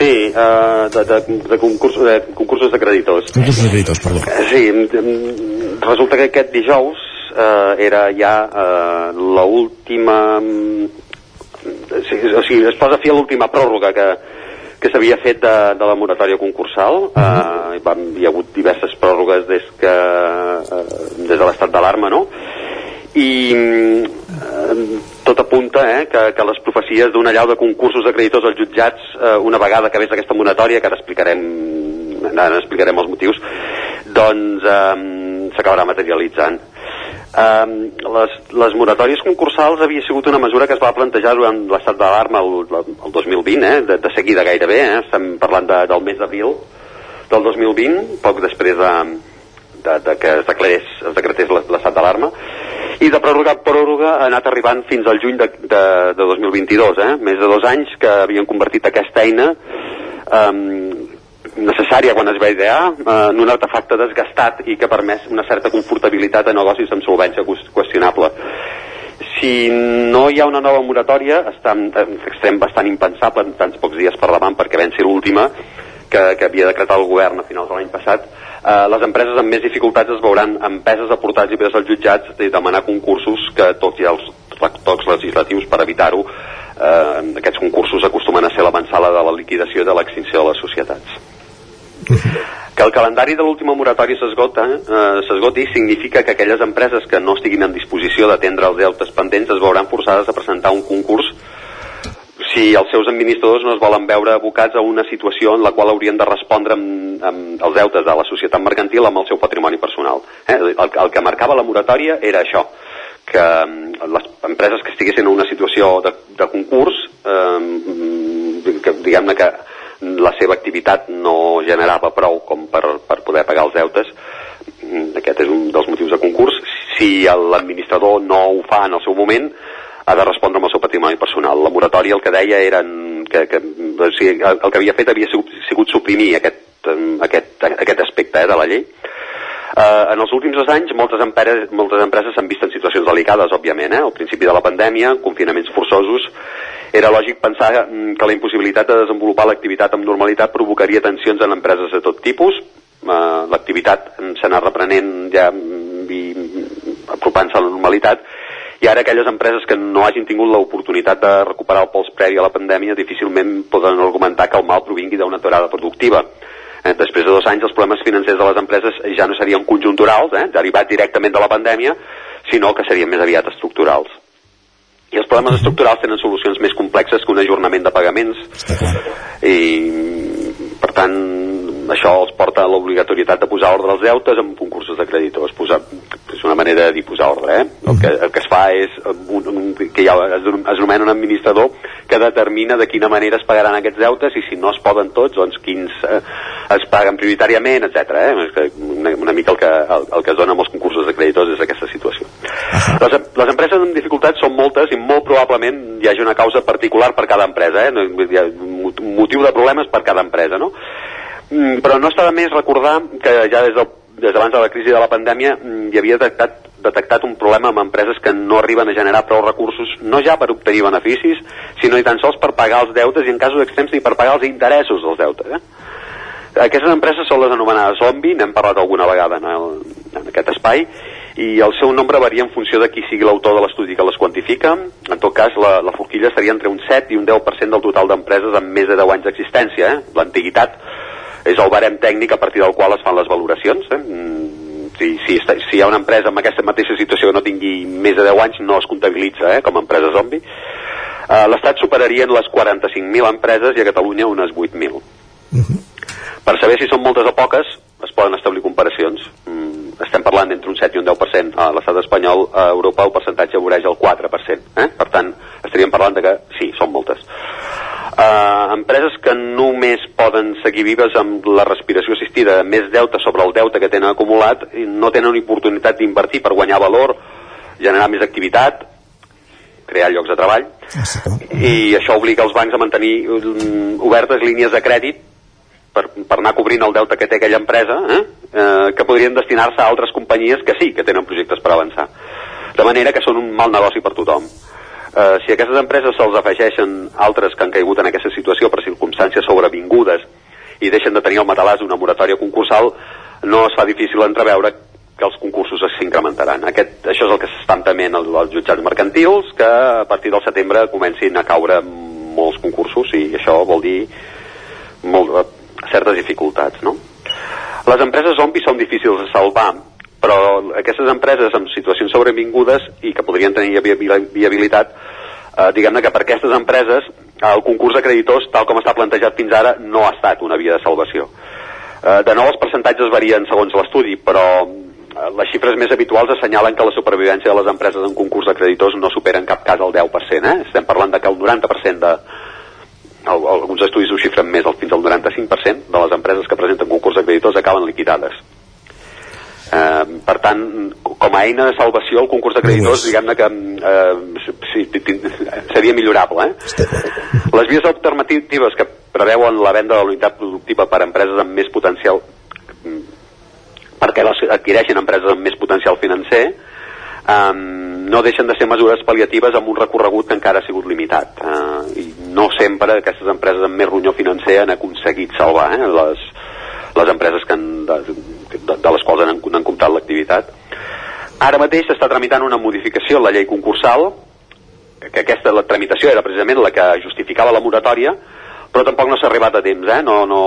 Sí, uh, de, de, de, concurs, de concursos de creditors. Concursos de creditors, perdó. Sí, mm, resulta que aquest dijous uh, era ja uh, l'última... Sí, o sigui, es posa fi a l'última pròrroga que, que s'havia fet de, de la moratòria concursal. Uh -huh. uh, van, hi ha hagut diverses pròrrogues des, que, uh, des de l'estat d'alarma, no? I eh, tot apunta eh, que, que les profecies d'una llau de concursos de creditors als jutjats eh, una vegada acabés aquesta monatòria que ara explicarem ara explicarem els motius doncs eh, s'acabarà materialitzant. Eh, les, les moratòries concursals havia sigut una mesura que es va plantejar durant l'estat d'alarma el, el 2020 eh, de, de seguida gairebé eh, estem parlant de, del mes d'abril del 2020 poc després de, de, de que es declarés es decretés l'estat d'alarma i de pròrroga a pròrroga ha anat arribant fins al juny de, de, de 2022, eh? més de dos anys que havien convertit aquesta eina um, necessària quan es va idear uh, en un artefacte desgastat i que ha permès una certa confortabilitat a negocis amb solvència qüestionable. Si no hi ha una nova moratòria, està en extrem bastant impensable en tants pocs dies per davant perquè ven ser l'última que, que havia decretat el govern a finals de l'any passat, eh, les empreses amb més dificultats es veuran empeses a portar llibres als jutjats i demanar concursos que, tot i els retocs legislatius per evitar-ho, eh, aquests concursos acostumen a ser l'avançada de la liquidació i de l'extinció de les societats. Que el calendari de l'última moratòria s'esgota eh, s'esgoti significa que aquelles empreses que no estiguin en disposició d'atendre els deutes pendents es veuran forçades a presentar un concurs si els seus administradors no es volen veure abocats a una situació en la qual haurien de respondre amb, amb els deutes de la societat mercantil amb el seu patrimoni personal. Eh? El, el que marcava la moratòria era això, que mm, les empreses que estiguessin en una situació de, de concurs, eh, que diguem-ne que la seva activitat no generava prou com per, per poder pagar els deutes, mm, aquest és un dels motius de concurs, si l'administrador no ho fa en el seu moment, ha de respondre amb el seu patrimoni personal. La moratòria el que deia era que, que o sigui, el, el que havia fet havia sigut, sigut suprimir aquest, aquest, aquest aspecte eh, de la llei. Uh, en els últims dos anys moltes, empreses, moltes empreses s'han vist en situacions delicades, òbviament. Eh? Al principi de la pandèmia, confinaments forçosos, era lògic pensar mm, que la impossibilitat de desenvolupar l'activitat amb normalitat provocaria tensions en empreses de tot tipus. Uh, l'activitat s'ha anat reprenent ja mm, i apropant-se a la normalitat i ara aquelles empreses que no hagin tingut l'oportunitat de recuperar el pols previ a la pandèmia difícilment poden argumentar que el mal provingui d'una aturada productiva. Eh, després de dos anys els problemes financers de les empreses ja no serien conjunturals, eh, derivats directament de la pandèmia, sinó que serien més aviat estructurals. I els problemes estructurals tenen solucions més complexes que un ajornament de pagaments. I, per tant, això els porta a l'obligatorietat de posar ordre als deutes en concursos de creditors. Posar, és una manera de disposar ordre, eh? El que, el que es fa és un, un, que ha, es, es nomena un administrador que determina de quina manera es pagaran aquests deutes i si no es poden tots, doncs quins eh, es paguen prioritàriament, etc. Eh? Una, una mica el que, el, el que es dona amb els concursos de creditors és aquesta situació. Les, les empreses amb dificultats són moltes i molt probablement hi hagi una causa particular per cada empresa, eh? No, hi ha motiu de problemes per cada empresa, però no està de més recordar que ja des del des d'abans de la crisi de la pandèmia mm, hi havia detectat, detectat un problema amb empreses que no arriben a generar prou recursos, no ja per obtenir beneficis, sinó ni tan sols per pagar els deutes i en casos extrems ni per pagar els interessos dels deutes. Eh? Aquestes empreses són les anomenades zombi, n'hem parlat alguna vegada en, el, en aquest espai, i el seu nombre varia en funció de qui sigui l'autor de l'estudi que les quantifica. En tot cas, la, la forquilla seria entre un 7 i un 10% del total d'empreses amb més de 10 anys d'existència. Eh? L'antiguitat és el barem tècnic a partir del qual es fan les valoracions. Eh? Mm, Si, si, està, si hi ha una empresa amb aquesta mateixa situació que no tingui més de 10 anys, no es comptabilitza eh, com a empresa zombi. Uh, L'Estat superarien les 45.000 empreses i a Catalunya unes 8.000. Per saber si són moltes o poques, es poden establir comparacions. Mm, estem parlant d'entre un 7 i un 10%. A l'estat espanyol, a Europa, el percentatge voreix el 4%. Eh? Per tant, estaríem parlant de que sí, són moltes. Uh, empreses que només poden seguir vives amb la respiració assistida, més deute sobre el deute que tenen acumulat, i no tenen una oportunitat d'invertir per guanyar valor, generar més activitat, crear llocs de treball, i això obliga els bancs a mantenir mm, obertes línies de crèdit per, per anar cobrint el deute que té aquella empresa, eh? Eh, que podrien destinar-se a altres companyies que sí que tenen projectes per avançar. De manera que són un mal negoci per tothom. Eh, si a aquestes empreses se'ls afegeixen altres que han caigut en aquesta situació per circumstàncies sobrevingudes i deixen de tenir el matalàs d'una moratòria concursal, no es fa difícil entreveure que els concursos s'incrementaran. Aquest, això és el que s'estan tement als, jutjats mercantils, que a partir del setembre comencin a caure molts concursos i això vol dir molt, certes dificultats, no? Les empreses zombi són difícils de salvar, però aquestes empreses amb situacions sobrevingudes i que podrien tenir viabilitat, eh, diguem-ne que per aquestes empreses el concurs de creditors, tal com està plantejat fins ara, no ha estat una via de salvació. Eh, de nou, els percentatges varien segons l'estudi, però eh, les xifres més habituals assenyalen que la supervivència de les empreses en concurs de creditors no supera en cap cas el 10%. Eh? Estem parlant de que el 90% de, alguns estudis ho xifren més, fins al 95% de les empreses que presenten concurs de creditors acaben liquidades. Eh, per tant, com a eina de salvació, el concurs de creditors, diguem-ne que eh, sí, seria millorable. Eh? Les vies alternatives que preveuen la venda de la unitat productiva per a empreses amb més potencial perquè les adquireixen empreses amb més potencial financer um, no deixen de ser mesures pal·liatives amb un recorregut que encara ha sigut limitat uh, i no sempre aquestes empreses amb més ronyó financer han aconseguit salvar eh, les, les empreses que han, de, de, de les quals han, han comptat l'activitat ara mateix s'està tramitant una modificació a la llei concursal que aquesta la tramitació era precisament la que justificava la moratòria però tampoc no s'ha arribat a temps, eh? No, no,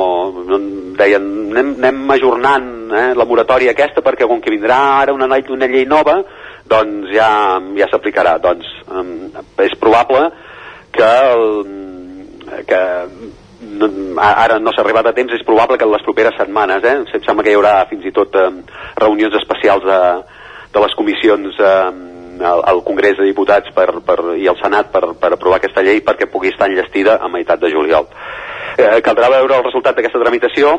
no deien, anem, anem ajornant eh, la moratòria aquesta perquè com que vindrà ara una, una llei nova, doncs ja, ja s'aplicarà. Doncs um, és probable que, el, que no, ara no s'ha arribat a temps, és probable que en les properes setmanes, eh? Em sembla que hi haurà fins i tot eh, reunions especials de, de les comissions eh, al, al Congrés de Diputats per, per, i al Senat per, per aprovar aquesta llei perquè pugui estar enllestida a meitat de juliol. Eh, caldrà veure el resultat d'aquesta tramitació,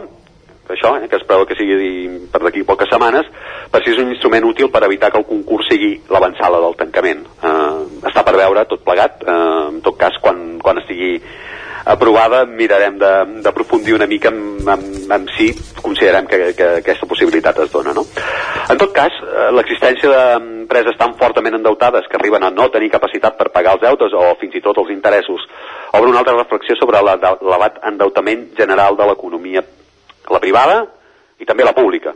això, eh, que es preveu que sigui per d'aquí poques setmanes, per si és un instrument útil per evitar que el concurs sigui l'avançada del tancament. Eh, està per veure tot plegat, eh, en tot cas quan, quan estigui aprovada mirarem d'aprofundir una mica en, en, si considerem que, que aquesta possibilitat es dona. No? En tot cas, eh, l'existència d'empreses tan fortament endeutades que arriben a no tenir capacitat per pagar els deutes o fins i tot els interessos obre una altra reflexió sobre l'elevat endeutament general de l'economia, la privada i també la pública.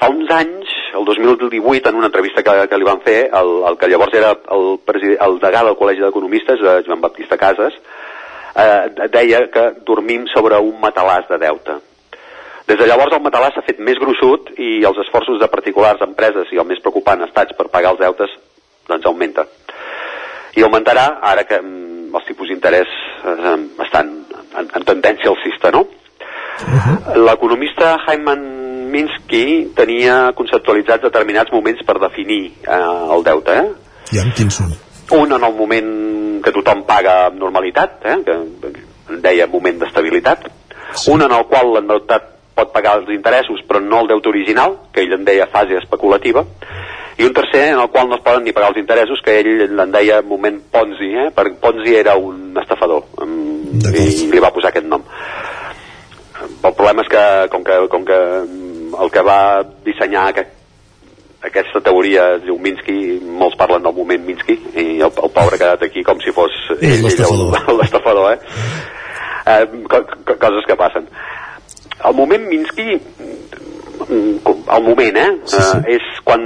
Fa uns anys, el 2018, en una entrevista que, que li van fer, el, el que llavors era el, el degà del Col·legi d'Economistes, eh, Joan Baptista Casas, eh, deia que dormim sobre un matalàs de deute. Des de llavors el matalàs s'ha fet més gruixut i els esforços de particulars, empreses i el més preocupant, estats per pagar els deutes, doncs augmenta. I augmentarà ara que mm, els tipus d'interès eh, estan en, en tendència alcista, no? Uh -huh. L'economista Hyman Minsky tenia conceptualitzats determinats moments per definir eh, el deute. Eh? I amb quins són? Un en el moment que tothom paga amb normalitat, eh? que en deia moment d'estabilitat. Sí. Un en el qual l'endeutat pot pagar els interessos però no el deute original, que ell en deia fase especulativa. I un tercer en el qual no es poden ni pagar els interessos, que ell en deia moment Ponzi, eh? perquè Ponzi era un estafador, i li va posar aquest nom. El problema és que, com que, com que el que va dissenyar aquest, aquesta teoria es diu Minsky, molts parlen del moment Minsky, i el, el pobre ha quedat aquí com si fos ell, l'estafador, eh? eh co co coses que passen. El moment Minsky, el moment, eh? Sí, sí. eh és quan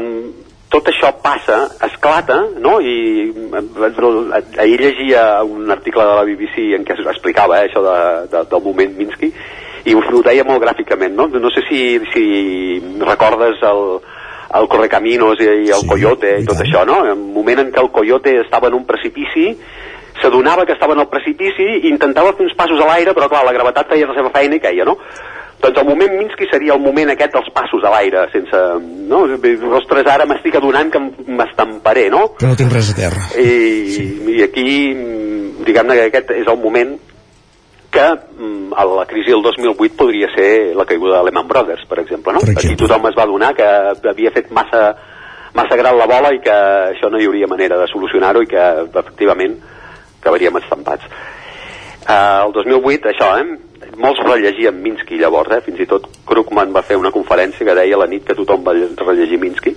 tot això passa, esclata, no? I eh, ahir llegia un article de la BBC en què explicava eh, això de, de, del moment Minsky, i ho deia molt gràficament, no? No sé si, si recordes el, el Correcaminos i, i el sí, Coyote i tot això, no? En moment en què el Coyote estava en un precipici, s'adonava que estava en el precipici i intentava fer uns passos a l'aire, però clar, la gravetat feia la seva feina i queia, no? Doncs el moment Minsky seria el moment aquest dels passos a l'aire, sense... No? Ostres, ara m'estic adonant que m'estamparé, no? Que no tinc res a terra. I, sí. i aquí, diguem-ne que aquest és el moment que mm, a la crisi del 2008 podria ser la caiguda de Lehman Brothers, per exemple, no? Per exemple. Aquí tothom es va adonar que havia fet massa, massa gran la bola i que això no hi hauria manera de solucionar-ho i que, efectivament, acabaríem estampats. Uh, el 2008, això, eh? Molts rellegien Minsky llavors, eh? Fins i tot Krugman va fer una conferència que deia la nit que tothom va rellegir Minsky.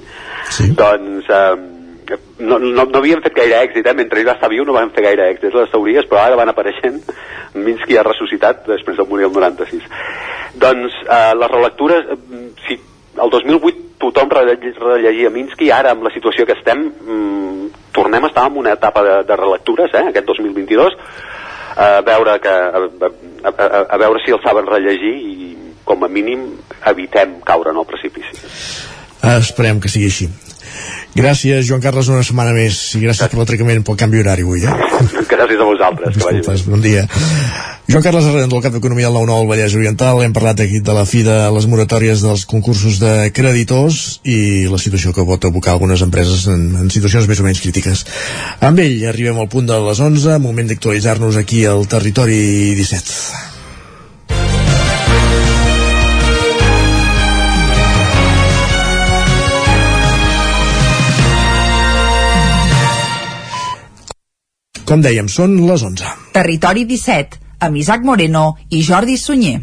Sí. Doncs... Uh, no, no, no havíem fet gaire èxit, eh? mentre ell va estar viu no vam fer gaire èxit. Les teories, però ara van apareixent. Minsky ha ressuscitat després de morir el 96 doncs eh, les relectures si el 2008 tothom rellegia Minsky ara amb la situació que estem mmm, tornem a estar en una etapa de, de relectures eh, aquest 2022 a veure que a, a, a, a veure si el saben rellegir i com a mínim evitem caure en el precipici. Esperem que sigui així Gràcies, Joan Carles, una setmana més i gràcies per l'atracament pel canvi horari avui. Eh? Gràcies a vosaltres. Disculpes, bon dia. Joan Carles Arrent, del cap d'Economia del 9-9 al Vallès Oriental. Hem parlat aquí de la fi de les moratòries dels concursos de creditors i la situació que pot abocar algunes empreses en, en situacions més o menys crítiques. Amb ell arribem al punt de les 11, moment d'actualitzar-nos aquí al territori 17. Com dèiem, són les 11. Territori 17, amb Isaac Moreno i Jordi Sunyer.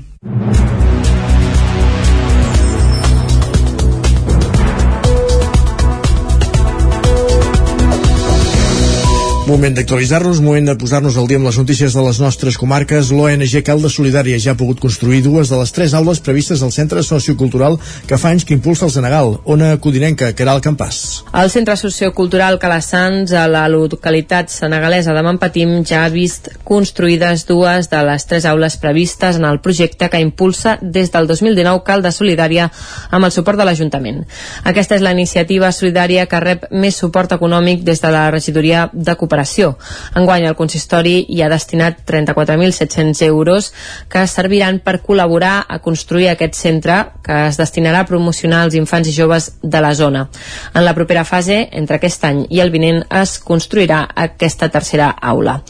Moment d'actualitzar-nos, moment de posar-nos al dia amb les notícies de les nostres comarques. L'ONG Calda Solidària ja ha pogut construir dues de les tres aules previstes al Centre Sociocultural que fa anys que impulsa el Senegal. Ona Codinenca, Caral Campàs. El Centre Sociocultural Calassans, a la localitat senegalesa de Mampatim, ja ha vist construïdes dues de les tres aules previstes en el projecte que impulsa des del 2019 Calda Solidària amb el suport de l'Ajuntament. Aquesta és la iniciativa solidària que rep més suport econòmic des de la regidoria de cooperació cooperació. Enguany el consistori hi ha destinat 34.700 euros que serviran per col·laborar a construir aquest centre que es destinarà a promocionar els infants i joves de la zona. En la propera fase, entre aquest any i el vinent, es construirà aquesta tercera aula.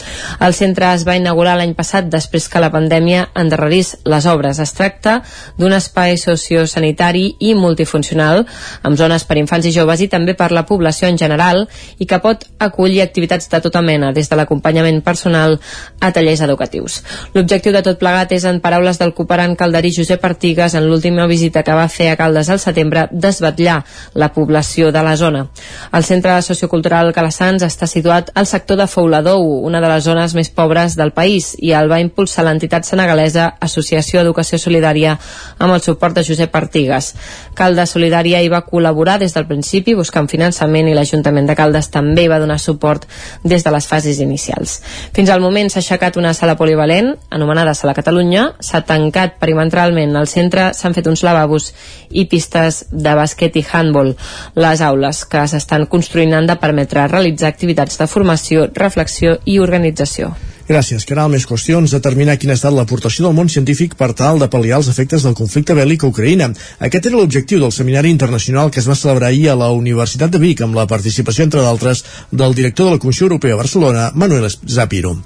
El centre es va inaugurar l'any passat després que la pandèmia endarrerís les obres. Es tracta d'un espai sociosanitari i multifuncional amb zones per infants i joves i també per la població en general i que pot acollir activitats de tota mena, des de l'acompanyament personal a tallers educatius. L'objectiu de tot plegat és, en paraules del cooperant calderí Josep Artigas, en l'última visita que va fer a Caldes al setembre, desbatllar la població de la zona. El Centre Sociocultural Calassans està situat al sector de Fouladou, una de les zones més pobres del país, i el va impulsar l'entitat senegalesa Associació Educació Solidària amb el suport de Josep Artigas. Caldes Solidària hi va col·laborar des del principi buscant finançament i l'Ajuntament de Caldes també va donar suport des de les fases inicials. Fins al moment s'ha aixecat una sala polivalent, anomenada Sala Catalunya, s'ha tancat perimetralment al centre, s'han fet uns lavabos i pistes de bàsquet i handball. Les aules que s'estan construint han de permetre realitzar activitats de formació, reflexió i organització. Gràcies, Caral. Més qüestions. Determinar quina ha estat l'aportació del món científic per tal de pal·liar els efectes del conflicte bèl·lic a Ucraïna. Aquest era l'objectiu del seminari internacional que es va celebrar ahir a la Universitat de Vic amb la participació, entre d'altres, del director de la Comissió Europea a Barcelona, Manuel Zapiro.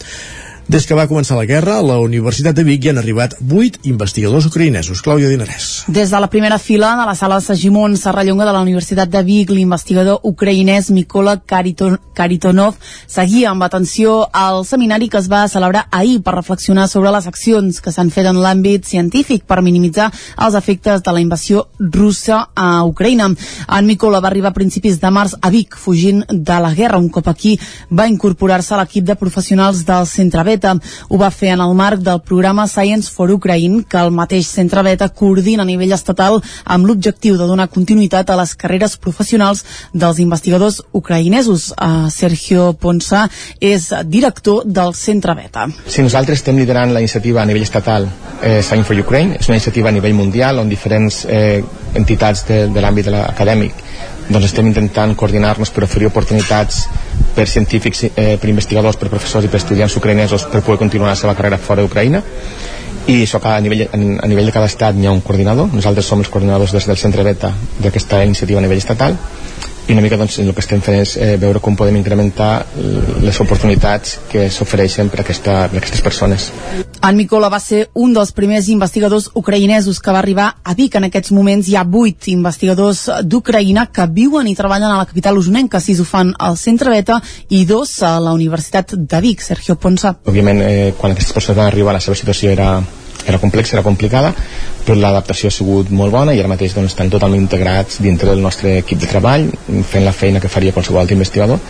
Des que va començar la guerra, a la Universitat de Vic hi han arribat 8 investigadors ucraïnesos. Clàudia Dinarès. Des de la primera fila de la sala de Sagimon Serrallonga de la Universitat de Vic, l'investigador ucraïnès Mikola Kariton Karitonov seguia amb atenció al seminari que es va celebrar ahir per reflexionar sobre les accions que s'han fet en l'àmbit científic per minimitzar els efectes de la invasió russa a Ucraïna. En Mikola va arribar a principis de març a Vic, fugint de la guerra. Un cop aquí va incorporar-se a l'equip de professionals del Centre Bet Beta. Ho va fer en el marc del programa Science for Ukraine, que el mateix Centre Beta coordina a nivell estatal amb l'objectiu de donar continuïtat a les carreres professionals dels investigadors ucraïnesos. Uh, Sergio Ponsa és director del Centre Beta. Si nosaltres estem liderant la iniciativa a nivell estatal eh, Science for Ukraine, és una iniciativa a nivell mundial on diferents eh, entitats de, de l'àmbit acadèmic doncs estem intentant coordinar-nos per oferir oportunitats per científics, eh, per investigadors, per professors i per estudiants ucraïnesos per poder continuar la seva carrera fora d'Ucraïna. I això a nivell, a nivell de cada estat hi ha un coordinador. Nosaltres som els coordinadors des del centre beta d'aquesta iniciativa a nivell estatal i una mica doncs, el que estem fent és eh, veure com podem incrementar les oportunitats que s'ofereixen per, aquesta, per aquestes persones. En Micola va ser un dels primers investigadors ucraïnesos que va arribar a Vic. En aquests moments hi ha vuit investigadors d'Ucraïna que viuen i treballen a la capital usonenca, sis ho fan al Centre Beta i dos a la Universitat de Vic, Sergio Ponsa. Òbviament, eh, quan aquestes persones van arribar la seva situació era era complexa, era complicada, però l'adaptació ha sigut molt bona i ara mateix doncs, estan totalment integrats dintre del nostre equip de treball, fent la feina que faria qualsevol altre investigador.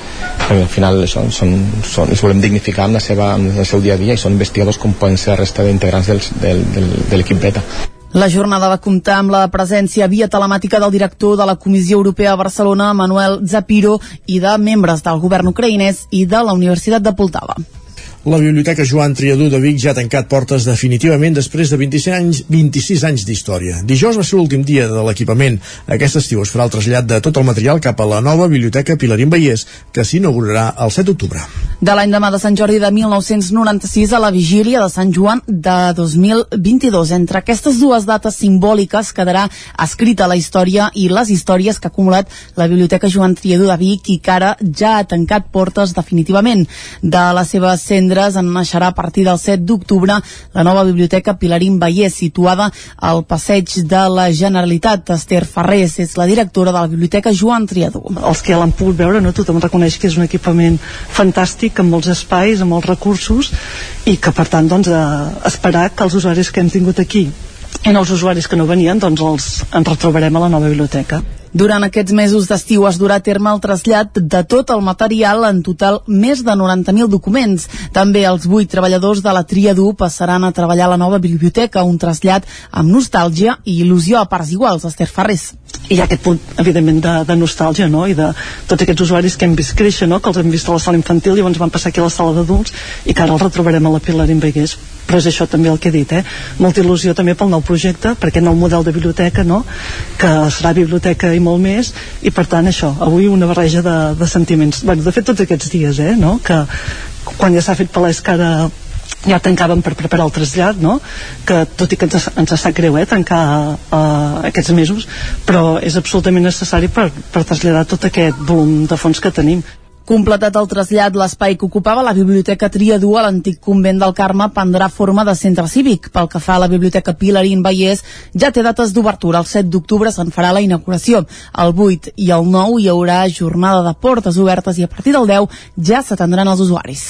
I al final això, són, són, els volem dignificar amb, la seva, amb el seu dia a dia i són investigadors com poden ser la resta d'integrants del, del, del, de l'equip beta. La jornada va comptar amb la presència via telemàtica del director de la Comissió Europea a Barcelona, Manuel Zapiro, i de membres del govern ucraïnès i de la Universitat de Poltava. La Biblioteca Joan Triadú de Vic ja ha tancat portes definitivament després de 26 anys, 26 anys d'història. Dijous va ser l'últim dia de l'equipament. Aquest estiu es farà el trasllat de tot el material cap a la nova Biblioteca Pilarín Vallès, que s'inaugurarà el 7 d'octubre. De l'any demà de Sant Jordi de 1996 a la vigília de Sant Joan de 2022. Entre aquestes dues dates simbòliques quedarà escrita la història i les històries que ha acumulat la Biblioteca Joan Triadú de Vic i que ara ja ha tancat portes definitivament. De la seva cent cendres en naixerà a partir del 7 d'octubre la nova biblioteca Pilarín Vallès, situada al passeig de la Generalitat. Esther Ferrés és la directora de la biblioteca Joan Triadú. Els que l'han pogut veure, no? tothom reconeix que és un equipament fantàstic, amb molts espais, amb molts recursos, i que per tant doncs, eh, esperar que els usuaris que hem tingut aquí i els usuaris que no venien doncs els, ens retrobarem a la nova biblioteca. Durant aquests mesos d'estiu es durà a terme el trasllat de tot el material, en total més de 90.000 documents. També els vuit treballadors de la Triadú passaran a treballar a la nova biblioteca, un trasllat amb nostàlgia i il·lusió a parts iguals, Esther Ferrés. Hi ha aquest punt, evidentment, de, de nostàlgia, no?, i de tots aquests usuaris que hem vist créixer, no?, que els hem vist a la sala infantil i llavors van passar aquí a la sala d'adults i que ara els retrobarem a la Pilar Vallès però és això també el que he dit, eh? molta il·lusió també pel nou projecte, per aquest nou model de biblioteca, no? que serà biblioteca i molt més, i per tant això, avui una barreja de, de sentiments. Bueno, de fet, tots aquests dies, eh? no? que quan ja s'ha fet palès que ara ja tancàvem per preparar el trasllat no? que tot i que ens, ens sap greu eh, tancar uh, aquests mesos però és absolutament necessari per, per traslladar tot aquest volum de fons que tenim Completat el trasllat, l'espai que ocupava la Biblioteca Triadú a l'antic convent del Carme prendrà forma de centre cívic. Pel que fa a la Biblioteca Pilarín Vallès, ja té dates d'obertura. El 7 d'octubre se'n farà la inauguració. El 8 i el 9 hi haurà jornada de portes obertes i a partir del 10 ja s'atendran els usuaris.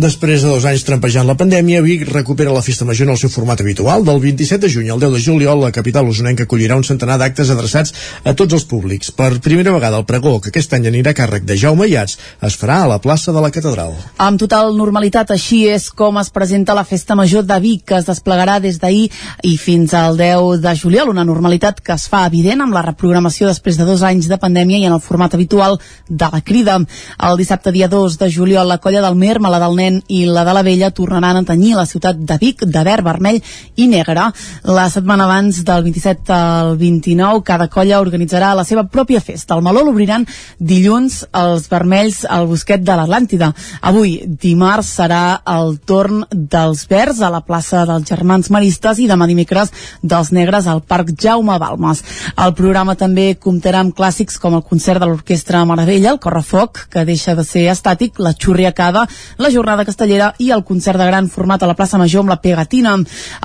Després de dos anys trampejant la pandèmia, Vic recupera la festa major en el seu format habitual. Del 27 de juny al 10 de juliol, la capital usonenca acollirà un centenar d'actes adreçats a tots els públics. Per primera vegada el pregó, que aquest any anirà a càrrec de Jaume Iats, es farà a la plaça de la Catedral. Amb total normalitat, així és com es presenta la Festa Major de Vic, que es desplegarà des d'ahir i fins al 10 de juliol, una normalitat que es fa evident amb la reprogramació després de dos anys de pandèmia i en el format habitual de la crida. El dissabte dia 2 de juliol, la colla del Merma, la del Nen i la de la Vella tornaran a tenyir la ciutat de Vic de verd, vermell i negre. La setmana abans del 27 al 29, cada colla organitzarà la seva pròpia festa. El Maló l'obriran dilluns els vermells Vics al Bosquet de l'Atlàntida. Avui, dimarts, serà el torn dels Verds a la plaça dels Germans Maristes i demà dimecres dels Negres al Parc Jaume Balmes. El programa també comptarà amb clàssics com el concert de l'Orquestra Maravella, el Correfoc, que deixa de ser estàtic, la Xurriacada, la Jornada Castellera i el concert de gran format a la plaça Major amb la Pegatina.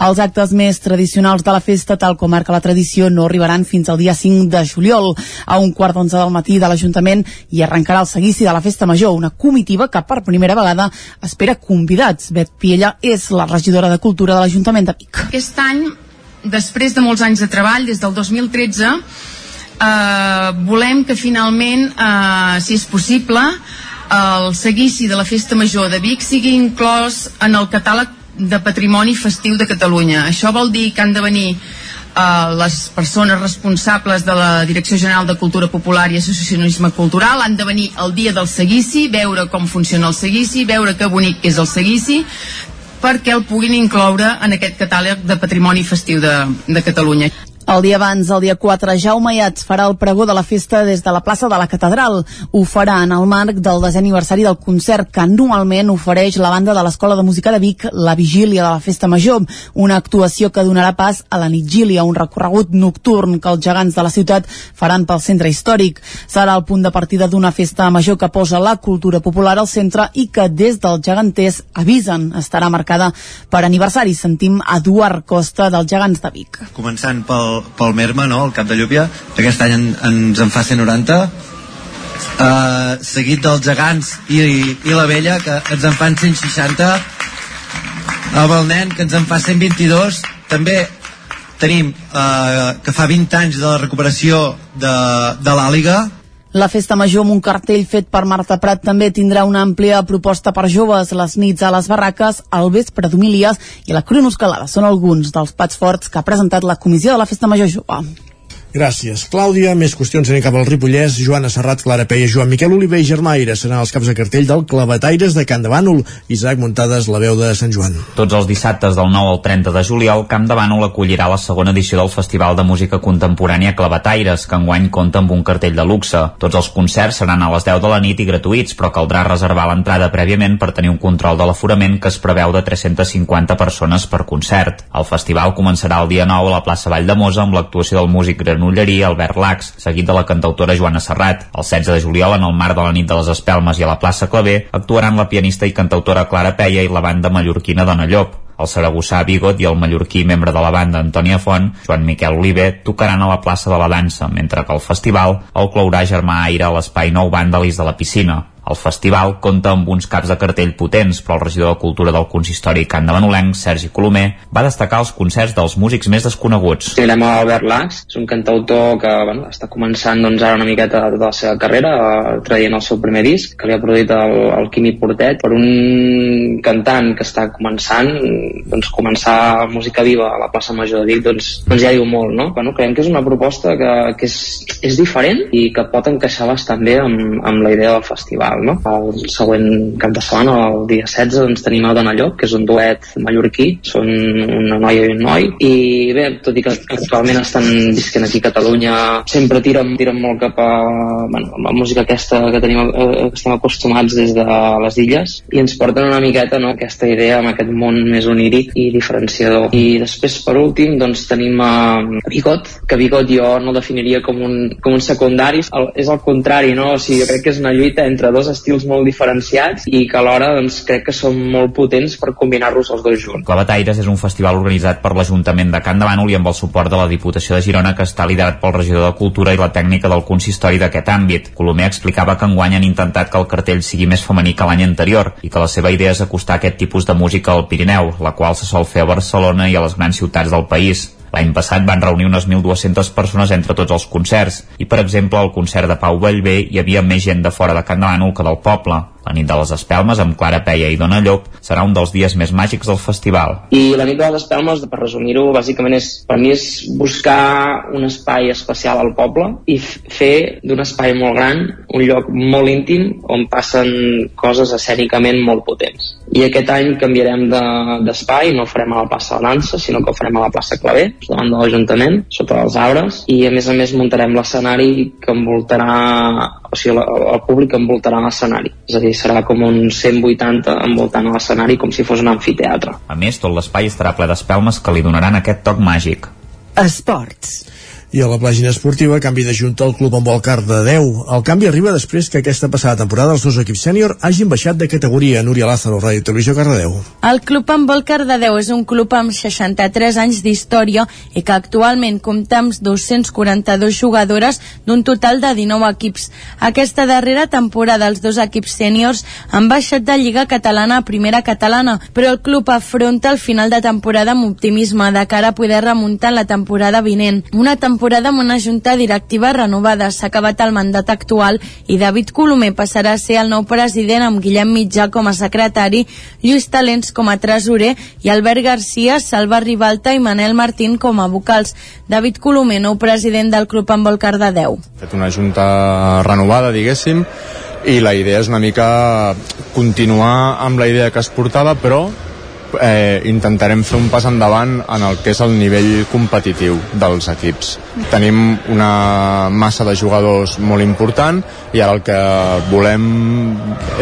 Els actes més tradicionals de la festa, tal com marca la tradició, no arribaran fins al dia 5 de juliol. A un quart d'onze del matí de l'Ajuntament i arrencarà el seguici de la Festa Major, una comitiva que per primera vegada espera convidats. Bet Piella és la regidora de Cultura de l'Ajuntament de Vic. Aquest any, després de molts anys de treball, des del 2013, eh, volem que finalment, eh, si és possible, el seguici de la Festa Major de Vic sigui inclòs en el catàleg de patrimoni festiu de Catalunya. Això vol dir que han de venir eh, les persones responsables de la Direcció General de Cultura Popular i Associacionisme Cultural han de venir el dia del seguici, veure com funciona el seguici, veure que bonic que és el seguici, perquè el puguin incloure en aquest catàleg de patrimoni festiu de, de Catalunya. El dia abans, el dia 4, Jaume Iats farà el pregó de la festa des de la plaça de la Catedral. Ho farà en el marc del desè aniversari del concert que anualment ofereix la banda de l'Escola de Música de Vic, la vigília de la Festa Major, una actuació que donarà pas a la nitgília, un recorregut nocturn que els gegants de la ciutat faran pel centre històric. Serà el punt de partida d'una festa major que posa la cultura popular al centre i que des dels geganters avisen estarà marcada per aniversari. Sentim Eduard Costa dels gegants de Vic. Començant pel pel Merma, no? el cap de Llúpia aquest any en, ens en fa 190 uh, seguit dels gegants i, i la vella que ens en fan 160 amb el nen que ens en fa 122 també tenim uh, que fa 20 anys de la recuperació de, de l'Àliga la festa major amb un cartell fet per Marta Prat també tindrà una àmplia proposta per joves, les nits a les barraques, el vespre d'humilies i la cronoscalada. Són alguns dels pats forts que ha presentat la comissió de la festa major jove. Gràcies, Clàudia. Més qüestions anem cap al Ripollès. Joana Serrat, Clara Peia, Joan Miquel Oliver i Germaire seran els caps de cartell del Clavataires de Can de Bànol. Isaac Muntades, la veu de Sant Joan. Tots els dissabtes del 9 al 30 de juliol, Camp de Bànol acollirà la segona edició del Festival de Música Contemporània Clavataires, que enguany compta amb un cartell de luxe. Tots els concerts seran a les 10 de la nit i gratuïts, però caldrà reservar l'entrada prèviament per tenir un control de l'aforament que es preveu de 350 persones per concert. El festival començarà el dia 9 a la plaça Vall de Mosa amb l'actuació del músic granollerí Albert Lax, seguit de la cantautora Joana Serrat. El 16 de juliol, en el marc de la nit de les Espelmes i a la plaça Clavé, actuaran la pianista i cantautora Clara Peia i la banda mallorquina Dona Llop. El saragossà Bigot i el mallorquí membre de la banda Antònia Font, Joan Miquel Oliver, tocaran a la plaça de la dansa, mentre que el festival el clourà Germà Aire a l'espai Nou Vàndalis de la piscina. El festival compta amb uns caps de cartell potents, però el regidor de Cultura del Consistori Can de Manolenc, Sergi Colomer, va destacar els concerts dels músics més desconeguts. Tindrem a Albert Lax, és un cantautor que bueno, està començant doncs, ara una miqueta de la seva carrera, eh, traient el seu primer disc, que li ha produït el, el Quimi Portet. Per un cantant que està començant, doncs començar música viva a la plaça Major de Vic, doncs, doncs ja diu molt, no? Bueno, creiem que és una proposta que, que és, és diferent i que pot encaixar bastant bé amb, amb la idea del festival local, no? El següent cap de setmana, el dia 16, doncs tenim a Dona Llop, que és un duet mallorquí, són una noia i un noi, i bé, tot i que actualment estan visquent aquí a Catalunya, sempre tiren, tiren molt cap a bueno, la música aquesta que tenim eh, que estem acostumats des de les illes, i ens porten una miqueta no, aquesta idea amb aquest món més oníric i diferenciador. I després, per últim, doncs tenim a Bigot, que Bigot jo no definiria com un, com un secundari, és el contrari, no? O sigui, jo crec que és una lluita entre dos dos estils molt diferenciats i que alhora doncs, crec que són molt potents per combinar-los els dos junts. Clavataires és un festival organitzat per l'Ajuntament de Can de Bànol i amb el suport de la Diputació de Girona que està liderat pel regidor de Cultura i la tècnica del consistori d'aquest àmbit. Colomer explicava que enguany han intentat que el cartell sigui més femení que l'any anterior i que la seva idea és acostar aquest tipus de música al Pirineu, la qual se sol fer a Barcelona i a les grans ciutats del país. L'any passat van reunir unes 1.200 persones entre tots els concerts i, per exemple, al concert de Pau Vallvé hi havia més gent de fora de Can de Bànol que del poble. La nit de les Espelmes, amb Clara Peia i Dona Llop, serà un dels dies més màgics del festival. I la nit de les Espelmes, per resumir-ho, bàsicament és, per mi és buscar un espai especial al poble i fer d'un espai molt gran un lloc molt íntim on passen coses escènicament molt potents. I aquest any canviarem d'espai, de, no ho farem a la plaça de Dansa, sinó que ho farem a la plaça Clavé, davant de l'Ajuntament, sota els arbres, i a més a més muntarem l'escenari que envoltarà o sigui, el, el públic envoltarà l'escenari és a dir, serà com un 180 envoltant l'escenari com si fos un amfiteatre A més, tot l'espai estarà ple d'espelmes que li donaran aquest toc màgic. Esports. I a la pàgina esportiva, canvi de junta al club amb el car de 10. El canvi arriba després que aquesta passada temporada els dos equips sènior hagin baixat de categoria. Núria Lázaro, Ràdio Televisió Cardedeu. El Club amb el Cardedeu és un club amb 63 anys d'història i que actualment compta amb 242 jugadores d'un total de 19 equips. Aquesta darrera temporada els dos equips sèniors han baixat de Lliga Catalana a Primera Catalana, però el club afronta el final de temporada amb optimisme de cara a poder remuntar la temporada vinent. Una temporada amb una junta directiva renovada. S'ha acabat el mandat actual i David Colomer passarà a ser el nou president amb Guillem Mitjà com a secretari, Lluís Talents com a tresorer i Albert Garcia, Salva Ribalta i Manel Martín com a vocals. David Colomer, nou president del Club amb el Cardedeu. fet una junta renovada, diguéssim, i la idea és una mica continuar amb la idea que es portava, però eh, intentarem fer un pas endavant en el que és el nivell competitiu dels equips. Tenim una massa de jugadors molt important i ara el que volem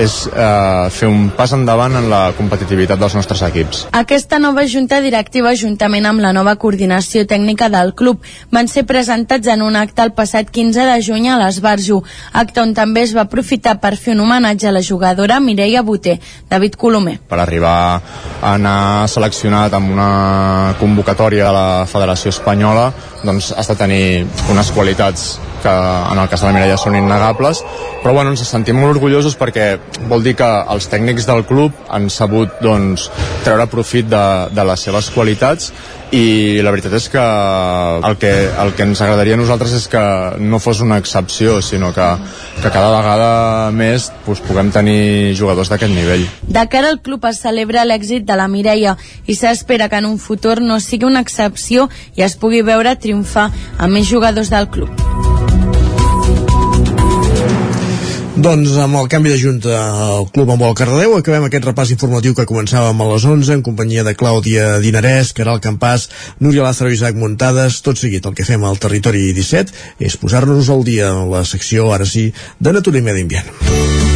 és eh, fer un pas endavant en la competitivitat dels nostres equips. Aquesta nova junta directiva, juntament amb la nova coordinació tècnica del club, van ser presentats en un acte el passat 15 de juny a l'Esbarjo, acte on també es va aprofitar per fer un homenatge a la jugadora Mireia Boter, David Colomer. per arribar a anar seleccionat amb una convocatòria de la Federació Espanyola doncs has de tenir unes qualitats que en el cas de la Mireia són innegables. Però bueno, ens sentim molt orgullosos perquè vol dir que els tècnics del club han sabut doncs, treure profit de, de les seves qualitats i la veritat és que el que, el que ens agradaria a nosaltres és que no fos una excepció, sinó que, que cada vegada més doncs, puguem tenir jugadors d'aquest nivell. De cara al club es celebra l'èxit de la Mireia i s'espera que en un futur no sigui una excepció i es pugui veure triomfar amb més jugadors del club. Doncs amb el canvi de junta al Club amb el Cardedeu acabem aquest repàs informatiu que començàvem a les 11 en companyia de Clàudia Dinarès, Caral Campàs, Núria Lázaro i Isaac Muntades. Tot seguit el que fem al Territori 17 és posar-nos al dia en la secció, ara sí, de Natura i Medi Ambient.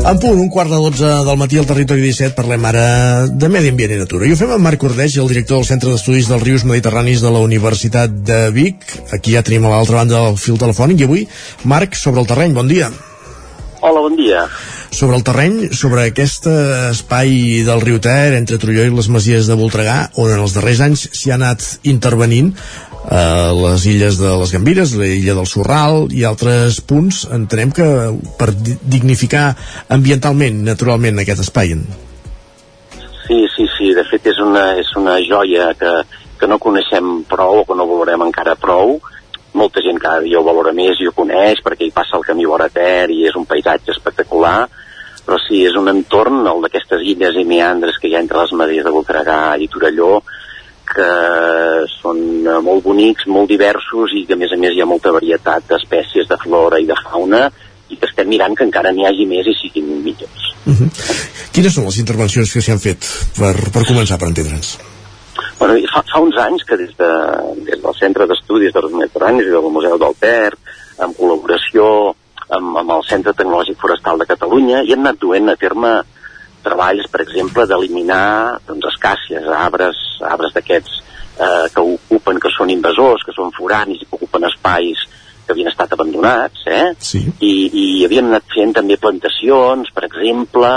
En punt, un quart de 12 del matí al Territori 17 parlem ara de medi ambient i natura. I ho fem amb Marc Ordeix, el director del Centre d'Estudis dels Rius Mediterranis de la Universitat de Vic. Aquí ja tenim a l'altra banda del fil telefònic i avui, Marc, sobre el terreny, bon dia. Hola, bon dia. Sobre el terreny, sobre aquest espai del riu Ter, entre Trulló i les Masies de Voltregà, on en els darrers anys s'hi ha anat intervenint eh, les illes de les Gambires, la illa del Sorral i altres punts, entenem que per di- dignificar ambientalment, naturalment, aquest espai. Sí, sí, sí, de fet és una, és una joia que, que no coneixem prou o que no valorem encara prou. Molta gent cada dia ho valora més i ho coneix perquè hi passa el camí vora i és un paisatge espectacular, però sí, és un entorn, el d'aquestes illes i meandres que hi ha entre les Madies de Voltregà i Torelló, que són eh, molt bonics, molt diversos i que a més a més hi ha molta varietat d'espècies de flora i de fauna i que estem mirant que encara n'hi hagi més i siguin millors. Uh -huh. Quines són les intervencions que s'hi han fet per, per començar, per entendre'ns? Bueno, fa, fa uns anys que des, de, des del Centre d'Estudis dels Mediterranis i del Museu del Ter, en col·laboració amb, amb el Centre Tecnològic Forestal de Catalunya, i hem anat duent a terme treballs, per exemple, d'eliminar doncs, escàcies, arbres, arbres d'aquests eh, que ocupen, que són invasors, que són foranis i que ocupen espais que havien estat abandonats, eh? Sí. I, i havíem anat fent també plantacions, per exemple,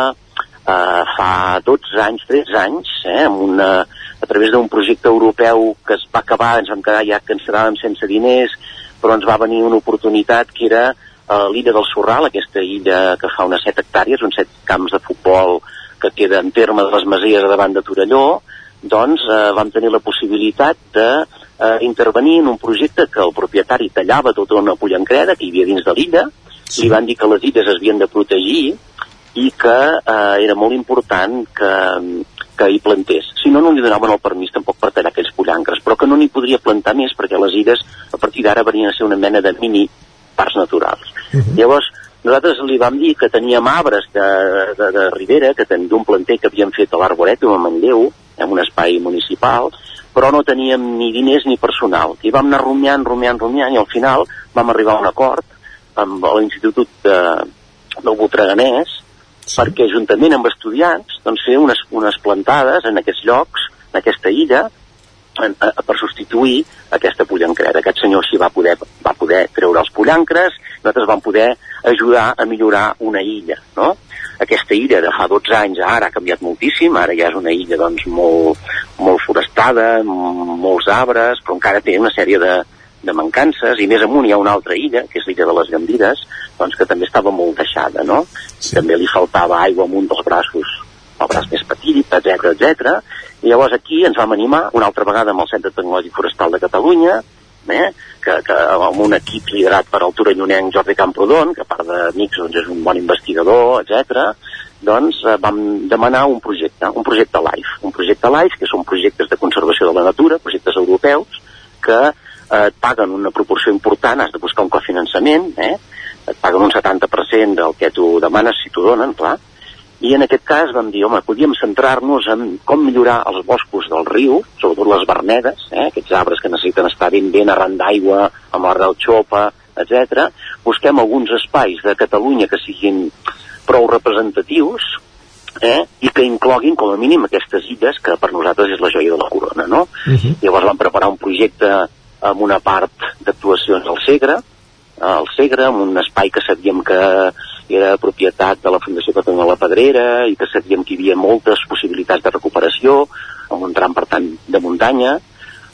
eh, fa 12 anys, 13 anys, eh, amb una, a través d'un projecte europeu que es va acabar, ens vam quedar ja que ens quedàvem sense diners, però ens va venir una oportunitat que era eh, l'illa del Sorral, aquesta illa que fa unes 7 hectàrees, uns 7 camps de futbol que queda en terme de les Masies davant de Torelló, doncs eh, vam tenir la possibilitat de eh, intervenir en un projecte que el propietari tallava tota una pollancreda que hi havia dins de l'illa, sí. li van dir que les illes es havien de protegir i que eh, era molt important que, que hi plantés. Si no, no li donaven el permís tampoc per tallar aquells pollancres, però que no n'hi podria plantar més perquè les illes a partir d'ara venien a ser una mena de mini parcs naturals. Uh -huh. Llavors, nosaltres li vam dir que teníem arbres de, de, de Ribera, que d'un planter que havíem fet a l'Arboret, a Manlleu, en un espai municipal, però no teníem ni diners ni personal. I vam anar rumiant, rumiant, rumiant, i al final vam arribar a un acord amb l'Institut de, del Botreganès, sí. perquè juntament amb estudiants doncs, fer unes, unes plantades en aquests llocs, en aquesta illa, en, a, per substituir aquesta pollancrera. Aquest senyor s'hi va poder, va poder treure els pollancres, nosaltres vam poder ajudar a millorar una illa, no? Aquesta illa de fa 12 anys ara ha canviat moltíssim, ara ja és una illa doncs, molt, molt forestada, molts arbres, però encara té una sèrie de, de mancances, i més amunt hi ha una altra illa, que és l'illa de les Gandides, doncs que també estava molt deixada, no? Sí. També li faltava aigua amunt dels braços, el braç més petit, etc etc. I llavors aquí ens vam animar una altra vegada amb el Centre Tecnològic Forestal de Catalunya, eh? que, que amb un equip liderat per el torellonenc Jordi Camprodon, que a part d'amics doncs, és un bon investigador, etc. doncs eh, vam demanar un projecte, un projecte LIFE. Un projecte LIFE, que són projectes de conservació de la natura, projectes europeus, que eh, et paguen una proporció important, has de buscar un cofinançament, eh? et paguen un 70% del que tu demanes si t'ho donen, clar, i en aquest cas vam dir, home, podíem centrar-nos en com millorar els boscos del riu, sobretot les vernedes, eh, aquests arbres que necessiten estar ben ben arran d'aigua, amb l'arrel xopa, etc. Busquem alguns espais de Catalunya que siguin prou representatius eh, i que incloguin com a mínim aquestes illes que per nosaltres és la joia de la corona, no? Uh -huh. Llavors vam preparar un projecte amb una part d'actuacions al Segre, al Segre, amb un espai que sabíem que era propietat de la Fundació Catalunya la Pedrera i que sabíem que hi havia moltes possibilitats de recuperació, amb un tram, per tant, de muntanya,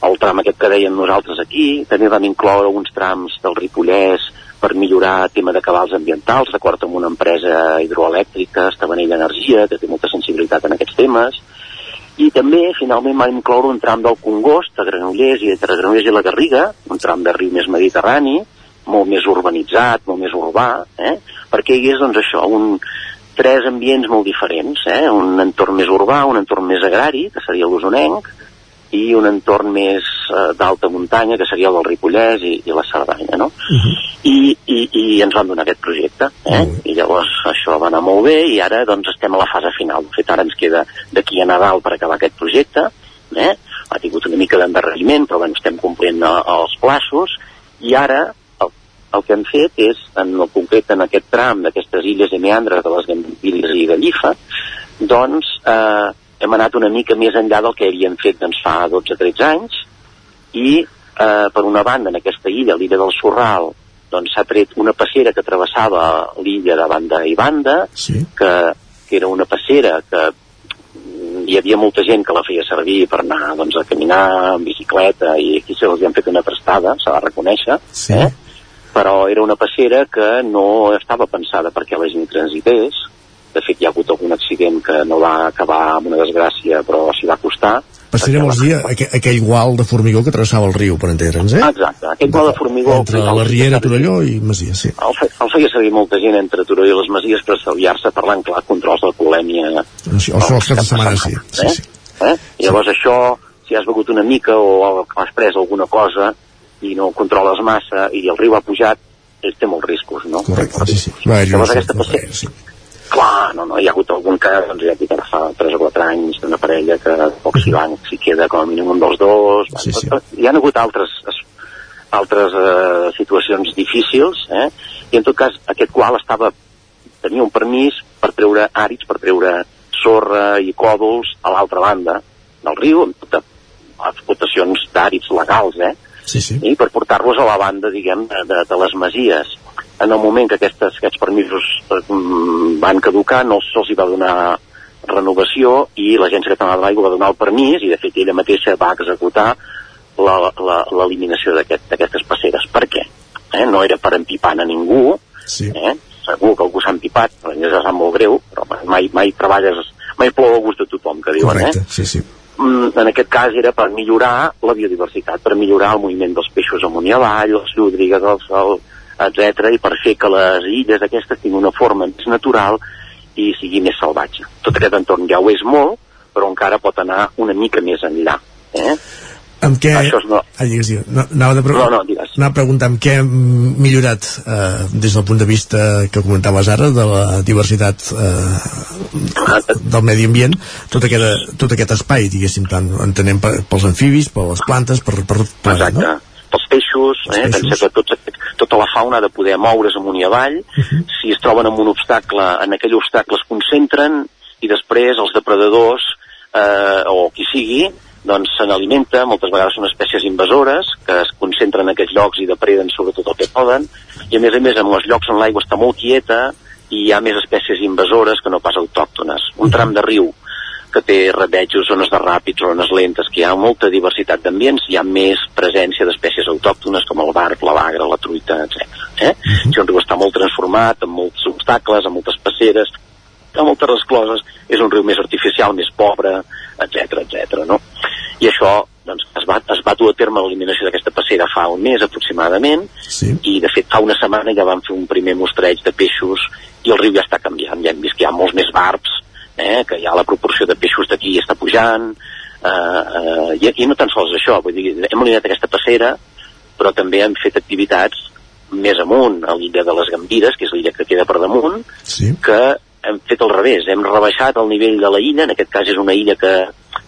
el tram aquest que dèiem nosaltres aquí, també vam incloure uns trams del Ripollès per millorar tema de cabals ambientals, d'acord amb una empresa hidroelèctrica, Estavanell Energia, que té molta sensibilitat en aquests temes, i també finalment vam incloure un tram del Congost, a Granollers i entre Granollers i la Garriga, un tram de riu més mediterrani, molt més urbanitzat, molt més urbà, eh? perquè hi hagués doncs, això, un, tres ambients molt diferents, eh? un entorn més urbà, un entorn més agrari, que seria l'Osonenc, i un entorn més eh, d'alta muntanya, que seria el del Ripollès i, i la Cerdanya, no? Uh -huh. I, i, I ens van donar aquest projecte, eh? Uh -huh. I llavors això va anar molt bé i ara doncs estem a la fase final. De fet, ara ens queda d'aquí a Nadal per acabar aquest projecte, eh? Ha tingut una mica d'endarreriment, però bueno, estem complint eh, els plaços i ara el que hem fet és, en el concret en aquest tram d'aquestes illes i meandres de les Gambilles i Gallifa, doncs eh, hem anat una mica més enllà del que havíem fet doncs, fa 12-13 anys i eh, per una banda en aquesta illa, l'illa del Sorral, doncs s'ha tret una passera que travessava l'illa de banda i banda, sí. que, que era una passera que hi havia molta gent que la feia servir per anar doncs, a caminar en bicicleta i aquí se els han fet una prestada, s'ha de reconèixer, sí. eh? Però era una passera que no estava pensada perquè la gent transités. De fet, hi ha hagut algun accident que no va acabar amb una desgràcia, però s'hi va costar. Passarem els dies aquell, aquell gual de formigó que travessava el riu, per entendre'ns, eh? Exacte, aquell gual de formigó... Entre la Riera, Torelló i Masia, sí. El, fe, el feia servir molta gent entre Torelló i les Masies per estalviar-se parlant clar controls d'alcoholèmia. Sí, o els caps de setmana, sí. sí, eh? sí. Eh? I llavors sí. això, si has begut una mica o has pres alguna cosa, i no controles massa i el riu ha pujat, ell té molts riscos, no? Correcte, sí, sí. Va, Llavors aquesta passera... Sí. Clar, no, no, hi ha hagut algun cas, doncs ja dic, fa 3 o 4 anys d'una parella que poc s'hi van, s'hi queda com a mínim un dels dos, sí, sí. hi han hagut altres altres eh, situacions difícils, eh? i en tot cas aquest qual estava tenia un permís per treure àrids, per treure sorra i còdols a l'altra banda del riu, amb tota explotacions d'àrids legals, eh? Sí, sí. i per portar-los a la banda, diguem, de, de les masies. En el moment que aquestes, aquests permisos eh, van caducar, no se'ls va donar renovació i l'Agència Catalana de l'Aigua va donar el permís i de fet ella mateixa va executar l'eliminació d'aquestes aquest, passeres. Per què? Eh? No era per empipar a ningú, sí. eh? segur que algú s'ha empipat, però ja és molt greu, però mai, mai treballes, mai plou a gust de tothom, que diuen, Correcte, eh? sí, sí mm, en aquest cas era per millorar la biodiversitat, per millorar el moviment dels peixos amunt i avall, les llúdrigues, el sol, etc i per fer que les illes aquestes tinguin una forma més natural i sigui més salvatge. Tot aquest entorn ja ho és molt, però encara pot anar una mica més enllà. Eh? Amb què... Això és no... Ah, digues, digues. No, anava, de pre... No, no, digues. anava a preguntar amb què hem millorat eh, des del punt de vista que comentaves ara de la diversitat eh, del medi ambient tot aquest, tot aquest espai, diguéssim tant entenem pels amfibis, per les plantes per, per, per Exacte. no? pels peixos, Els eh? peixos. pensa que tots, tota la fauna ha de poder moure's amunt i avall, si es troben amb un obstacle, en aquell obstacle es concentren i després els depredadors eh, o qui sigui doncs se n'alimenta, moltes vegades són espècies invasores que es concentren en aquests llocs i depreden sobretot el que poden i a més a més en els llocs on l'aigua està molt quieta i hi ha més espècies invasores que no pas autòctones. Un tram de riu que té rebetjos, zones de ràpids, zones lentes, que hi ha molta diversitat d'ambients, hi ha més presència d'espècies autòctones com el barb, la bagra, la truita, etc. Eh? Si un riu està molt transformat, amb molts obstacles, amb moltes passeres, amb moltes rescloses, és un riu més artificial, més pobre, etc etc. no? I això doncs, es, va, es va dur a terme l'eliminació d'aquesta passera fa un mes aproximadament sí. i de fet fa una setmana ja vam fer un primer mostreig de peixos i el riu ja està canviant, ja hem vist que hi ha molts més barbs eh, que ja la proporció de peixos d'aquí està pujant eh, eh, i, i no tan sols això vull dir, hem eliminat aquesta passera però també hem fet activitats més amunt, a l'illa de les Gambires que és l'illa que queda per damunt sí. que hem fet al revés, hem rebaixat el nivell de la illa, en aquest cas és una illa que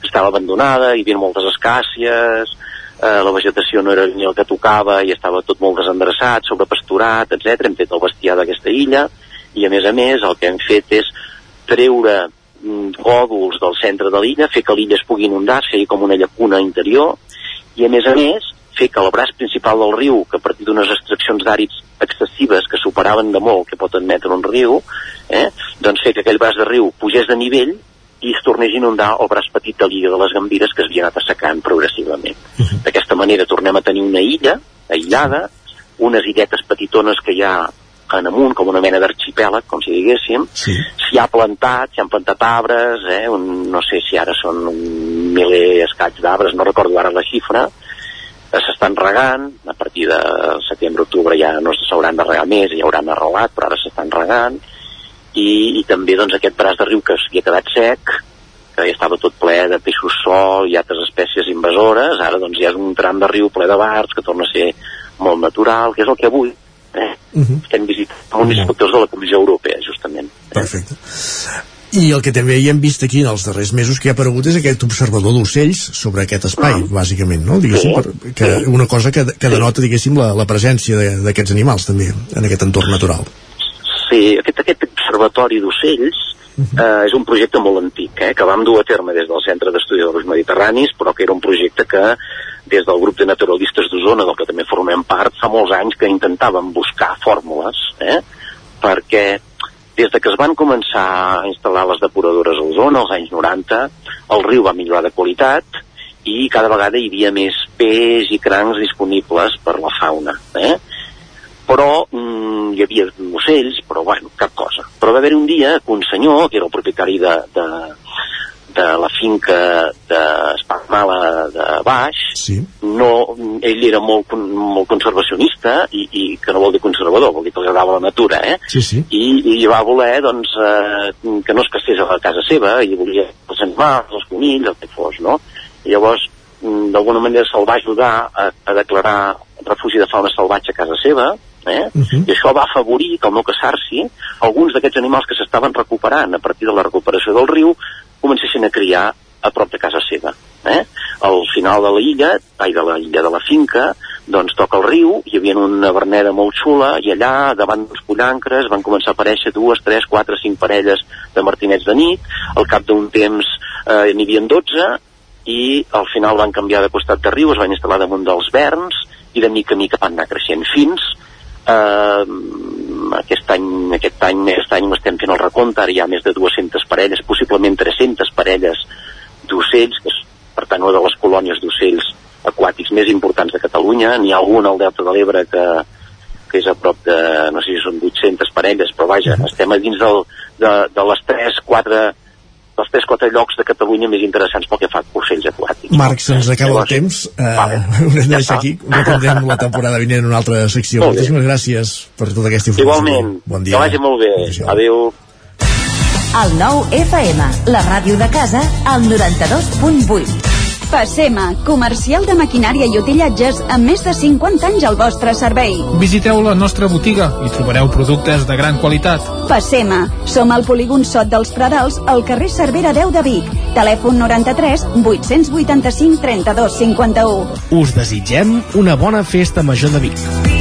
estava abandonada, hi havia moltes escàcies, eh, la vegetació no era ni el que tocava i estava tot molt desendreçat, sobrepasturat, etc. Hem fet el bestiar d'aquesta illa i a més a més el que hem fet és treure mm, gòdols del centre de l'illa, fer que l'illa es pugui inundar, fer com una llacuna interior i a més a més fer que el braç principal del riu, que a partir d'unes extraccions d'àrids excessives que superaven de molt que pot admetre un riu, eh, doncs fer que aquell braç de riu pugés de nivell i es tornés a inundar el braç petit de l'illa de les Gambires que s'havia anat assecant progressivament. D'aquesta manera tornem a tenir una illa aïllada, unes illetes petitones que hi ha en amunt, com una mena d'arxipèlag, com si diguéssim, sí. s'hi ha plantat, s'hi han plantat arbres, eh, un, no sé si ara són un miler escaig d'arbres, no recordo ara la xifra, s'estan regant, a partir de setembre-octubre ja no s'hauran de regar més, ja hauran arrelat, però ara s'estan regant, i, i també doncs, aquest braç de riu que havia quedat sec, que ja estava tot ple de peixos sol i altres espècies invasores, ara doncs ja és un tram de riu ple de barbs que torna a ser molt natural, que és el que avui eh, Uh -huh. estem visitant uns inspectors de la Comissió Europea, justament. Perfecte. I el que també hi hem vist aquí en els darrers mesos que ha aparegut és aquest observador d'ocells sobre aquest espai, Mm. bàsicament, no? Diguéssim, per, que una cosa que, que denota, diguéssim, la, la presència d'aquests animals també en aquest entorn natural. Sí, aquest, aquest observatori d'ocells eh, és un projecte molt antic, eh, que vam dur a terme des del Centre d'Estudi dels Mediterranis, però que era un projecte que des del grup de naturalistes d'Osona, del que també formem part, fa molts anys que intentàvem buscar fórmules, eh, perquè des de que es van començar a instal·lar les depuradores a Osona, als anys 90, el riu va millorar de qualitat i cada vegada hi havia més peix i crancs disponibles per la fauna. Eh? però mm, hi havia ocells, però bueno, cap cosa. Però va haver un dia que un senyor, que era el propietari de, de, de la finca d'Espagmala de Baix, sí. no, ell era molt, molt conservacionista i, i que no vol dir conservador, vol dir que li agradava la natura, eh? Sí, sí. I, i va voler doncs, eh, que no es castellés a la casa seva i volia els animals, els conills, el que fos, no? I llavors, mm, d'alguna manera se'l va ajudar a, a declarar refugi de fauna salvatge a casa seva, eh? Uh -huh. i això va afavorir que al no caçar-s'hi alguns d'aquests animals que s'estaven recuperant a partir de la recuperació del riu comencessin a criar a prop de casa seva. Eh? Al final de la illa, ai, de la illa de la finca, doncs toca el riu, hi havia una verneda molt xula i allà, davant dels pollancres, van començar a aparèixer dues, tres, quatre, cinc parelles de martinets de nit, al cap d'un temps eh, n'hi havia 12 i al final van canviar de costat de riu, es van instal·lar damunt dels verns i de mica en mica van anar creixent fins eh, aquest any, aquest any, aquest any estem fent el recompte, ara hi ha més de 200 parelles, possiblement 300 parelles d'ocells, que és per tant una de les colònies d'ocells aquàtics més importants de Catalunya, n'hi ha algun al Delta de l'Ebre que, que és a prop de, no sé si són 800 parelles, però vaja, estem a dins del, de, de les 3, 4 dels 3-4 llocs de Catalunya més interessants pel que fa a ocells aquàtics. Marc, se'ns acaba el temps. Uh, vale. Ho hem de deixar aquí. Reprendrem la temporada vinent en una altra secció. Moltíssimes gràcies per tota aquesta informació. Igualment. Bon dia. Que vagi molt bé. Adéu. El nou FM, la ràdio de casa, al 92.8. Passema, comercial de maquinària i utillatges amb més de 50 anys al vostre servei. Visiteu la nostra botiga i trobareu productes de gran qualitat. Passema, som al polígon Sot dels Pradals, al carrer Cervera 10 de Vic. Telèfon 93 885 32 51. Us desitgem una bona festa major de Vic.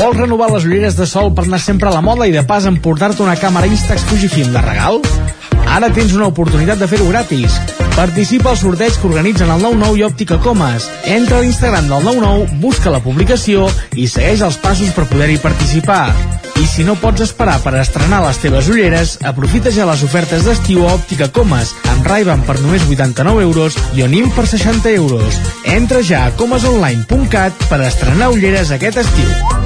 Vols renovar les ulleres de sol per anar sempre a la moda i de pas emportar-te una càmera Instax Fujifilm de regal? Ara tens una oportunitat de fer-ho gratis. Participa al sorteig que organitzen el 99 i Òptica Comas. Entra a l'Instagram del 99, busca la publicació i segueix els passos per poder-hi participar. I si no pots esperar per estrenar les teves ulleres, aprofita ja les ofertes d'estiu a Òptica Comas, amb ray per només 89 euros i Onim per 60 euros. Entra ja a comasonline.cat per estrenar ulleres aquest estiu.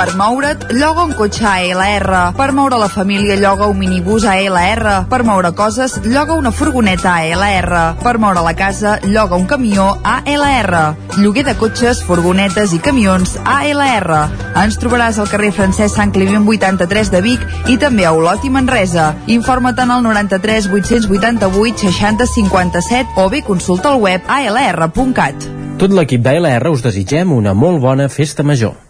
Per moure't, lloga un cotxe ALR. Per moure la família, lloga un minibús ALR. Per moure coses, lloga una furgoneta ALR. Per moure la casa, lloga un camió ALR. Lloguer de cotxes, furgonetes i camions ALR. Ens trobaràs al carrer Francesc Sant Climent 83 de Vic i també a Olot i Manresa. Informa't en el 93 888 60 57 o bé consulta el web alr.cat. Tot l'equip d'ALR us desitgem una molt bona festa major.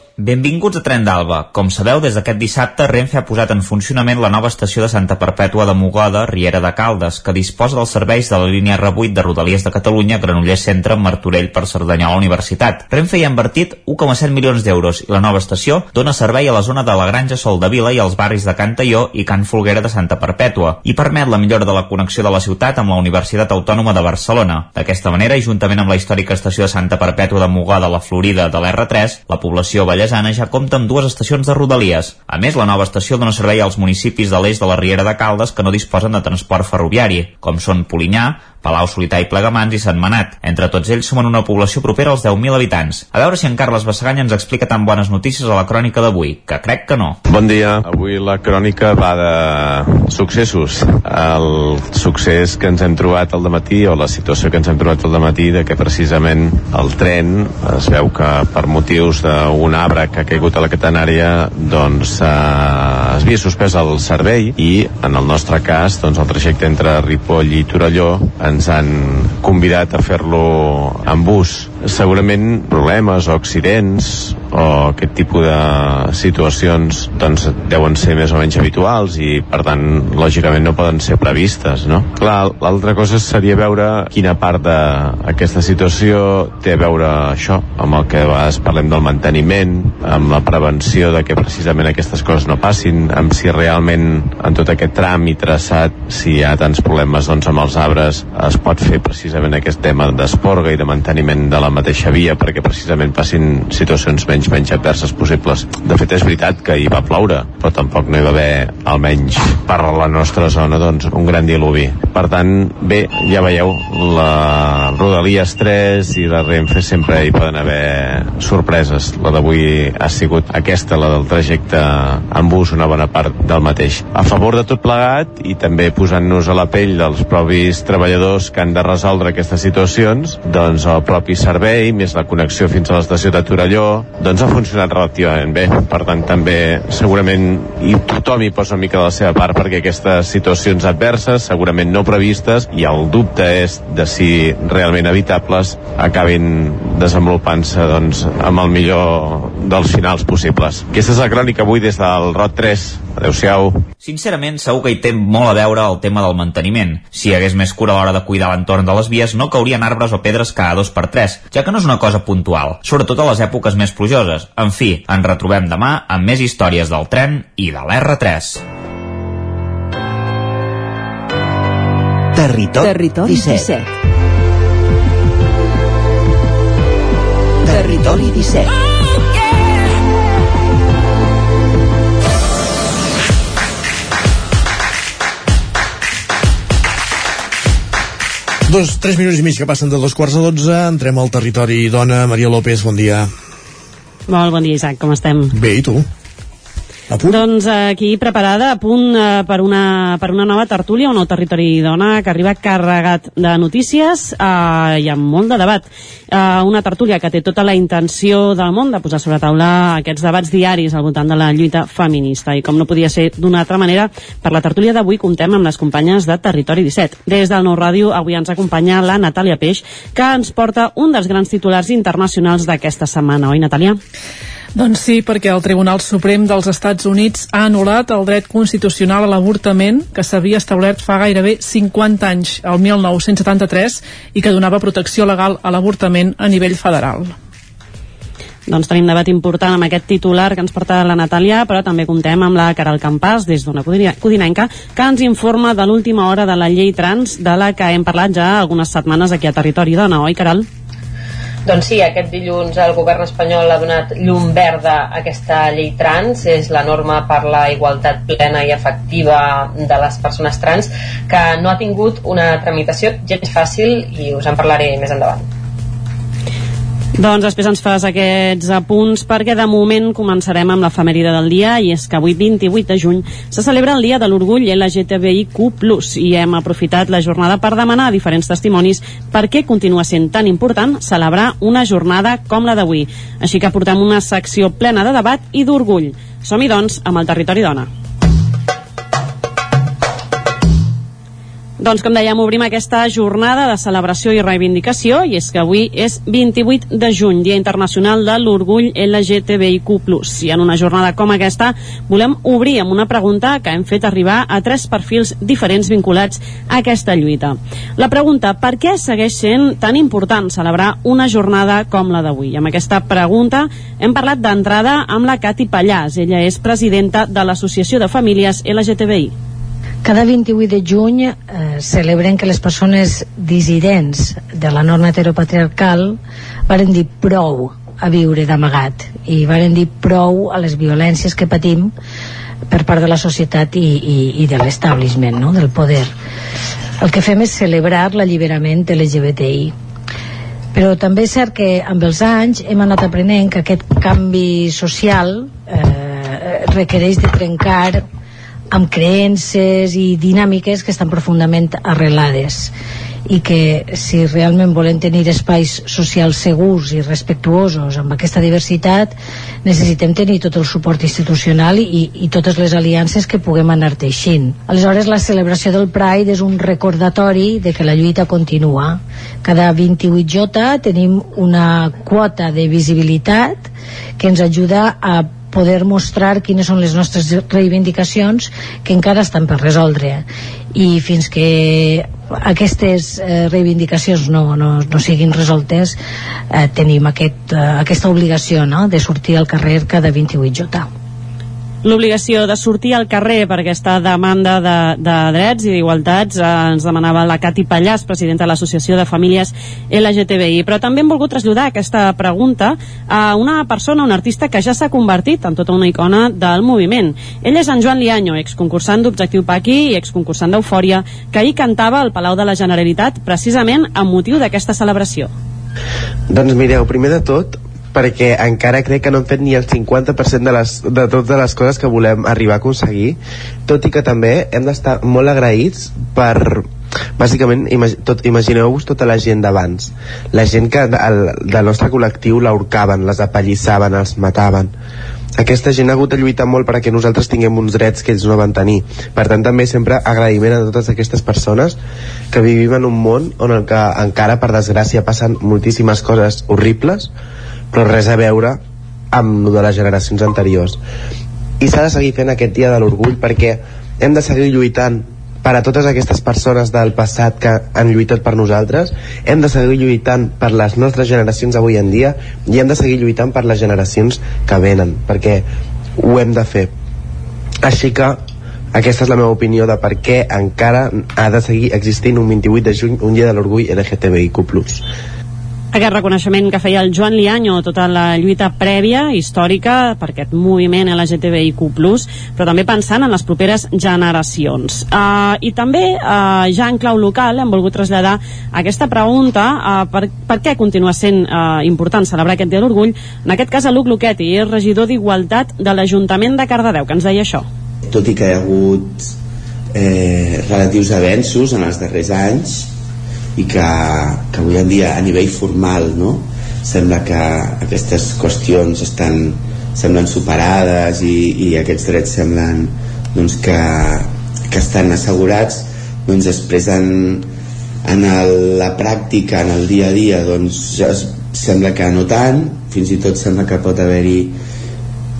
Benvinguts a Tren d'Alba. Com sabeu, des d'aquest dissabte Renfe ha posat en funcionament la nova estació de Santa Perpètua de Mogoda, Riera de Caldes, que disposa dels serveis de la línia R8 de Rodalies de Catalunya, Granollers Centre, Martorell per Cerdanyola Universitat. Renfe hi ha invertit 1,7 milions d'euros i la nova estació dona servei a la zona de la Granja Sol de Vila i als barris de Can Talló i Can Folguera de Santa Perpètua i permet la millora de la connexió de la ciutat amb la Universitat Autònoma de Barcelona. D'aquesta manera, i juntament amb la històrica estació de Santa Perpètua de Mogoda la Florida de l'R3, la població ballesana ja compta amb dues estacions de Rodalies. A més, la nova estació dona servei als municipis de l'est de la Riera de Caldes que no disposen de transport ferroviari, com són Polinyà, Palau Solità i Plegamans i Sant Manat. Entre tots ells sumen una població propera als 10.000 habitants. A veure si en Carles Bassaganya ens explica tan bones notícies a la crònica d'avui, que crec que no. Bon dia. Avui la crònica va de successos. El succés que ens hem trobat al matí o la situació que ens hem trobat al matí de que precisament el tren es veu que per motius d'un arbre que ha caigut a la catenària doncs eh, es havia suspès el servei i en el nostre cas doncs el trajecte entre Ripoll i Torelló ens han convidat a fer-lo en bus. Segurament problemes o accidents o aquest tipus de situacions doncs deuen ser més o menys habituals i per tant lògicament no poden ser previstes no? clar, l'altra cosa seria veure quina part d'aquesta situació té a veure això amb el que a vegades parlem del manteniment amb la prevenció de que precisament aquestes coses no passin amb si realment en tot aquest tram i traçat si hi ha tants problemes doncs, amb els arbres es pot fer precisament aquest tema d'esporga i de manteniment de la mateixa via perquè precisament passin situacions menys menys adverses possibles. De fet és veritat que hi va ploure, però tampoc no hi va haver almenys per la nostra zona doncs, un gran diluvi. Per tant, bé, ja veieu, la Rodalies 3 i la Renfe sempre hi poden haver sorpreses. La d'avui ha sigut aquesta, la del trajecte en bus, una bona part del mateix. A favor de tot plegat i també posant-nos a la pell dels propis treballadors que han de resoldre aquestes situacions, doncs el propi servei, més la connexió fins a l'estació de Torelló, doncs ha funcionat relativament bé. Per tant, també segurament i tothom hi posa una mica de la seva part perquè aquestes situacions adverses, segurament no previstes, i el dubte és de si realment evitables acabin desenvolupant-se doncs, amb el millor dels finals possibles. Aquesta és la crònica avui des del ROT 3. Adéu-siau. Sincerament, segur que hi té molt a veure el tema del manteniment. Si hi hagués més cura a l'hora de cuidar l'entorn de les vies, no caurien arbres o pedres cada dos per tres, ja que no és una cosa puntual, sobretot a les èpoques més plujoses. En fi, ens retrobem demà amb més històries del tren i de l'R3. Territori, Territori 17. Territori 17. Dos, tres minuts i mig que passen de dos quarts a dotze, entrem al territori dona. Maria López, bon dia. Molt bon dia, Isaac, com estem? Bé, i tu? A punt? Doncs aquí preparada a punt eh, per, una, per una nova tertúlia, un nou territori dona que arriba carregat de notícies eh, i amb molt de debat. Eh, una tertúlia que té tota la intenció del món de posar sobre taula aquests debats diaris al voltant de la lluita feminista. I com no podia ser d'una altra manera, per la tertúlia d'avui comptem amb les companyes de Territori 17. Des del Nou Ràdio avui ens acompanya la Natàlia Peix, que ens porta un dels grans titulars internacionals d'aquesta setmana. Oi, Natàlia? Doncs sí, perquè el Tribunal Suprem dels Estats Units ha anul·lat el dret constitucional a l'avortament que s'havia establert fa gairebé 50 anys, el 1973, i que donava protecció legal a l'avortament a nivell federal. Doncs tenim debat important amb aquest titular que ens porta la Natàlia, però també comptem amb la Caral Campàs, des d'una codinenca, que ens informa de l'última hora de la llei trans, de la que hem parlat ja algunes setmanes aquí a Territori Dona, oi, Caral? Doncs sí, aquest dilluns el govern espanyol ha donat llum verda a aquesta llei trans, és la norma per la igualtat plena i efectiva de les persones trans, que no ha tingut una tramitació gens fàcil i us en parlaré més endavant. Doncs després ens fas aquests apunts perquè de moment començarem amb l'efemèride del dia i és que avui 28 de juny se celebra el dia de l'orgull LGTBIQ+, i hem aprofitat la jornada per demanar a diferents testimonis per què continua sent tan important celebrar una jornada com la d'avui. Així que portem una secció plena de debat i d'orgull. Som-hi doncs amb el Territori Dona. Doncs com dèiem, obrim aquesta jornada de celebració i reivindicació i és que avui és 28 de juny, Dia Internacional de l'Orgull LGTBIQ+. I en una jornada com aquesta volem obrir amb una pregunta que hem fet arribar a tres perfils diferents vinculats a aquesta lluita. La pregunta, per què segueix sent tan important celebrar una jornada com la d'avui? Amb aquesta pregunta hem parlat d'entrada amb la Cati Pallàs. Ella és presidenta de l'Associació de Famílies LGTBI. Cada 28 de juny eh, celebrem que les persones dissidents de la norma heteropatriarcal varen dir prou a viure d'amagat i varen dir prou a les violències que patim per part de la societat i, i, i de l'establishment, no? del poder. El que fem és celebrar l'alliberament LGBTI. Però també és cert que amb els anys hem anat aprenent que aquest canvi social eh, requereix de trencar amb creences i dinàmiques que estan profundament arrelades i que si realment volem tenir espais socials segurs i respectuosos amb aquesta diversitat necessitem tenir tot el suport institucional i, i totes les aliances que puguem anar teixint. Aleshores la celebració del Pride és un recordatori de que la lluita continua. Cada 28J tenim una quota de visibilitat que ens ajuda a poder mostrar quines són les nostres reivindicacions que encara estan per resoldre i fins que aquestes eh, reivindicacions no, no, no siguin resoltes eh, tenim aquest, eh, aquesta obligació no? de sortir al carrer cada 28J l'obligació de sortir al carrer per aquesta demanda de, de drets i d'igualtats eh, ens demanava la Cati Pallàs, presidenta de l'Associació de Famílies LGTBI. Però també hem volgut traslladar aquesta pregunta a una persona, un artista que ja s'ha convertit en tota una icona del moviment. Ell és en Joan Liaño, exconcursant d'Objectiu Paqui i exconcursant d'Eufòria, que ahir cantava al Palau de la Generalitat precisament amb motiu d'aquesta celebració. Doncs mireu, primer de tot, perquè encara crec que no hem fet ni el 50% de, les, de totes les coses que volem arribar a aconseguir, tot i que també hem d'estar molt agraïts per bàsicament imag tot, imagineu-vos tota la gent d'abans. La gent que el, del nostre col·lectiu l'horcaven, les apallissaven, els mataven. Aquesta gent ha hagut de lluitar molt perquè nosaltres tinguem uns drets que ells no van tenir. Per tant també sempre agraïment a totes aquestes persones que vivim en un món on el que encara per desgràcia passen moltíssimes coses horribles però res a veure amb el de les generacions anteriors i s'ha de seguir fent aquest dia de l'orgull perquè hem de seguir lluitant per a totes aquestes persones del passat que han lluitat per nosaltres hem de seguir lluitant per les nostres generacions avui en dia i hem de seguir lluitant per les generacions que venen perquè ho hem de fer així que aquesta és la meva opinió de per què encara ha de seguir existint un 28 de juny un dia de l'orgull LGTBIQ+. Aquest reconeixement que feia el Joan Lianyo, tota la lluita prèvia, històrica, per aquest moviment LGTBIQ+, però també pensant en les properes generacions. Uh, I també, uh, ja en clau local, hem volgut traslladar aquesta pregunta, uh, per, per què continua sent uh, important celebrar aquest Dia de l'Orgull, en aquest cas a Luc Luqueti, és regidor d'Igualtat de l'Ajuntament de Cardedeu, que ens deia això. Tot i que hi ha hagut eh, relatius avenços en els darrers anys, i que, que avui en dia a nivell formal no? sembla que aquestes qüestions estan, semblen superades i, i aquests drets semblen doncs, que, que estan assegurats doncs després en, en el, la pràctica, en el dia a dia doncs ja es, sembla que no tant fins i tot sembla que pot haver-hi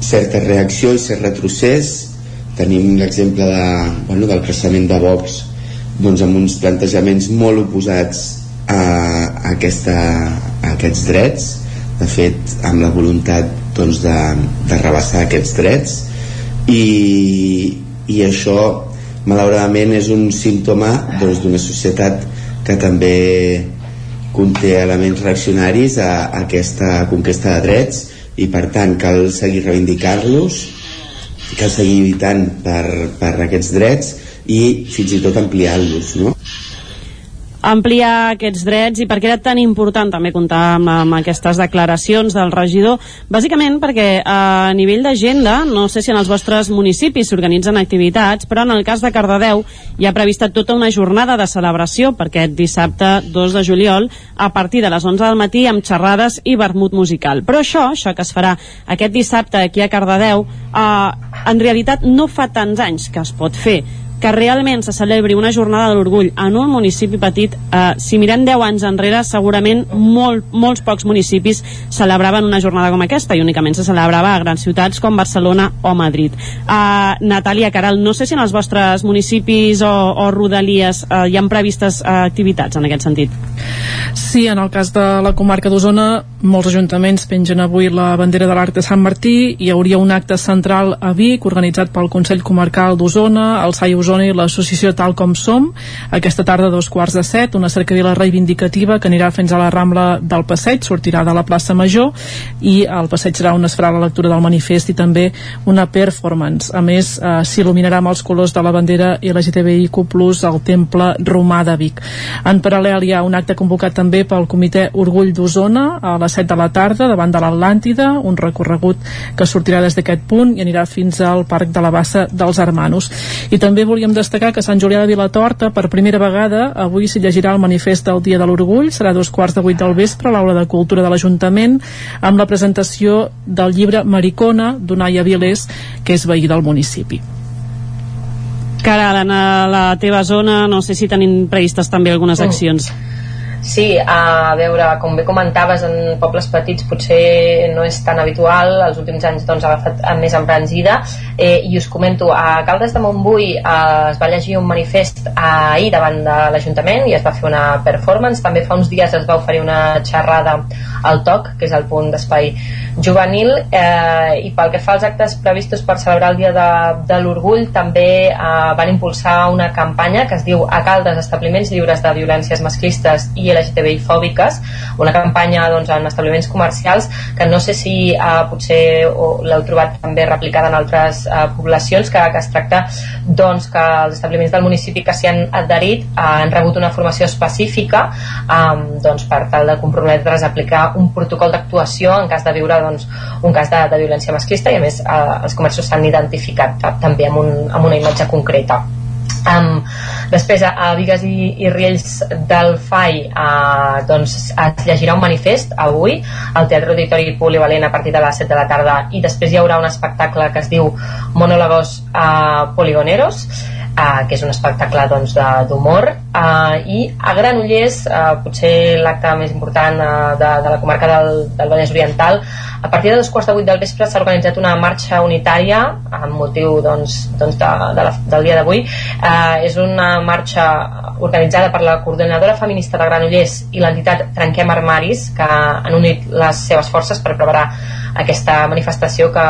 certa reacció i cert retrocés tenim l'exemple de, bueno, del creixement de Vox doncs, amb uns plantejaments molt oposats a, a, aquesta, a aquests drets. De fet amb la voluntat doncs, de, de rebassar aquests drets. I, i això malauradament és un símptoma doncs, d'una societat que també conté elements reaccionaris a, a aquesta conquesta de drets i per tant cal seguir reivindicant-los cal seguir lluitant per, per aquests drets i fins i tot ampliar-los no? ampliar aquests drets i per què era tan important també comptar amb, amb aquestes declaracions del regidor, bàsicament perquè a nivell d'agenda, no sé si en els vostres municipis s'organitzen activitats, però en el cas de Cardedeu hi ha prevista tota una jornada de celebració per aquest dissabte 2 de juliol a partir de les 11 del matí amb xerrades i vermut musical. Però això, això que es farà aquest dissabte aquí a Cardedeu, eh, en realitat no fa tants anys que es pot fer que realment se celebri una jornada de l'orgull en un municipi petit, eh, si mirem 10 anys enrere, segurament molt, molts pocs municipis celebraven una jornada com aquesta i únicament se celebrava a grans ciutats com Barcelona o Madrid. Eh, Natàlia Caral, no sé si en els vostres municipis o, o rodalies eh, hi han previstes eh, activitats en aquest sentit. Sí, en el cas de la comarca d'Osona, molts ajuntaments pengen avui la bandera de l'Arc de Sant Martí, hi hauria un acte central a Vic organitzat pel Consell Comarcal d'Osona, el SAI Osona Osona i l'associació Tal Com Som aquesta tarda a dos quarts de set una cercavila reivindicativa que anirà fins a la Rambla del Passeig, sortirà de la plaça Major i al passeig serà on es farà la lectura del manifest i també una performance. A més, eh, s'il·luminarà amb els colors de la bandera LGTBIQ+, al Temple Romà de Vic. En paral·lel hi ha un acte convocat també pel Comitè Orgull d'Osona a les 7 de la tarda davant de l'Atlàntida, un recorregut que sortirà des d'aquest punt i anirà fins al Parc de la Bassa dels Hermanos. I també volia volíem destacar que Sant Julià de Vilatorta, per primera vegada, avui s'hi llegirà el manifest del Dia de l'Orgull, serà dos quarts de vuit del vespre a l'Aula de Cultura de l'Ajuntament, amb la presentació del llibre Maricona, d'Unai Avilés, que és veí del municipi. Caral, a la teva zona no sé si tenim previstes també algunes Mm. accions. Sí, a veure, com bé comentaves, en pobles petits potser no és tan habitual, els últims anys doncs, ha agafat més embranzida, eh, i us comento, a Caldes de Montbui eh, es va llegir un manifest ahir davant de l'Ajuntament i es va fer una performance, també fa uns dies es va oferir una xerrada al TOC, que és el punt d'espai juvenil, eh, i pel que fa als actes previstos per celebrar el Dia de, de l'Orgull, també eh, van impulsar una campanya que es diu A Caldes, establiments lliures de violències masclistes i LGTBI fòbiques, una campanya doncs, en establiments comercials que no sé si eh, potser l'heu trobat també replicada en altres eh, poblacions, que, que es tracta doncs, que els establiments del municipi que s'hi han adherit eh, han rebut una formació específica eh, doncs, per tal de comprometre's a aplicar un protocol d'actuació en cas de viure doncs, un cas de, de violència masclista i a més eh, els comerços s'han identificat ta- també amb, un, amb una imatge concreta. Um, després a, Vigues i, i Riells del FAI uh, doncs es llegirà un manifest avui al Teatre Auditori Polivalent a partir de les 7 de la tarda i després hi haurà un espectacle que es diu Monólogos uh, Poligoneros uh, que és un espectacle doncs, d'humor uh, i a Granollers uh, potser l'acte més important uh, de, de la comarca del, del Vallès Oriental a partir de dos quarts de vuit del vespre s'ha organitzat una marxa unitària amb motiu doncs, doncs de, de la, del dia d'avui. Eh, és una marxa organitzada per la coordinadora feminista de Granollers i l'entitat Trenquem Armaris que han unit les seves forces per preparar aquesta manifestació que,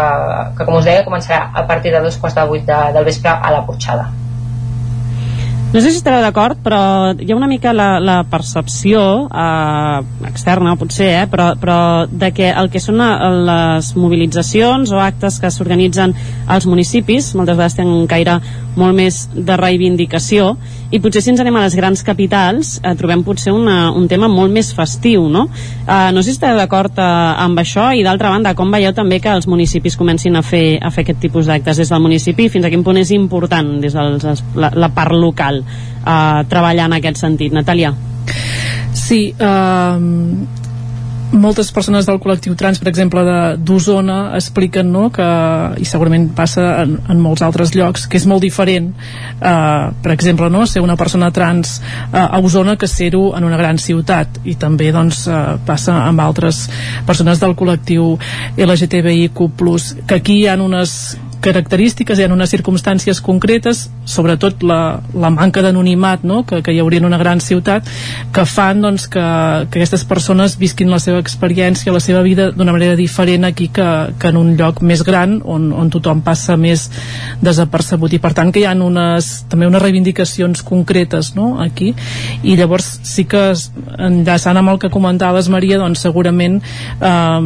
que com us deia començarà a partir de dos quarts de vuit de, del vespre a la Porxada No sé si estareu d'acord, però hi ha una mica la, la percepció eh, externa, potser, eh, però, però de que el que són eh, les mobilitzacions o actes que s'organitzen als municipis, moltes vegades tenen un caire molt més de reivindicació, i potser si ens anem a les grans capitals eh, trobem potser una, un tema molt més festiu, no? Eh, no sé si esteu d'acord eh, amb això, i d'altra banda, com veieu també que els municipis comencin a fer, a fer aquest tipus d'actes des del municipi, fins a quin punt és important des de la, la part local eh, treballar en aquest sentit. Natàlia? Sí, eh, moltes persones del col·lectiu trans, per exemple, d'Osona, expliquen no, que, i segurament passa en, en molts altres llocs, que és molt diferent, eh, per exemple, no, ser una persona trans eh, a Osona que ser-ho en una gran ciutat. I també doncs, eh, passa amb altres persones del col·lectiu LGTBIQ+, que aquí hi ha unes característiques, hi ha unes circumstàncies concretes, sobretot la, la manca d'anonimat no? que, que hi hauria en una gran ciutat, que fan doncs, que, que aquestes persones visquin la seva experiència, la seva vida d'una manera diferent aquí que, que en un lloc més gran on, on tothom passa més desapercebut i per tant que hi ha unes, també unes reivindicacions concretes no? aquí i llavors sí que enllaçant amb el que comentaves Maria doncs segurament eh,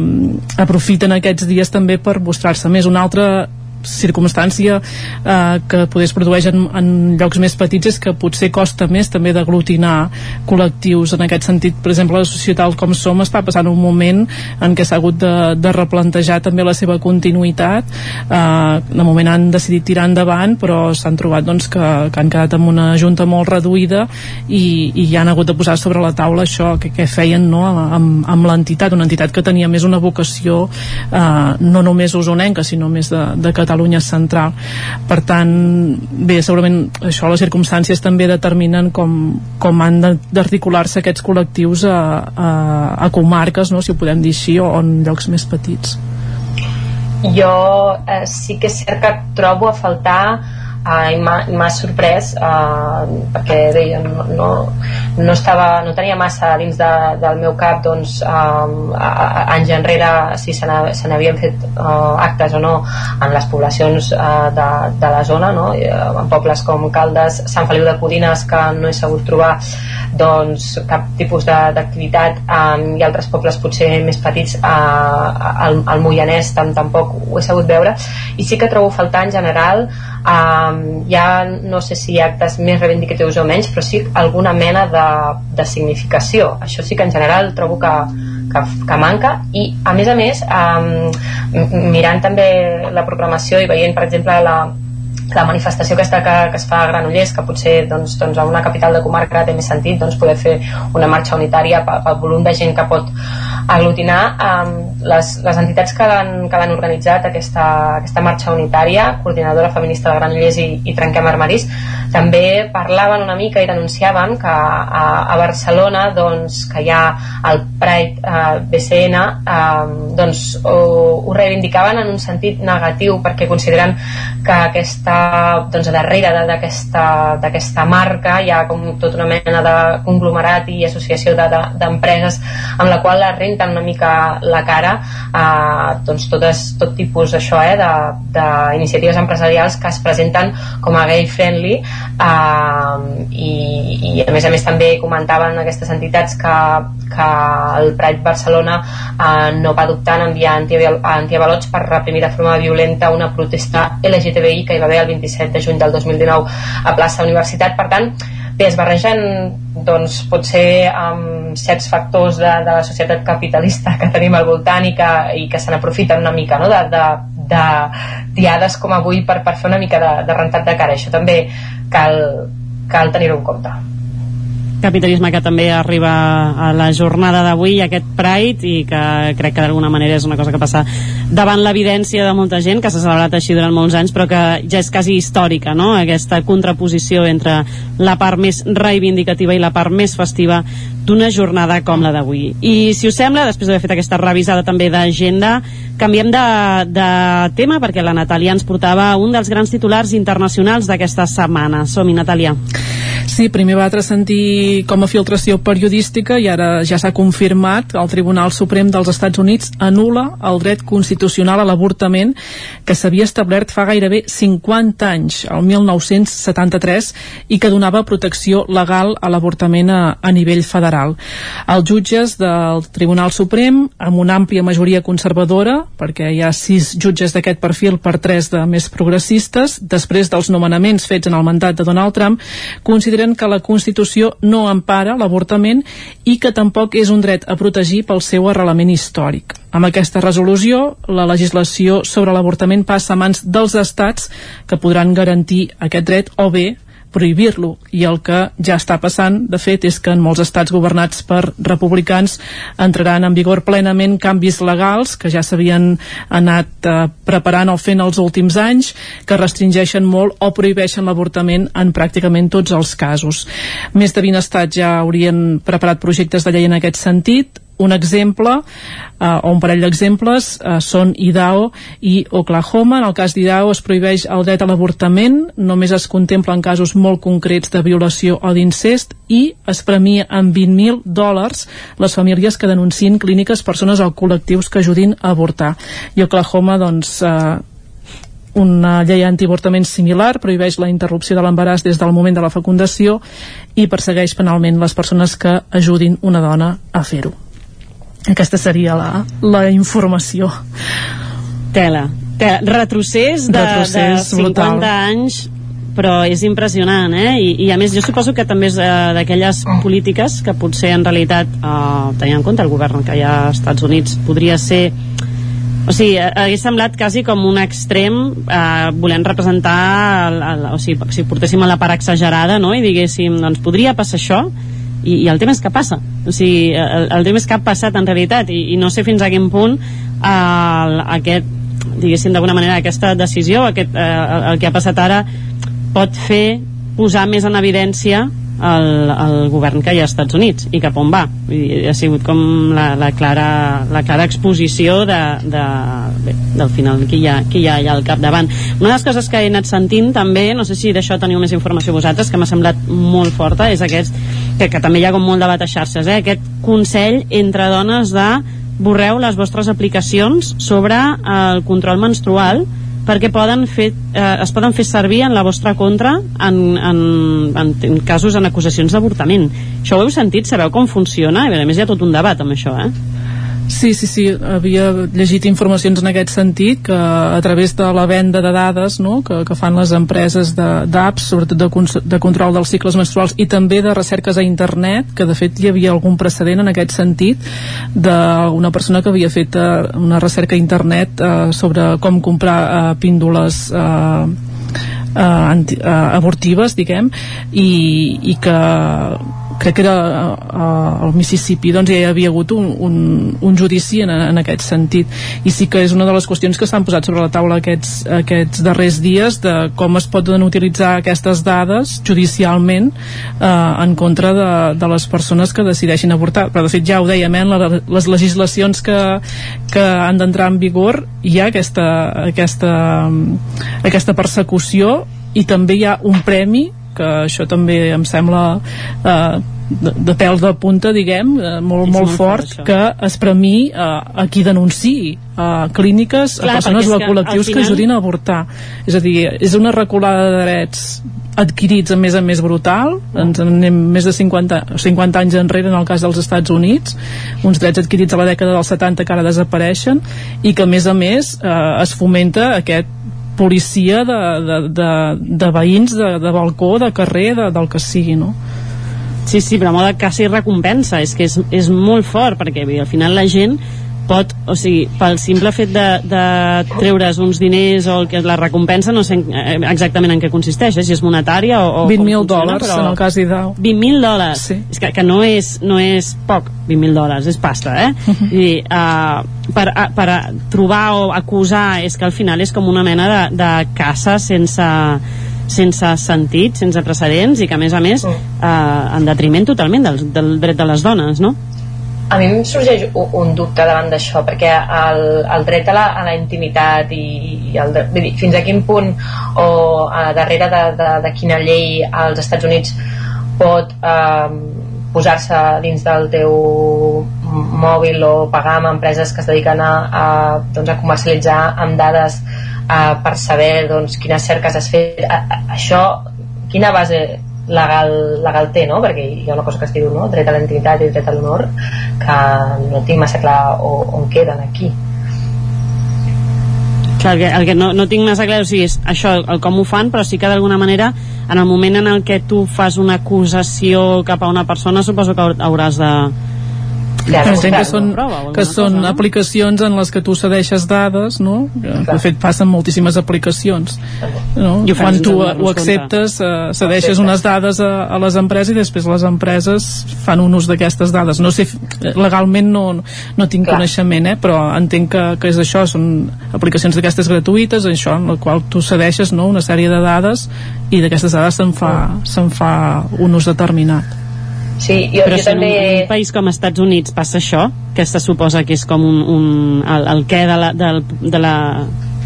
aprofiten aquests dies també per mostrar-se més una altra circumstància eh, que poder es produeix en, en llocs més petits és que potser costa més també d'aglutinar col·lectius en aquest sentit. Per exemple la societat com som està passant un moment en què s'ha hagut de, de replantejar també la seva continuïtat. Eh, de moment han decidit tirar endavant però s'han trobat doncs, que, que han quedat amb una junta molt reduïda i, i han hagut de posar sobre la taula això que, que feien no, amb, amb l'entitat, una entitat que tenia més una vocació eh, no només usonenca sinó més de, de Catalunya central. Per tant, bé, segurament això les circumstàncies també determinen com, com han d'articular-se aquests col·lectius a, a, a comarques, no, si ho podem dir així o en llocs més petits. Jo eh, sí que és cert que trobo a faltar eh, i m'ha sorprès eh, perquè jo no, no, no, estava, no tenia massa dins de, del meu cap doncs, eh, anys enrere si se n'havien fet eh, actes o no en les poblacions eh, de, de la zona no? Eh, en pobles com Caldes, Sant Feliu de Codines que no he sabut trobar doncs, cap tipus d'activitat um, i altres pobles potser més petits uh, al, al Moianès tam, tampoc ho he sabut veure i sí que trobo faltar en general um, ja no sé si actes més reivindicatius o menys però sí alguna mena de, de significació. Això sí que en general trobo que, que, que manca. I a més a més um, mirant també la programació i veient per exemple la, la manifestació aquesta que, que es fa a Granollers, que potser doncs, doncs, a una capital de comarca té més sentit doncs, poder fer una marxa unitària pel volum de gent que pot aglutinar. Um, les, les entitats que l'han organitzat aquesta, aquesta marxa unitària, Coordinadora Feminista de Granollers i, i Trenquem Armaris, també parlaven una mica i denunciaven que a, a Barcelona doncs, que hi ha el Pride uh, BCN um, doncs, ho, ho reivindicaven en un sentit negatiu perquè consideren que aquesta doncs, darrere d'aquesta marca hi ha com tota una mena de conglomerat i associació d'empreses de, de, amb la qual la renten una mica la cara eh, doncs totes, tot tipus això eh, d'iniciatives empresarials que es presenten com a gay friendly eh, i, i a més a més també comentaven aquestes entitats que, que el Pride Barcelona eh, no va adoptar en enviar antiavalots per reprimir de forma violenta una protesta LGTBI que hi va haver el 27 de juny del 2019 a plaça Universitat. Per tant, bé, es barregen doncs, potser amb certs factors de, de la societat capitalista que tenim al voltant i que, i que se n'aprofiten una mica no? de, de, de diades com avui per, per fer una mica de, de rentat de cara. Això també cal, cal tenir-ho en compte capitalisme que també arriba a la jornada d'avui, aquest Pride, i que crec que d'alguna manera és una cosa que passa davant l'evidència de molta gent, que s'ha celebrat així durant molts anys, però que ja és quasi històrica, no?, aquesta contraposició entre la part més reivindicativa i la part més festiva d'una jornada com la d'avui. I si us sembla, després d'haver fet aquesta revisada també d'agenda, canviem de, de tema perquè la Natàlia ens portava un dels grans titulars internacionals d'aquesta setmana. Som-hi, Natàlia. Sí, primer va transcendir com a filtració periodística i ara ja s'ha confirmat el Tribunal Suprem dels Estats Units anula el dret constitucional a l'avortament que s'havia establert fa gairebé 50 anys, el 1973, i que donava protecció legal a l'avortament a, a nivell federal. Els jutges del Tribunal Suprem, amb una àmplia majoria conservadora, perquè hi ha sis jutges d'aquest perfil per tres de més progressistes, després dels nomenaments fets en el mandat de Donald Trump, consideren que la Constitució no empara l'avortament i que tampoc és un dret a protegir pel seu arrelament històric. Amb aquesta resolució, la legislació sobre l'avortament passa a mans dels estats que podran garantir aquest dret o bé prohibir-lo i el que ja està passant de fet és que en molts estats governats per republicans entraran en vigor plenament canvis legals que ja s'havien anat eh, preparant o fent els últims anys que restringeixen molt o prohibeixen l'avortament en pràcticament tots els casos. Més de 20 estats ja haurien preparat projectes de llei en aquest sentit un exemple eh, o un parell d'exemples eh, són Idaho i Oklahoma. En el cas d'Idaho es prohibeix el dret a l'avortament, només es contempla en casos molt concrets de violació o d'incest i es premia amb 20.000 dòlars les famílies que denuncien clíniques, persones o col·lectius que ajudin a avortar. I Oklahoma, doncs, eh, una llei antiavortament similar prohibeix la interrupció de l'embaràs des del moment de la fecundació i persegueix penalment les persones que ajudin una dona a fer-ho aquesta seria la, la informació tela, tela. retrocés de, retrocés de 50 brutal. anys però és impressionant, eh? I, i a més jo suposo que també és eh, d'aquelles polítiques que potser en realitat, eh, tenint en compte el govern que hi ha als Estats Units, podria ser o sigui, hagués semblat quasi com un extrem eh, volent representar el, el, o sigui, si portéssim a la part exagerada no? i diguéssim, doncs podria passar això i, i el tema és que passa. O sigui, el, el tema és que ha passat en realitat. I, i no sé fins a quin punt el, aquest diguéssim d'alguna manera aquesta decisió aquest, eh, el, el que ha passat ara pot fer posar més en evidència el, el govern que hi ha als Estats Units. I cap on va. I ha sigut com la, la, clara, la clara exposició de, de, bé, del final que hi, ha, que hi ha allà al capdavant. Una de les coses que he anat sentint també, no sé si d'això teniu més informació vosaltres, que m'ha semblat molt forta és aquest, que, que també hi ha com molt debat a xarxes, eh? aquest consell entre dones de borreu les vostres aplicacions sobre el control menstrual perquè poden fer, eh, es poden fer servir en la vostra contra en, en, en, en casos, en acusacions d'avortament. Això ho heu sentit? Sabeu com funciona? A més hi ha tot un debat amb això, eh? Sí, sí, sí, havia llegit informacions en aquest sentit que a través de la venda de dades no, que, que fan les empreses d'apps, sobretot de, de control dels cicles menstruals i també de recerques a internet, que de fet hi havia algun precedent en aquest sentit d'una persona que havia fet uh, una recerca a internet uh, sobre com comprar uh, píndoles uh, anti, uh, abortives, diguem, i, i que crec que era uh, al Mississippi doncs ja hi havia hagut un, un, un judici en, en aquest sentit. I sí que és una de les qüestions que s'han posat sobre la taula aquests, aquests darrers dies de com es poden utilitzar aquestes dades judicialment uh, en contra de, de les persones que decideixin avortar. Però de fet ja ho dèiem, eh, en les legislacions que, que han d'entrar en vigor hi ha aquesta, aquesta, aquesta persecució i també hi ha un premi que això també em sembla eh, de, de pèl de punta, diguem, eh, molt, molt, molt fort, fort que es premi eh, a qui denunciï a clíniques, Clar, a persones o a col·lectius que, final... que ajudin a avortar. És a dir, és una reculada de drets adquirits a més a més brutal ens anem més de 50, 50 anys enrere en el cas dels Estats Units uns drets adquirits a la dècada dels 70 que ara desapareixen i que a més a més eh, es fomenta aquest policia de, de, de, de veïns, de, de balcó, de carrer, de, del que sigui, no? Sí, sí, però a moda quasi recompensa, és que és, és molt fort, perquè bé, al final la gent pot, o sigui, pel simple fet de, de treure's uns diners o el que la recompensa, no sé eh, exactament en què consisteix, eh, si és monetària o... o 20.000 dòlars, però... en el cas d'Idao. 20.000 dòlars, sí. és que, que no, és, no és poc, 20.000 dòlars, és pasta, eh? Uh -huh. I, uh, per, uh, per trobar o acusar és que al final és com una mena de, de caça sense sense sentit, sense precedents i que a més a més eh, en detriment totalment del, del dret de les dones, no? A mi em sorgeix un dubte davant d'això perquè el, el dret a la, a la intimitat i, i el, dir, fins a quin punt o a darrere de, de, de quina llei als Estats Units pot eh, posar-se dins del teu mòbil o pagar amb empreses que es dediquen a, a, doncs, a comercialitzar amb dades eh, per saber doncs, quines cerques has fet. A, a, això quina base legal, legal té, no? perquè hi ha una cosa que es diu no? dret a la intimitat i dret a l'honor que no tinc massa clar on queden aquí Clar, el que, el que no, no tinc massa clar o sigui, és això, el com ho fan però sí que d'alguna manera en el moment en el que tu fas una acusació cap a una persona suposo que hauràs de Entenc que són, que són cosa, aplicacions en les que tu cedeixes dades, no? De fet, passen moltíssimes aplicacions. No? I Quan tu ho acceptes, uh, cedeixes unes dades a, a les empreses i després les empreses fan un ús d'aquestes dades. No sé, legalment no, no tinc Clar. coneixement, eh? però entenc que, que és això, són aplicacions d'aquestes gratuïtes, això, en la qual tu cedeixes no? una sèrie de dades i d'aquestes dades se'n fa, se'n fa un ús determinat. Sí, jo, Però jo també... en un país com Estats Units passa això, que se suposa que és com un, un, el, el què de la, de, de la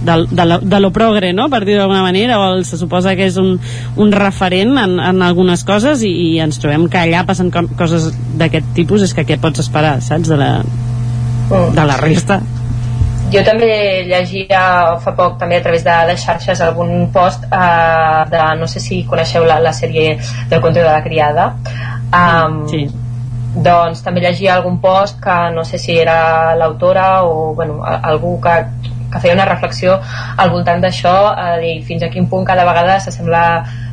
de, de, la, de lo progre, no? per dir d'alguna manera, o el, se suposa que és un, un referent en, en algunes coses i, i ens trobem que allà passen com, coses d'aquest tipus, és que què pots esperar, saps, de la, mm. de la resta? Jo també llegia fa poc també a través de les xarxes algun post eh, de, no sé si coneixeu la, la sèrie del conte de la criada Um, sí. Doncs també llegia algun post que no sé si era l'autora o bueno, algú que, que feia una reflexió al voltant d'això, a dir fins a quin punt cada vegada s'assembla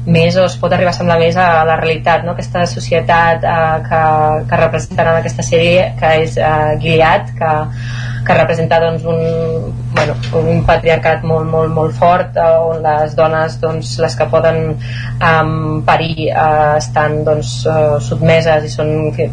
més o es pot arribar a semblar més a la realitat, no? aquesta societat eh, que, que representen en aquesta sèrie que és eh, Gilead, que que representa doncs, un, bueno, un patriarcat molt, molt, molt fort eh, on les dones, doncs, les que poden um, parir eh, estan doncs, uh, sotmeses i són, que,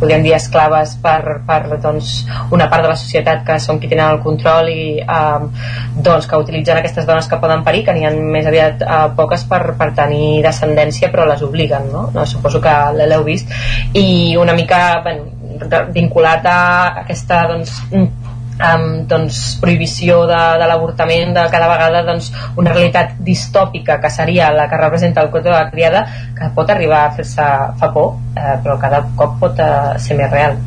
podríem dir, esclaves per, per doncs, una part de la societat que són qui tenen el control i um, doncs, que utilitzen aquestes dones que poden parir, que n'hi ha més aviat uh, poques per, per tenir descendència però les obliguen, no? no suposo que l'heu vist i una mica bueno, vinculat a aquesta doncs, um, doncs, prohibició de, de l'avortament de cada vegada doncs, una realitat distòpica que seria la que representa el cotó de la criada que pot arribar a fer-se fa por eh, però cada cop pot eh, ser més real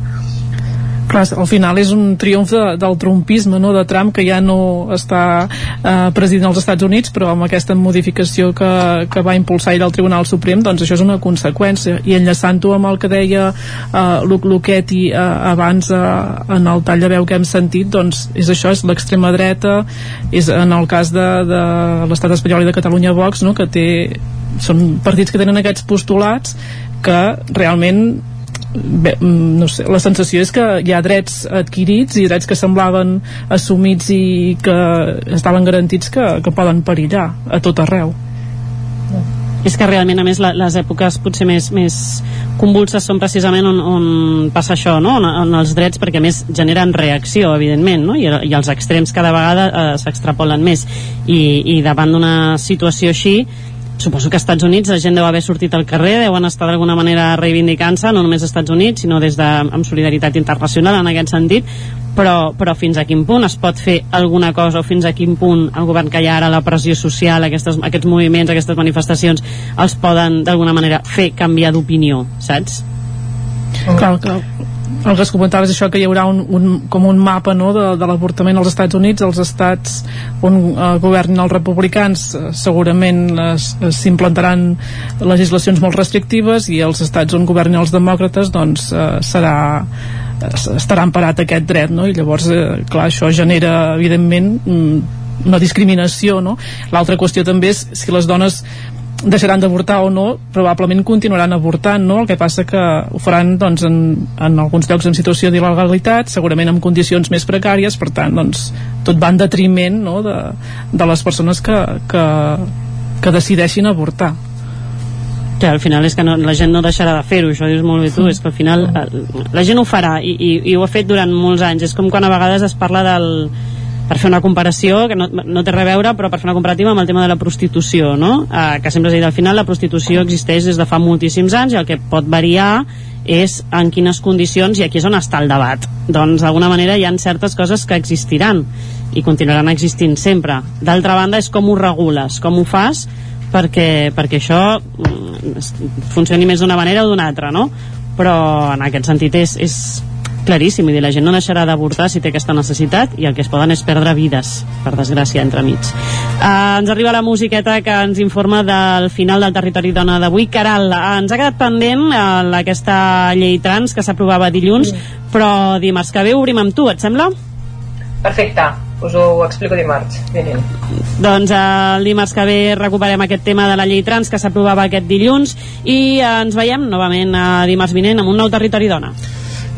Clar, al final és un triomf de, del trumpisme no? de Trump que ja no està eh, president dels Estats Units però amb aquesta modificació que, que va impulsar ell al Tribunal Suprem doncs això és una conseqüència i enllaçant-ho amb el que deia eh, Luc Luquetti eh, abans eh, en el tall de veu que hem sentit doncs és això, és l'extrema dreta és en el cas de, de l'estat espanyol i de Catalunya Vox no? que té, són partits que tenen aquests postulats que realment bé, mm, no sé, la sensació és que hi ha drets adquirits i drets que semblaven assumits i que estaven garantits que, que poden perillar a tot arreu és que realment a més les èpoques potser més, més convulses són precisament on, on passa això, no? on, on els drets perquè a més generen reacció evidentment no? I, i els extrems cada vegada eh, s'extrapolen més i, i davant d'una situació així suposo que als Estats Units la gent deu haver sortit al carrer, deuen estar d'alguna manera reivindicant-se, no només als Estats Units, sinó des de, amb solidaritat internacional en aquest sentit, però, però fins a quin punt es pot fer alguna cosa o fins a quin punt el govern que hi ha ara, la pressió social, aquestes, aquests moviments, aquestes manifestacions, els poden d'alguna manera fer canviar d'opinió, saps? Clar, clar el que es comentava és això que hi haurà un, un, com un mapa no, de, de l'avortament als Estats Units els estats on eh, governin els republicans eh, segurament s'implantaran legislacions molt restrictives i els estats on governin els demòcrates doncs eh, serà estarà emparat aquest dret no? i llavors eh, clar, això genera evidentment mm, una discriminació no? l'altra qüestió també és si les dones deixaran d'avortar o no, probablement continuaran avortant, no? El que passa que ho faran doncs, en, en alguns llocs en situació d'il·legalitat, segurament en condicions més precàries, per tant, doncs, tot va en detriment no? de, de les persones que, que, que decideixin avortar que al final és que no, la gent no deixarà de fer-ho, això dius molt bé tu, és que al final eh, la gent ho farà i, i, i ho ha fet durant molts anys, és com quan a vegades es parla del, per fer una comparació, que no, no té a veure, però per fer una comparativa amb el tema de la prostitució, no? Eh, que sempre s'ha dit, al final la prostitució existeix des de fa moltíssims anys i el que pot variar és en quines condicions i aquí és on està el debat. Doncs d'alguna manera hi ha certes coses que existiran i continuaran existint sempre. D'altra banda és com ho regules, com ho fas perquè, perquè això mm, funcioni més d'una manera o d'una altra, no? Però en aquest sentit és, és claríssim, i la gent no deixarà d'avortar si té aquesta necessitat i el que es poden és perdre vides, per desgràcia, entremig. Uh, ens arriba la musiqueta que ens informa del final del territori dona d'avui. Caral, uh, ens ha quedat pendent uh, aquesta llei trans que s'aprovava dilluns, mm. però dimarts que ve obrim amb tu, et sembla? Perfecte, us ho explico dimarts vinent. Doncs el dimarts que ve recuperem aquest tema de la llei trans que s'aprovava aquest dilluns i ens veiem novament a dimarts vinent amb un nou territori dona.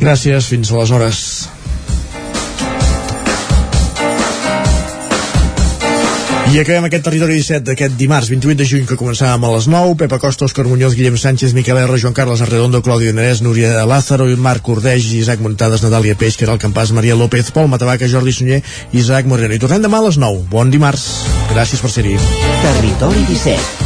Gràcies, fins aleshores. I acabem aquest territori 17 d'aquest dimarts 28 de juny que començàvem a les 9 Pepa Costa, Òscar Muñoz, Guillem Sánchez, Miquel R, Joan Carles Arredondo, Claudio Nerès, Núria Lázaro, Marc Cordeix, Isaac Montades, Natàlia Peix, Caral Campàs, Maria López, Pol Matabaca, Jordi Sunyer Isaac Moreno. I tornem demà a les 9. Bon dimarts. Gràcies per ser-hi. Territori 17